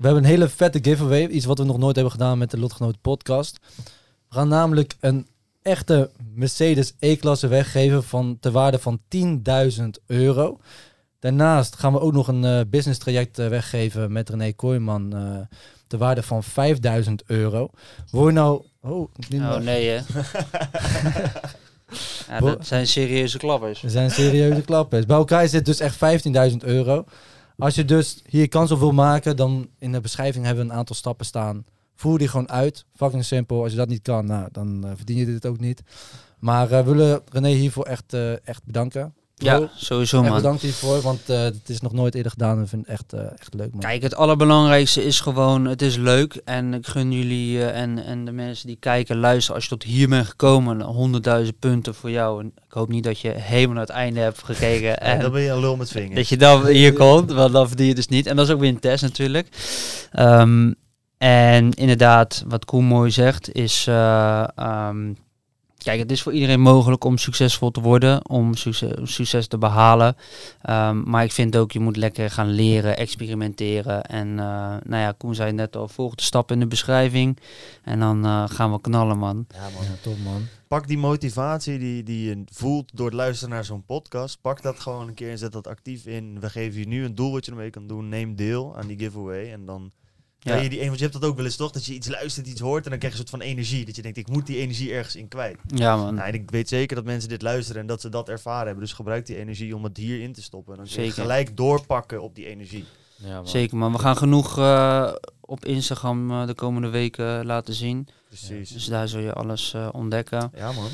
[SPEAKER 1] We hebben een hele vette giveaway. Iets wat we nog nooit hebben gedaan met de Lotgenoten podcast. We gaan namelijk een echte Mercedes E-klasse weggeven van ter waarde van 10.000 euro. Daarnaast gaan we ook nog een eh, business traject eh, weggeven met René Kooijman. ter waarde van 5.000 euro. Word je nou... Oh,
[SPEAKER 2] Oh nee hè. ja, dat zijn serieuze klappers.
[SPEAKER 1] Er zijn serieuze klappen. Bij elkaar zit dus echt 15.000 euro. Als je dus hier kans op wil maken, dan in de beschrijving hebben we een aantal stappen staan Voer die gewoon uit. Fucking simpel. Als je dat niet kan, nou, dan eh, verdien je dit ook niet. Maar eh, we willen René hiervoor echt, eh, echt bedanken.
[SPEAKER 2] Ja, sowieso man.
[SPEAKER 1] bedankt hiervoor, want eh, het is nog nooit eerder gedaan. En ik vind het echt, eh, echt leuk, man.
[SPEAKER 2] Kijk, het allerbelangrijkste is gewoon, het is leuk. En ik gun jullie eh, en, en de mensen die kijken, luisteren, als je tot hier bent gekomen, 100.000 punten voor jou. En ik hoop niet dat je helemaal naar het einde hebt gekeken.
[SPEAKER 3] En
[SPEAKER 2] en
[SPEAKER 3] dan ben je een lul met vingers.
[SPEAKER 2] dat je dan hier komt, want dan verdien je dus niet. En dat is ook weer een test natuurlijk. Ehm, en inderdaad, wat Koen mooi zegt, is... eh, ehm, kijk, het is voor iedereen mogelijk om succesvol te worden, om succes, succes te behalen. Ehm, maar ik vind ook, je moet lekker gaan leren, experimenteren. En eh, nou ja, Koen zei net al, volg de stap in de beschrijving. En dan eh, gaan we knallen, man.
[SPEAKER 3] Ja, man.
[SPEAKER 1] Ja, top, man.
[SPEAKER 3] Pak die motivatie die, die je voelt door het luisteren naar zo'n podcast. Pak dat gewoon een keer en zet dat actief in. We geven je nu een doel wat je ermee kan doen. Neem deel aan die giveaway. En dan
[SPEAKER 2] Ja.
[SPEAKER 3] je die... Want je hebt dat ook wel eens toch? Dat je iets luistert, iets hoort en dan krijg je een soort van energie. Dat je denkt, ik moet die energie ergens in kwijt.
[SPEAKER 2] Ja, man.
[SPEAKER 3] Nou, en ik weet zeker dat mensen dit luisteren en dat ze dat ervaren hebben. Dus gebruik die energie om het hierin te stoppen. En dan kun je
[SPEAKER 2] Zeker.
[SPEAKER 3] gelijk doorpakken op die energie.
[SPEAKER 1] Ja, man.
[SPEAKER 2] Zeker, man. We gaan genoeg eh, op Instagram eh, de komende weken laten zien.
[SPEAKER 3] Precies.
[SPEAKER 2] Dus daar zul je alles eh, ontdekken.
[SPEAKER 3] Ja, man.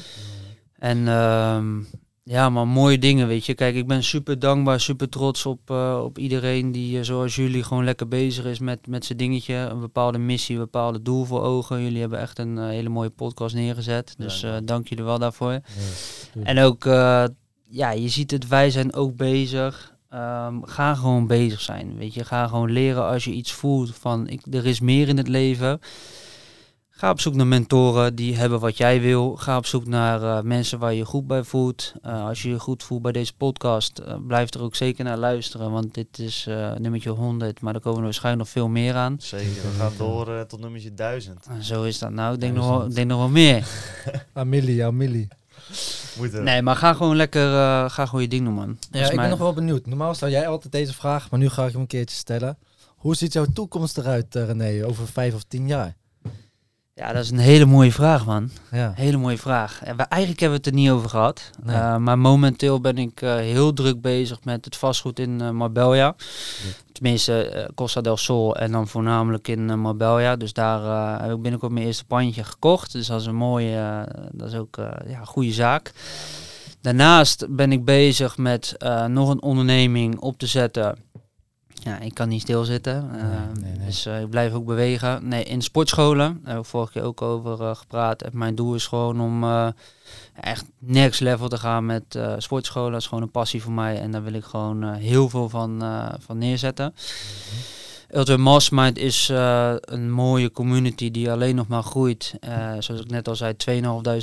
[SPEAKER 2] En ehm, ja, maar mooie dingen, weet je. Kijk, ik ben super dankbaar, super trots op, eh, op iedereen die, eh, zoals jullie, gewoon lekker bezig is met, met zijn dingetje. Een bepaalde missie, een bepaalde doel voor ogen. Jullie hebben echt een eh, hele mooie podcast neergezet. Dus dank jullie wel daarvoor.
[SPEAKER 1] Ja.
[SPEAKER 2] En ook, ja, je ziet het, wij zijn ook bezig. Ehm, ga gewoon bezig zijn, weet je. Ga gewoon leren als je iets voelt van, ik, er is meer in het leven. Ga op zoek naar mentoren die hebben wat jij wil. Ga op zoek naar eh, mensen waar je je goed bij voelt. Eh, als je je goed voelt bij deze podcast, eh, blijf er ook zeker naar luisteren. Want dit is eh nummertje 100, maar er komen er waarschijnlijk nog veel meer aan.
[SPEAKER 3] Zeker. We gaan door eh, tot nummertje 1000.
[SPEAKER 2] En zo is dat nou. Ik denk, nog wel, denk nog wel meer.
[SPEAKER 1] Amelie, Amelie.
[SPEAKER 3] Moeten.
[SPEAKER 2] Nee, maar ga gewoon lekker, eh, ga gewoon je ding doen, man.
[SPEAKER 1] Ja, ik ben nog wel benieuwd. Normaal stel jij altijd deze vraag, maar nu ga ik hem een keertje stellen. Hoe ziet jouw toekomst eruit, René, over vijf of tien jaar?
[SPEAKER 2] Ja, dat is een hele mooie vraag, man.
[SPEAKER 1] Ja.
[SPEAKER 2] Hele mooie vraag. En we, eigenlijk hebben we het er niet over gehad.
[SPEAKER 1] Nee.
[SPEAKER 2] Eh, maar momenteel ben ik eh, heel druk bezig met het vastgoed in eh, Marbella. Tenminste, Costa del Sol en dan voornamelijk in Marbella. Dus daar heb ik binnenkort mijn eerste pandje gekocht. Dus dat is een mooie, dat is ook ja, een goede zaak. Daarnaast ben ik bezig met nog een onderneming op te zetten. Ja, ik kan niet stilzitten. eh,
[SPEAKER 1] nee, nee.
[SPEAKER 2] Dus eh, ik blijf ook bewegen. Nee, in sportscholen. Daar heb ik vorige keer ook over eh, gepraat. En mijn doel is gewoon om eh, echt next level te gaan met eh, sportscholen. Dat is gewoon een passie voor mij. En daar wil ik gewoon eh, heel veel van, eh, van neerzetten. Ultra Mastermind is eh, een mooie community die alleen nog maar groeit. Eh, zoals ik net al zei,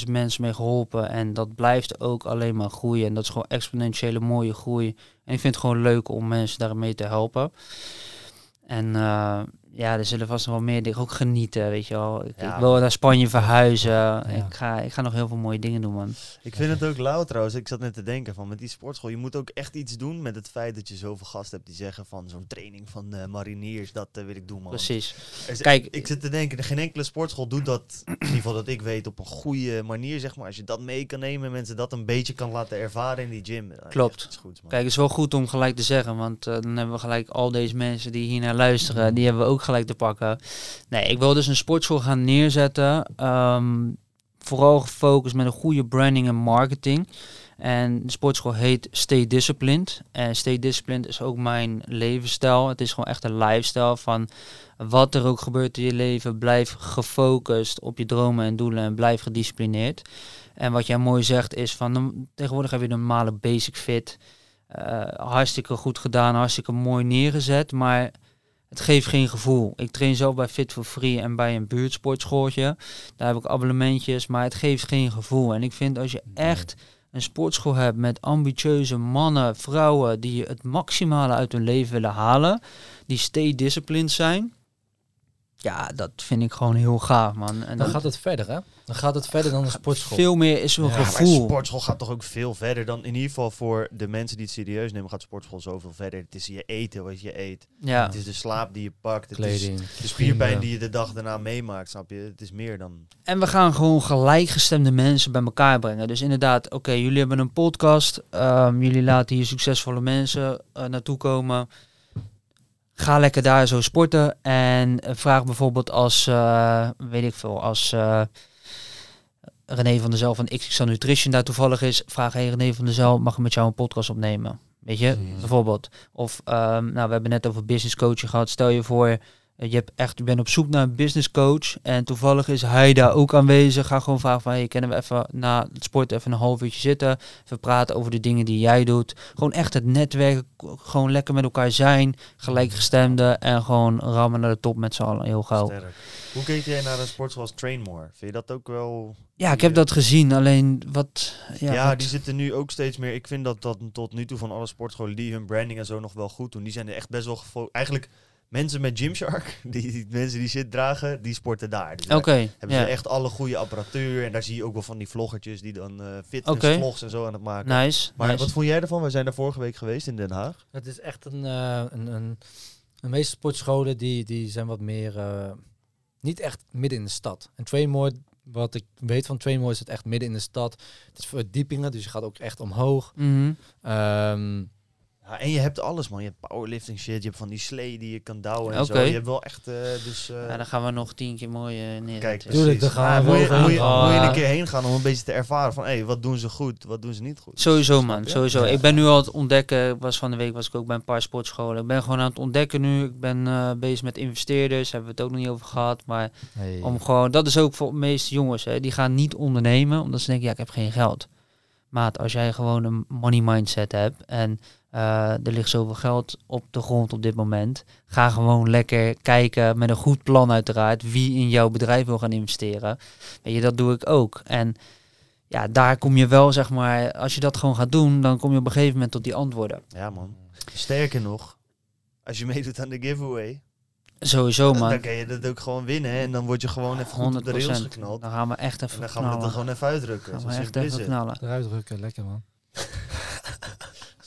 [SPEAKER 2] 2.500 mensen mee geholpen. En dat blijft ook alleen maar groeien. En dat is gewoon exponentiële mooie groei. En ik vind het gewoon leuk om mensen daarmee te helpen. En eh, ja, er zullen vast nog wel meer dingen ook genieten, weet je wel. Ik,
[SPEAKER 3] Ja,
[SPEAKER 2] ik wil naar Spanje verhuizen.
[SPEAKER 1] Ja.
[SPEAKER 2] Ik, ga, ik ga nog heel veel mooie dingen doen, man.
[SPEAKER 3] Ik vind het ook lauw trouwens. Ik zat net te denken van met die sportschool. Je moet ook echt iets doen met het feit dat je zoveel gasten hebt die zeggen van zo'n training van eh, mariniers. Dat eh, wil ik doen man.
[SPEAKER 2] Precies.
[SPEAKER 3] Is-
[SPEAKER 2] Kijk-
[SPEAKER 3] ik zit te denken, geen enkele sportschool doet dat, in ieder geval dat ik weet, op een goede manier zeg maar. Als je dat mee kan nemen en mensen dat een beetje kan laten ervaren in die gym. dan
[SPEAKER 2] Klopt.
[SPEAKER 3] goeds, man.
[SPEAKER 2] Kijk, het is wel goed om gelijk te zeggen, want eh, dan hebben we gelijk al deze mensen die hier naar luisteren, die hebben we ook gelijk te pakken. Nee, ik wil dus een sportschool gaan neerzetten. ehm, vooral gefocust met een goede branding en marketing. En de sportschool heet Stay Disciplined. En Stay Disciplined is ook mijn levensstijl. Het is gewoon echt een lifestyle van wat er ook gebeurt in je leven. Blijf gefocust op je dromen en doelen en blijf gedisciplineerd. En wat jij mooi zegt is van tegenwoordig heb je de normale basic fit. Eh, hartstikke goed gedaan, hartstikke mooi neergezet, maar het geeft geen gevoel. Ik train zelf bij Fit for Free en bij een buurtsportschooltje. Daar heb ik abonnementjes, maar het geeft geen gevoel. En ik vind als je echt een sportschool hebt met ambitieuze mannen, vrouwen die het maximale uit hun leven willen halen, die stay disciplined zijn. Ja, dat vind ik gewoon heel gaaf, man. En
[SPEAKER 1] Dan gaat het verder, hè? Dan gaat het verder dan een sportschool.
[SPEAKER 2] veel meer is een
[SPEAKER 1] Ja,
[SPEAKER 3] Ja, maar
[SPEAKER 2] gevoel.
[SPEAKER 3] sportschool gaat toch ook veel verder dan, in ieder geval voor de mensen die het serieus nemen, gaat sportschool zoveel verder. Het is je eten wat je eet.
[SPEAKER 2] Ja.
[SPEAKER 3] Het is de slaap die je pakt. Het
[SPEAKER 1] Kleding.
[SPEAKER 3] is de spierpijn die je de dag daarna meemaakt, snap je? Het is meer dan...
[SPEAKER 2] En we gaan gewoon gelijkgestemde mensen bij elkaar brengen. Dus inderdaad, oké, jullie hebben een podcast. ehm, jullie laten hier succesvolle mensen eh, naartoe komen. Ga lekker daar zo sporten. En vraag bijvoorbeeld als, eh, weet ik veel, als eh, René van der Zel van XXL Nutrition daar toevallig is. Vraag, hey René van der Zel, mag ik met jou een podcast opnemen? Weet je,
[SPEAKER 3] Mhm.
[SPEAKER 2] bijvoorbeeld. Of, ehm, nou, we hebben net over business coaching gehad. Stel je voor, je, hebt echt, je bent op zoek naar een business coach. En toevallig is hij daar ook aanwezig. Ga gewoon vragen van, hey, kunnen we even na het sport even een half uurtje zitten. Even praten over de dingen die jij doet. Gewoon echt het netwerken. Gewoon lekker met elkaar zijn. Gelijkgestemden. En gewoon rammen naar de top met z'n allen. Heel gauw.
[SPEAKER 3] Sterk. Hoe keek jij naar een sport zoals Trainmore? Vind je dat ook wel...
[SPEAKER 2] Ja, ik heb dat gezien. Alleen wat... Ja,
[SPEAKER 3] Ja,
[SPEAKER 2] wat-
[SPEAKER 3] die zitten nu ook steeds meer. Ik vind dat dat tot nu toe van alle sportscholen die hun branding en zo nog wel goed doen. Die zijn er echt best wel Eigenlijk mensen met Gymshark, die, die mensen die shit dragen, die sporten daar. Dus daar
[SPEAKER 2] Oké,
[SPEAKER 3] hebben
[SPEAKER 2] ja.
[SPEAKER 3] ze echt alle goede apparatuur. En daar zie je ook wel van die vloggertjes die dan eh fitness
[SPEAKER 2] Oké.
[SPEAKER 3] vlogs en zo aan het maken.
[SPEAKER 2] Nice,
[SPEAKER 3] Maar
[SPEAKER 2] nice.
[SPEAKER 3] wat vond jij ervan? We zijn daar vorige week geweest in Den Haag.
[SPEAKER 1] Het is echt een, eh, een, een de meeste sportscholen die, die zijn wat meer eh, niet echt midden in de stad. En Trainmore, wat ik weet van Trainmore, is het echt midden in de stad. Het is verdiepingen, dus je gaat ook echt omhoog.
[SPEAKER 2] Mhm.
[SPEAKER 1] Ehm,
[SPEAKER 3] Ja, en je hebt alles man. Je hebt powerlifting shit, je hebt van die slee die je kan douwen en zo. Je hebt wel echt, eh, dus... eh,
[SPEAKER 2] Ja, dan gaan we nog tien keer mooi eh, neer.
[SPEAKER 3] Kijk,
[SPEAKER 1] Tuurlijk,
[SPEAKER 3] precies.
[SPEAKER 1] daar gaan we
[SPEAKER 3] moet, je,
[SPEAKER 1] wel
[SPEAKER 3] moet, je,
[SPEAKER 2] overheen.
[SPEAKER 3] moet je een keer heen gaan om een beetje te ervaren van, hé, wat doen ze goed, wat doen ze niet goed.
[SPEAKER 2] Sowieso man, sowieso.
[SPEAKER 1] Ja.
[SPEAKER 2] Ik ben nu al het ontdekken. Was van de week was ik ook bij een paar sportscholen. Ik ben gewoon aan het ontdekken nu. Ik ben eh, bezig met investeerders. Hebben we het ook nog niet over gehad. Maar
[SPEAKER 1] hey.
[SPEAKER 2] om gewoon, dat is ook voor de meeste jongens. Hè, die gaan niet ondernemen omdat ze denken, ja, ik heb geen geld. Maat, als jij gewoon een money mindset hebt en er ligt zoveel geld op de grond op dit moment. Ga gewoon lekker kijken met een goed plan uiteraard wie in jouw bedrijf wil gaan investeren. Weet je, dat doe ik ook. En ja, daar kom je wel, zeg maar, als je dat gewoon gaat doen, dan kom je op een gegeven moment tot die antwoorden.
[SPEAKER 3] Ja man. Sterker nog, als je meedoet aan de giveaway,
[SPEAKER 2] Sowieso,
[SPEAKER 3] dan
[SPEAKER 2] man.
[SPEAKER 3] kan je dat ook gewoon winnen. hè. En dan word je gewoon even goed op de rails
[SPEAKER 2] 100%.
[SPEAKER 3] geknald.
[SPEAKER 2] Dan gaan we echt
[SPEAKER 3] En
[SPEAKER 2] even
[SPEAKER 3] dan gaan we het er gewoon even uitdrukken.
[SPEAKER 2] Gaan
[SPEAKER 3] Zo
[SPEAKER 2] we echt even knallen.
[SPEAKER 1] Eruit drukken, lekker man.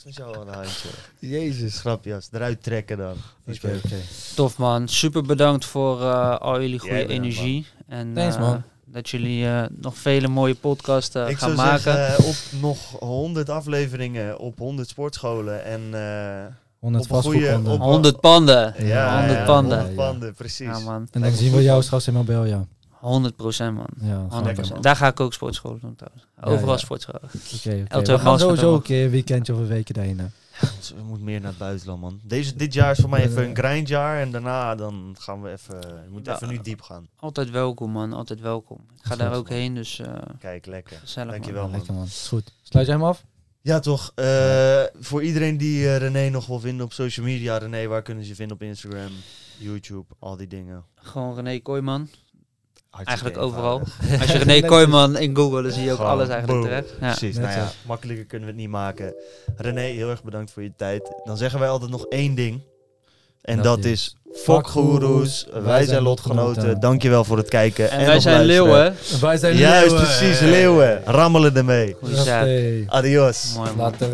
[SPEAKER 3] Met jou aan een handje.
[SPEAKER 1] Jezus.
[SPEAKER 3] Grapjas, eruit trekken dan.
[SPEAKER 1] Oké, oké.
[SPEAKER 2] Tof man, super bedankt voor eh, al jullie goede
[SPEAKER 3] bedankt,
[SPEAKER 2] energie. En
[SPEAKER 1] Thanks,
[SPEAKER 2] eh,
[SPEAKER 1] man.
[SPEAKER 2] dat jullie eh, nog vele mooie podcasts eh,
[SPEAKER 3] Ik
[SPEAKER 2] gaan
[SPEAKER 3] zou
[SPEAKER 2] maken.
[SPEAKER 3] zeggen, eh, op nog 100 afleveringen op 100 sportscholen. En eh,
[SPEAKER 1] 100
[SPEAKER 3] Op
[SPEAKER 1] vastgoedpanden.
[SPEAKER 3] op-
[SPEAKER 2] 100 panden.
[SPEAKER 3] ja,
[SPEAKER 2] 100
[SPEAKER 3] ja,
[SPEAKER 2] panden.
[SPEAKER 3] 100 panden, precies.
[SPEAKER 2] Ja man,
[SPEAKER 1] En dan zien we jou straks in Marbella.
[SPEAKER 2] 100 procent man.
[SPEAKER 1] Ja,
[SPEAKER 2] 100
[SPEAKER 3] Lekker, man.
[SPEAKER 2] Daar ga ik ook sportscholen doen trouwens. Overal
[SPEAKER 1] ja.
[SPEAKER 2] sportscholen.
[SPEAKER 1] Oké, oké.
[SPEAKER 2] El
[SPEAKER 1] We gaan sowieso een keer een weekendje of een weekje daarheen.
[SPEAKER 3] Dus we moeten meer naar het buitenland, man. Deze, dit jaar is voor mij even een grindjaar. En daarna dan gaan we even... We moeten
[SPEAKER 2] Ja.
[SPEAKER 3] even nu diep gaan.
[SPEAKER 2] Altijd welkom man, altijd welkom. Ik ga
[SPEAKER 1] Goed,
[SPEAKER 2] daar ook
[SPEAKER 1] man.
[SPEAKER 2] heen, dus eh
[SPEAKER 3] Kijk, lekker.
[SPEAKER 2] gezellig
[SPEAKER 3] Dankjewel,
[SPEAKER 2] man.
[SPEAKER 3] man.
[SPEAKER 1] Lekker man. Is goed. Sluit jij hem af?
[SPEAKER 3] Ja, toch. Eh, voor iedereen die eh, René nog wil vinden op social media. René, waar kunnen ze je vinden op Instagram, YouTube, al die dingen?
[SPEAKER 2] Gewoon René Kooijman.
[SPEAKER 3] Hartstikke
[SPEAKER 2] Eigenlijk overal. Als je René Kooijman in Google, dan zie je ook
[SPEAKER 3] Gewoon
[SPEAKER 2] alles eigenlijk
[SPEAKER 3] boom.
[SPEAKER 2] terecht. Ja.
[SPEAKER 3] Precies, nou ja, makkelijker kunnen we het niet maken. René, heel erg bedankt voor je tijd. Dan zeggen wij altijd nog één ding. En
[SPEAKER 1] Dat
[SPEAKER 3] dat,
[SPEAKER 1] is-
[SPEAKER 3] is, fuck goeroes, wij zijn lotgenoten. Dankjewel voor het kijken.
[SPEAKER 2] En,
[SPEAKER 3] En,
[SPEAKER 2] wij zijn
[SPEAKER 3] luisteren.
[SPEAKER 2] leeuwen.
[SPEAKER 1] Wij zijn
[SPEAKER 3] Juist, precies, leeuwen. Rammelen ermee.
[SPEAKER 2] Goeie.
[SPEAKER 3] Adios.
[SPEAKER 2] Mooi man.
[SPEAKER 1] Later.